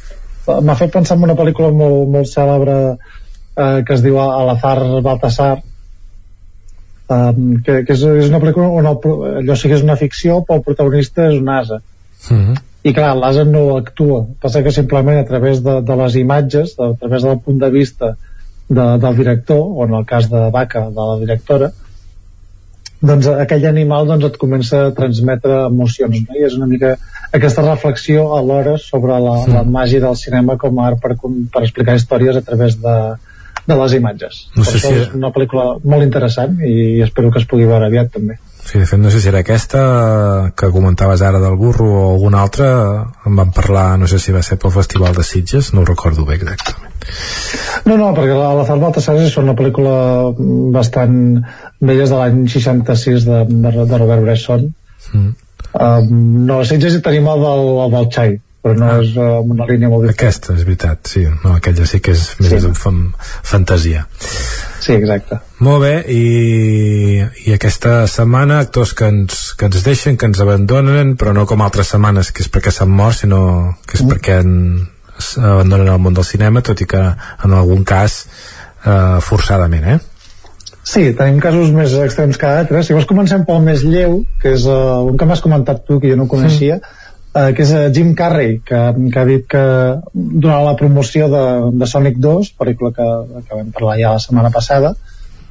Speaker 47: m'ha fet pensar en una pel·lícula molt, molt cèlebre eh, que es diu Alazar Baltasar um, que, que és, és una pel·lícula on el, allò sí que és una ficció però el protagonista és un asa uh mhm. -huh. i clar, l'asa no actua passa que simplement a través de, de les imatges a través del punt de vista de, del director, o en el cas de Vaca de la directora doncs aquell animal doncs, et comença a transmetre emocions no? i és una mica aquesta reflexió alhora sobre la, mm. la màgia del cinema com a art per, per explicar històries a través de, de les imatges no sé per si... és una pel·lícula molt interessant i espero que es pugui veure aviat també
Speaker 46: Sí, de fet, no sé si era aquesta que comentaves ara del burro o alguna altra en van parlar, no sé si va ser pel Festival de Sitges, no ho recordo bé exactament
Speaker 47: no, no, perquè la, la Zarba és una pel·lícula bastant vella de l'any 66 de, de, de Robert Bresson mm. um, no, a Sitges tenim el del, el del Xai però no ah. és uh, una línia molt
Speaker 46: diferent aquesta és veritat, sí, no, aquella sí que és més sí. fan, fantasia
Speaker 47: Sí, exacte.
Speaker 46: Molt bé, i, i aquesta setmana actors que ens, que ens deixen, que ens abandonen, però no com altres setmanes, que és perquè s'han mort, sinó que és mm. perquè en, abandonen el món del cinema, tot i que en algun cas eh, forçadament, eh?
Speaker 47: Sí, tenim casos més extrems que altres. Si vols comencem pel més lleu, que és uh, un que m'has comentat tu, que jo no coneixia, sí. Uh, que és uh, Jim Carrey, que, que ha dit que durant la promoció de, de Sonic 2, pel·lícula que, que vam parlar ja la setmana passada,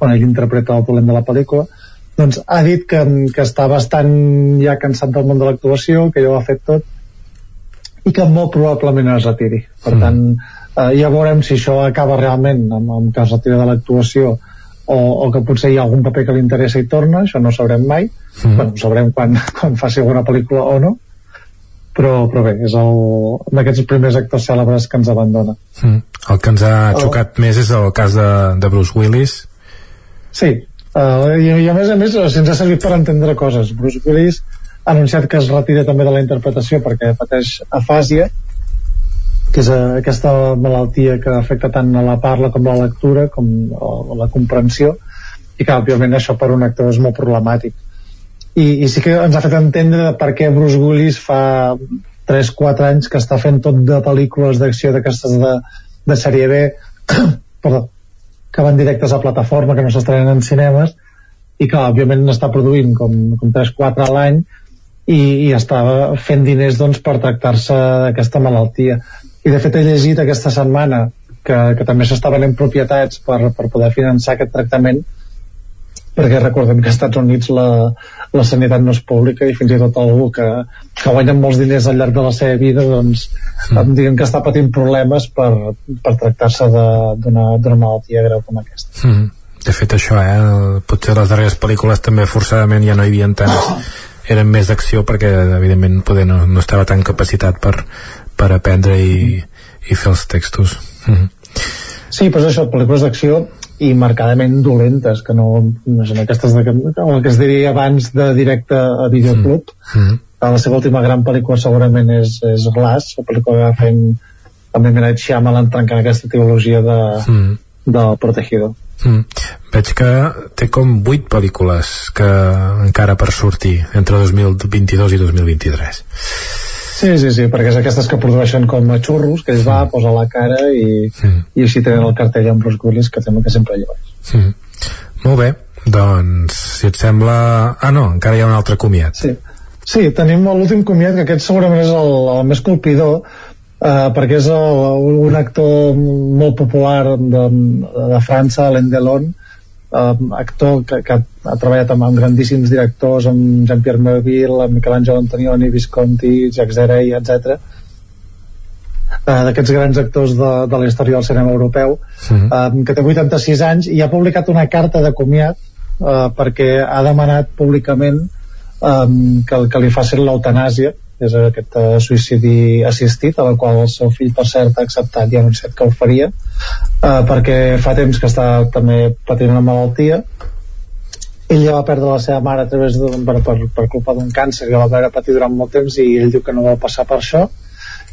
Speaker 47: on ell interpreta el dolent de la pel·lícula, doncs ha dit que, que està bastant ja cansat del món de l'actuació, que ja ho ha fet tot, i que molt probablement es retiri. Per mm. tant, eh, ja veurem si això acaba realment amb, amb que es retira de l'actuació o, o que potser hi ha algun paper que li interessa i torna, això no ho sabrem mai mm. bueno, ho sabrem quan, *laughs* quan faci alguna pel·lícula o no però, però bé, és el d'aquests primers actors cèlebres que ens abandona
Speaker 46: mm. el que ens ha xocat oh. més és el cas de, de Bruce Willis
Speaker 47: sí, uh, i, i a més a més ens ha servit per entendre coses Bruce Willis ha anunciat que es retira també de la interpretació perquè pateix afàsia que és eh, aquesta malaltia que afecta tant a la parla com a la lectura com a la comprensió i que òbviament això per un actor és molt problemàtic i, i sí que ens ha fet entendre per què Bruce Willis fa 3-4 anys que està fent tot de pel·lícules d'acció d'aquestes de, de sèrie B *coughs* perdó, que van directes a plataforma que no s'estrenen en cinemes i que òbviament n'està produint com, com 3-4 a l'any i, i està fent diners doncs, per tractar-se d'aquesta malaltia. I de fet he llegit aquesta setmana que, que també s'està venent propietats per, per poder finançar aquest tractament perquè recordem que als Estats Units la, la sanitat no és pública i fins i tot algú que, que guanya molts diners al llarg de la seva vida doncs mm. diguem que està patint problemes per, per tractar-se d'una malaltia greu com aquesta
Speaker 46: mm. de fet això eh? potser les darreres pel·lícules també forçadament ja no hi havia tants eren més d'acció perquè evidentment poder no, no estava tan capacitat per, per aprendre i, i fer els textos mm.
Speaker 47: Sí, però això, pel·lícules d'acció i marcadament dolentes que no, no són aquestes de, el que es diria abans de directe a videoclub mm -hmm. la seva última gran pel·lícula segurament és, és Glass la pel·lícula que va fer amb. Night Shyamalan trencant aquesta teologia de, mm -hmm. del protegido
Speaker 46: Mm. Veig que té com 8 pel·lícules que encara per sortir entre 2022 i 2023
Speaker 47: Sí, sí, sí, perquè és aquestes que produeixen com a xurros, que es va, mm. posa la cara i, mm. i així tenen el cartell amb Bruce Willis que també que sempre lleves.
Speaker 46: Mm. Molt bé, doncs, si et sembla... Ah, no, encara hi ha un altre comiat.
Speaker 47: Sí, sí tenim l'últim comiat, que aquest segurament és el, el més colpidor, Uh, perquè és el, un actor molt popular de, de França, Alain Delon, uh, actor que, que ha treballat amb, amb grandíssims directors amb Jean-Pierre Melville, amb Michelangelo Antonioni Visconti, Jacques Deray, etc uh, d'aquests grans actors de, de la història del cinema europeu sí. uh, que té 86 anys i ha publicat una carta de comiat uh, perquè ha demanat públicament um, que, que li facin l'eutanàsia és aquest uh, suïcidi assistit a la qual el seu fill per cert ha acceptat i ha anunciat que ho faria uh, perquè fa temps que està també patint una malaltia. Ell ja va perdre la seva mare a través de, per, per, per culpa d'un càncer que va haver patir durant molt temps i ell diu que no vol passar per això.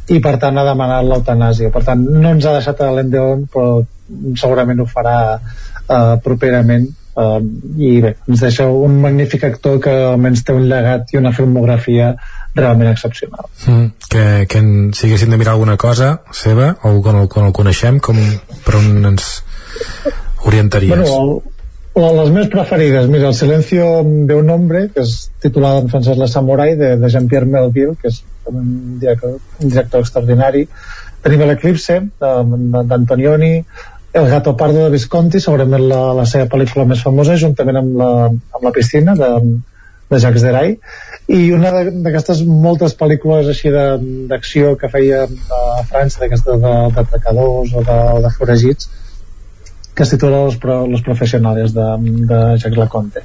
Speaker 47: I per tant ha demanat l'eutanàsia. Per tant no ens ha deixat a l'Endeon però segurament ho farà uh, properament uh, i bé, ens deixa un magnífic actor que almenys té un llegat i una filmografia realment excepcional.
Speaker 46: Mm, que, que en, si haguéssim de mirar alguna cosa seva, o quan el, quan el coneixem, com, per on ens orientaries?
Speaker 47: Bueno, el, les més preferides, mira, El silencio de un hombre, que és titulada en francès La Samurai, de, de Jean-Pierre Melville, que és un director, un director extraordinari. Tenim l'Eclipse, d'Antonioni, El gato pardo de Visconti, segurament la, la seva pel·lícula més famosa, juntament amb la, amb la piscina, de, de Jacques Deray i una d'aquestes moltes pel·lícules així d'acció que feia a França d'aquestes d'atracadors o de, o de foragits que es titula Los, los Professionales de, de Jacques Laconte.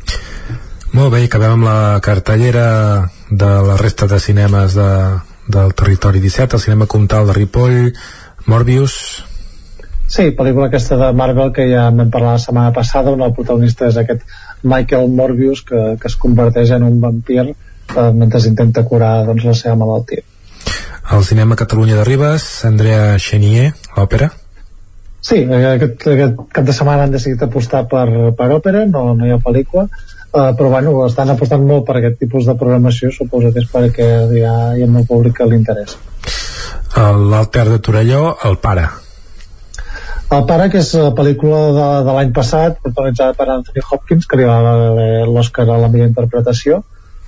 Speaker 46: Molt bé, acabem amb la cartellera de la resta de cinemes de, del territori 17, el cinema comtal de Ripoll. Morbius
Speaker 47: Sí, pel·lícula aquesta de Marvel que ja vam parlar la setmana passada on el protagonista és aquest Michael Morbius que, que es converteix en un vampir eh, mentre intenta curar doncs, la seva malaltia
Speaker 46: al cinema Catalunya de Ribes Andrea Chenier, l'òpera
Speaker 47: Sí, aquest, aquest cap de setmana han decidit apostar per, per òpera, no, no hi ha pel·lícula, uh, però bueno, estan apostant molt per aquest tipus de programació, suposo que és perquè hi ha, hi ha molt públic que li interessa.
Speaker 46: L'Alter de Torelló, El pare.
Speaker 47: El pare, que és la pel·lícula de, de l'any passat, protagonitzada per Anthony Hopkins, que li va l'Oscar a la millor interpretació,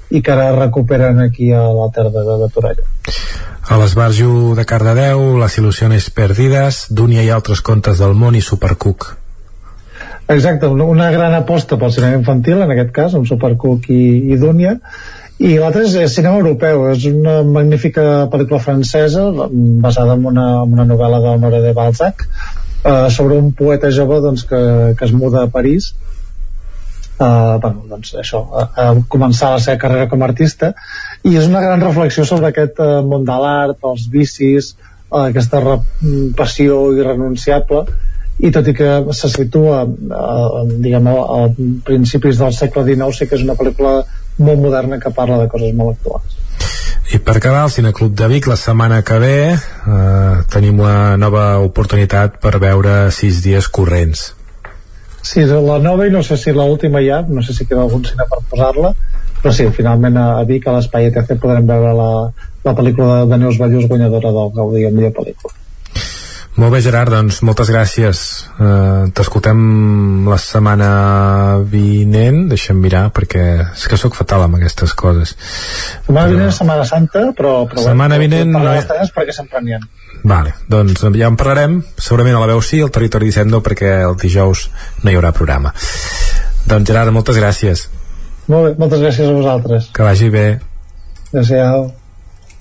Speaker 47: i que ara recuperen aquí a l'Alter de, de, de Torelló.
Speaker 46: A l'Esbarjo de Cardedeu, Les il·lusiones perdides, Dúnia i altres contes del món i Supercook.
Speaker 47: Exacte, una gran aposta pel cinema infantil, en aquest cas, amb Supercook i, i Dúnia, i l'altre és, és cinema europeu, és una magnífica pel·lícula francesa basada en una, en una novel·la d'Honore de Balzac eh, sobre un poeta jove doncs, que, que es muda a París. Eh, bueno, doncs això, a, a començar la seva carrera com a artista. I és una gran reflexió sobre aquest eh, món de l'art, els vicis eh, aquesta passió irrenunciable. I tot i que se situa eh, diguem, a, a principis del segle XIX sí que és una pel·lícula molt moderna que parla de coses molt actuals
Speaker 46: i per acabar, al Cineclub de Vic la setmana que ve eh, tenim una nova oportunitat per veure sis dies corrents
Speaker 47: Sí, la nova i no sé si l'última ja, no sé si queda algun cine per posar-la, però sí, finalment a, Vic, a l'Espai ETC, podrem veure la, la pel·lícula de, Neus Ballús, guanyadora del Gaudí, millor pel·lícula.
Speaker 46: Molt bé, Gerard, doncs moltes gràcies. Uh, T'escoltem la setmana vinent, deixa'm mirar, perquè és que sóc fatal amb aquestes coses.
Speaker 47: Setmana però... vinent Setmana Santa, però... però
Speaker 46: setmana
Speaker 47: bueno,
Speaker 46: vinent...
Speaker 47: No... perquè sempre n'hi ha.
Speaker 46: Vale, doncs ja en parlarem, segurament a la veu sí, el territori 17 no, perquè el dijous no hi haurà programa. Doncs Gerard, moltes gràcies.
Speaker 47: Molt bé, moltes gràcies a vosaltres.
Speaker 46: Que vagi bé.
Speaker 47: Adéu.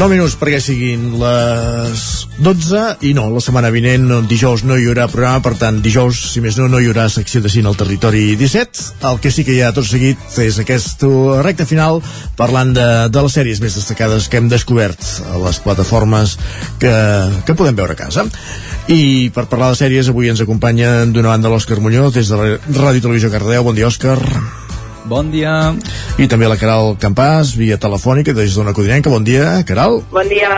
Speaker 1: 9 minuts perquè siguin les 12 i no, la setmana vinent dijous no hi haurà programa, per tant dijous si més no, no hi haurà secció de cine al territori 17 el que sí que hi ha tot seguit és aquest recte final parlant de, de les sèries més destacades que hem descobert a les plataformes que, que podem veure a casa. I per parlar de sèries avui ens acompanya d'una banda l'Òscar Muñoz des de la Ràdio Televisió Cardeu, bon dia Òscar
Speaker 53: Bon dia.
Speaker 1: I també la Caral Campàs, via telefònica des d'Ona Codinenca. Bon dia, Caral.
Speaker 54: Bon dia.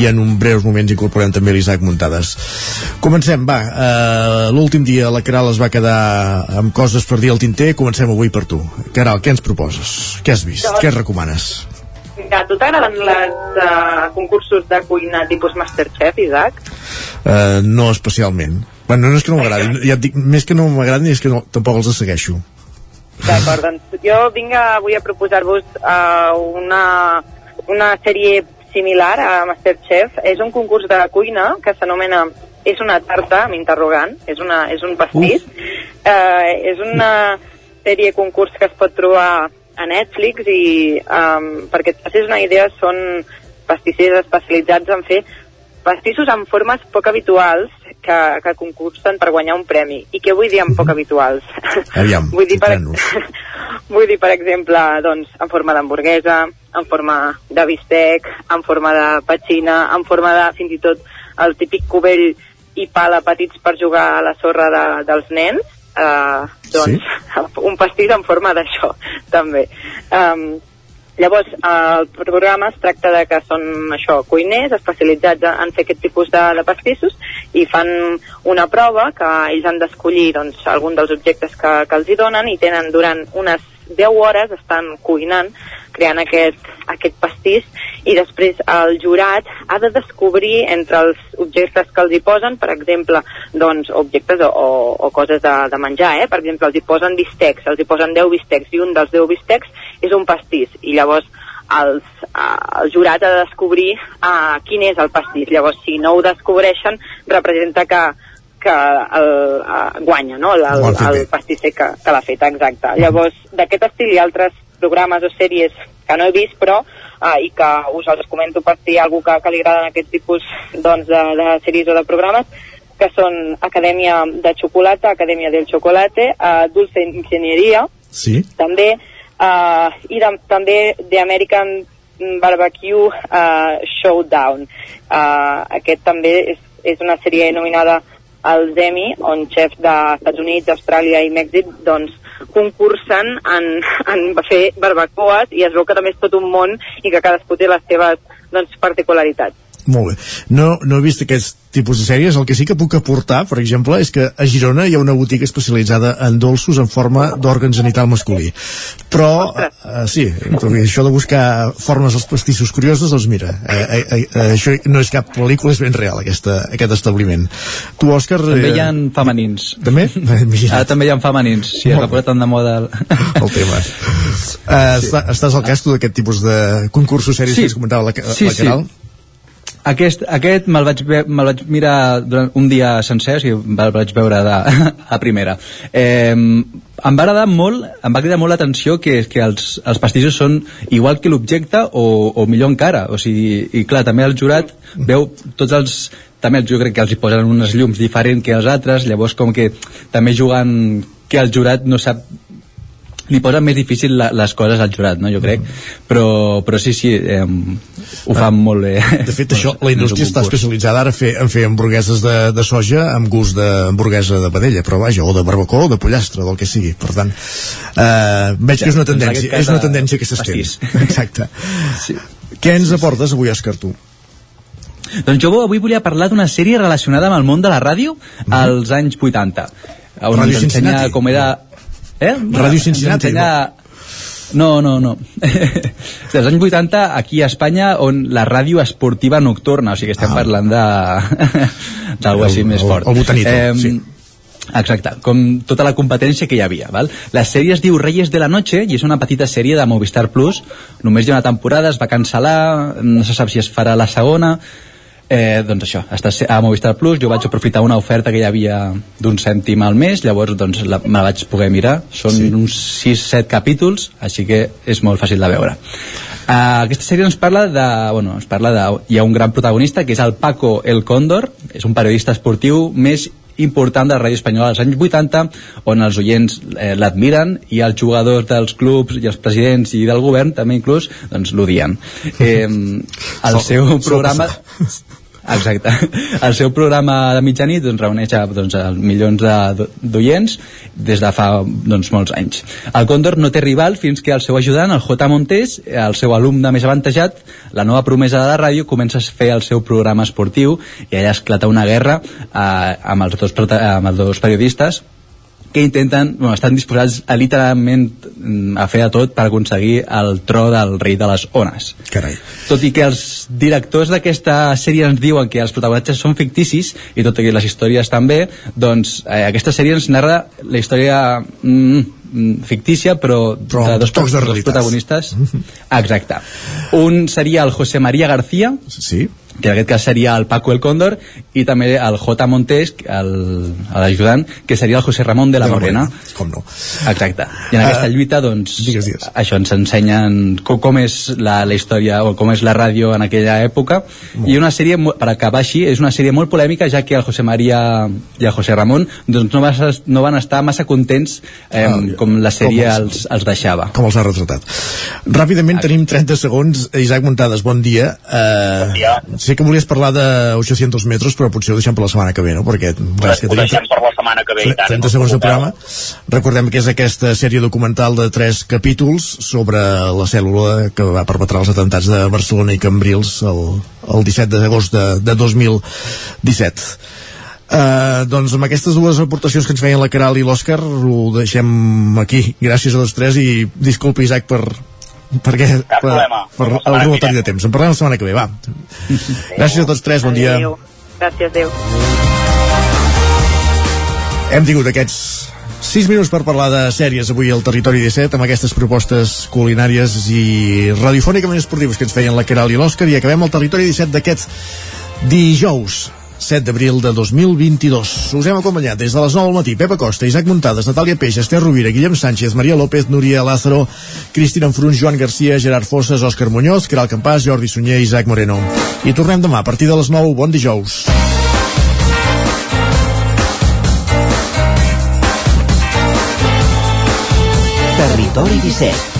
Speaker 1: I en un breus moments incorporem també l'Isaac Muntades. Comencem, va. Uh, L'últim dia la Caral es va quedar amb coses per dir al tinter. Comencem avui per tu. Caral, què ens proposes? Què has vist? Doncs... Què recomanes?
Speaker 54: A tu t'agraden els uh, concursos de cuina tipus Masterchef, Isaac?
Speaker 1: Uh, no especialment. Bueno, no és que no m'agradin, ja et dic, més que no m'agradin és que no, tampoc els segueixo.
Speaker 54: D'acord, doncs jo vinc avui a proposar-vos uh, una, una sèrie similar a Masterchef. És un concurs de cuina que s'anomena És una tarta, amb interrogant, és, una, és un pastís. Uh, és una sèrie concurs que es pot trobar a Netflix i um, perquè et facis una idea són pastissers especialitzats en fer pastissos amb formes poc habituals que, que concursen per guanyar un premi. I què vull dir amb poc *laughs* habituals?
Speaker 1: Aviam,
Speaker 54: vull, dir per, *laughs* vull dir, per exemple, doncs, en forma d'hamburguesa, en forma de bistec, en forma de petxina, en forma de, fins i tot, el típic cubell i pala petits per jugar a la sorra de, dels nens, eh, doncs sí? *laughs* un pastís en forma d'això, també. Um, Llavors, el programa es tracta de que són això, cuiners especialitzats en fer aquest tipus de, de pastissos i fan una prova que ells han d'escollir doncs, algun dels objectes que, que els hi donen i tenen durant unes 10 hores estan cuinant, creant aquest, aquest pastís i després el jurat ha de descobrir entre els objectes que els hi posen, per exemple, doncs, objectes o, o, o coses de, de menjar, eh? per exemple, els hi posen bistecs, els hi posen 10 bistecs i un dels 10 bistecs és un pastís i llavors els, uh, el jurat ha de descobrir uh, quin és el pastís. Llavors, si no ho descobreixen, representa que, que el, uh, guanya, no?, el, el, el pastisser que, que l'ha fet, exacte. Llavors, d'aquest estil hi ha altres programes o sèries que no he vist, però uh, i que us els comento per si hi ha algú que, que li agraden aquest tipus doncs, de, de sèries o de programes, que són Acadèmia de Xocolata, Acadèmia del Chocolate, uh, Dulce Ingenieria,
Speaker 1: sí.
Speaker 54: també, uh, i de, també The American Barbecue uh, Showdown. Uh, aquest també és, és una sèrie nominada els Emmy, on xefs d'Estats Units, Austràlia i Mèxic doncs, concursen en, *laughs* en fer barbacoes i es veu que també és tot un món i que cadascú té les seves doncs, particularitats.
Speaker 1: Molt bé. No, no he vist aquest tipus de sèries. El que sí que puc aportar, per exemple, és que a Girona hi ha una botiga especialitzada en dolços en forma d'òrgan genital masculí. Però, uh, sí, això de buscar formes als pastissos curioses, doncs mira, eh, eh, eh, això no és cap pel·lícula, és ben real, aquesta, aquest establiment. Tu, Òscar...
Speaker 53: També hi ha femenins.
Speaker 1: També? *laughs*
Speaker 53: Ah, també hi ha femenins, sí, es va tan de moda el,
Speaker 1: el tema. *laughs* Uh, sí. Estàs al cas tu d'aquest tipus de concursos sèries sí. que es comentava la, la
Speaker 53: sí,
Speaker 1: Caral?
Speaker 53: Sí. Aquest, aquest me'l vaig, me vaig mirar durant un dia sencer, o sigui, me'l vaig veure de, *laughs* a primera. Eh, em va agradar molt, em va cridar molt l'atenció que, que els, els pastissos són igual que l'objecte o, o millor encara. O sigui, I clar, també el jurat veu tots els també jo crec que els hi posen unes llums diferents que els altres, llavors com que també jugant que el jurat no sap li posa més difícil la, les coses al jurat, no, jo crec, però, però sí, sí, eh, ho fan ah, molt bé.
Speaker 1: De fet, això, la *laughs* indústria està especialitzada ara a fer, en fer hamburgueses de, de soja amb gust d'hamburguesa de vedella, però vaja, o de barbacoa o de pollastre, del que sigui. Per tant, eh, veig ja, que és una doncs tendència, és una tendència que s'estén. *laughs* Exacte. Sí. Què ens aportes avui, Òscar, tu?
Speaker 53: Doncs jo avui volia parlar d'una sèrie relacionada amb el món de la ràdio mm. als anys 80 on
Speaker 1: ens ensenya
Speaker 53: com era
Speaker 1: Eh? Ràdio Cincinnati. Ensenya...
Speaker 53: No, no, no. *laughs* Dels anys 80, aquí a Espanya, on la ràdio esportiva nocturna, o sigui que estem ah. parlant de... *laughs* d'algú així més fort.
Speaker 1: El, el botanito, eh, sí.
Speaker 53: Exacte, com tota la competència que hi havia. Val? La sèrie es diu Reyes de la Noche i és una petita sèrie de Movistar Plus. Només hi ha una temporada, es va cancel·lar, no se sap si es farà la segona Eh, doncs això, està a Movistar Plus, jo vaig aprofitar una oferta que hi havia d'un cèntim al mes, llavors doncs la, me la vaig poder mirar, són sí. uns 6-7 capítols, així que és molt fàcil de veure. Uh, aquesta sèrie ens parla de, bueno, ens parla de, hi ha un gran protagonista que és el Paco El Cóndor, és un periodista esportiu més important de la ràdio espanyola als anys 80 on els oients eh, l'admiren i els jugadors dels clubs i els presidents i del govern també inclús doncs l'odien *laughs* eh, el seu programa Exacte. El seu programa de mitjanit doncs, reuneix a, doncs, a milions d'oients des de fa doncs, molts anys. El Còndor no té rival fins que el seu ajudant, el J. Montés, el seu alumne més avantatjat, la nova promesa de la ràdio, comença a fer el seu programa esportiu i allà esclata una guerra eh, amb, els dos, amb els dos periodistes que intenten, bueno, estan disposats a literalment mm, a fer de tot per aconseguir el tro del rei de les ones.
Speaker 1: Carai.
Speaker 53: Tot i que els directors d'aquesta sèrie ens diuen que els protagonistes són ficticis, i tot i que les històries també, doncs eh, aquesta sèrie ens narra la història mm, mm fictícia però,
Speaker 1: però
Speaker 53: de dos,
Speaker 1: de
Speaker 53: dos protagonistes. Exacte. Un seria el José María García.
Speaker 1: Sí
Speaker 53: que en aquest cas seria el Paco el Cóndor i també el J. Montés l'ajudant, que seria el José Ramon de la, de la Morena.
Speaker 1: Morena. Com no.
Speaker 53: Exacte. I en aquesta uh, lluita, doncs,
Speaker 1: digues, digues.
Speaker 53: això ens ensenyen com, com és la, la història o com és la ràdio en aquella època. Molt. I una sèrie, per acabar així, és una sèrie molt polèmica, ja que el José María i el José Ramon doncs, no, va, no van estar massa contents eh, ah, com la sèrie com els, els deixava.
Speaker 1: Com els ha retratat. Ràpidament Exacte. tenim 30 segons. Isaac Montades, bon dia. Uh, bon dia sé que volies parlar de 800 metres, però potser ho deixem per la setmana que ve, no? Perquè,
Speaker 55: clar, que ho deixem per la setmana que ve.
Speaker 1: 30 tant, segons de programa. Recordem que és aquesta sèrie documental de tres capítols sobre la cèl·lula que va perpetrar els atentats de Barcelona i Cambrils el, el 17 d'agost de, de 2017. Uh, doncs amb aquestes dues aportacions que ens feien la Caral i l'Òscar ho deixem aquí, gràcies a tots tres i disculpa Isaac per, perquè
Speaker 55: Cap per,
Speaker 1: per el robatori de temps. En parlem la setmana que ve, va. Gràcies a tots tres, bon dia.
Speaker 54: Adéu. Gràcies, adéu.
Speaker 1: Hem tingut aquests 6 minuts per parlar de sèries avui al Territori 17 amb aquestes propostes culinàries i radiofònicament esportives que ens feien la Caral i l'Òscar i acabem el Territori 17 d'aquest dijous 7 d'abril de 2022. Us hem acompanyat des de les 9 del matí Pepa Costa, Isaac Muntades, Natàlia Peix, Esther Rovira, Guillem Sánchez, Maria López, Núria Lázaro, Cristina Enfruns, Joan Garcia, Gerard Fosses, Òscar Muñoz, Caral Campàs, Jordi Sunyer i Isaac Moreno. I tornem demà a partir de les 9. Bon dijous.
Speaker 37: Territori 17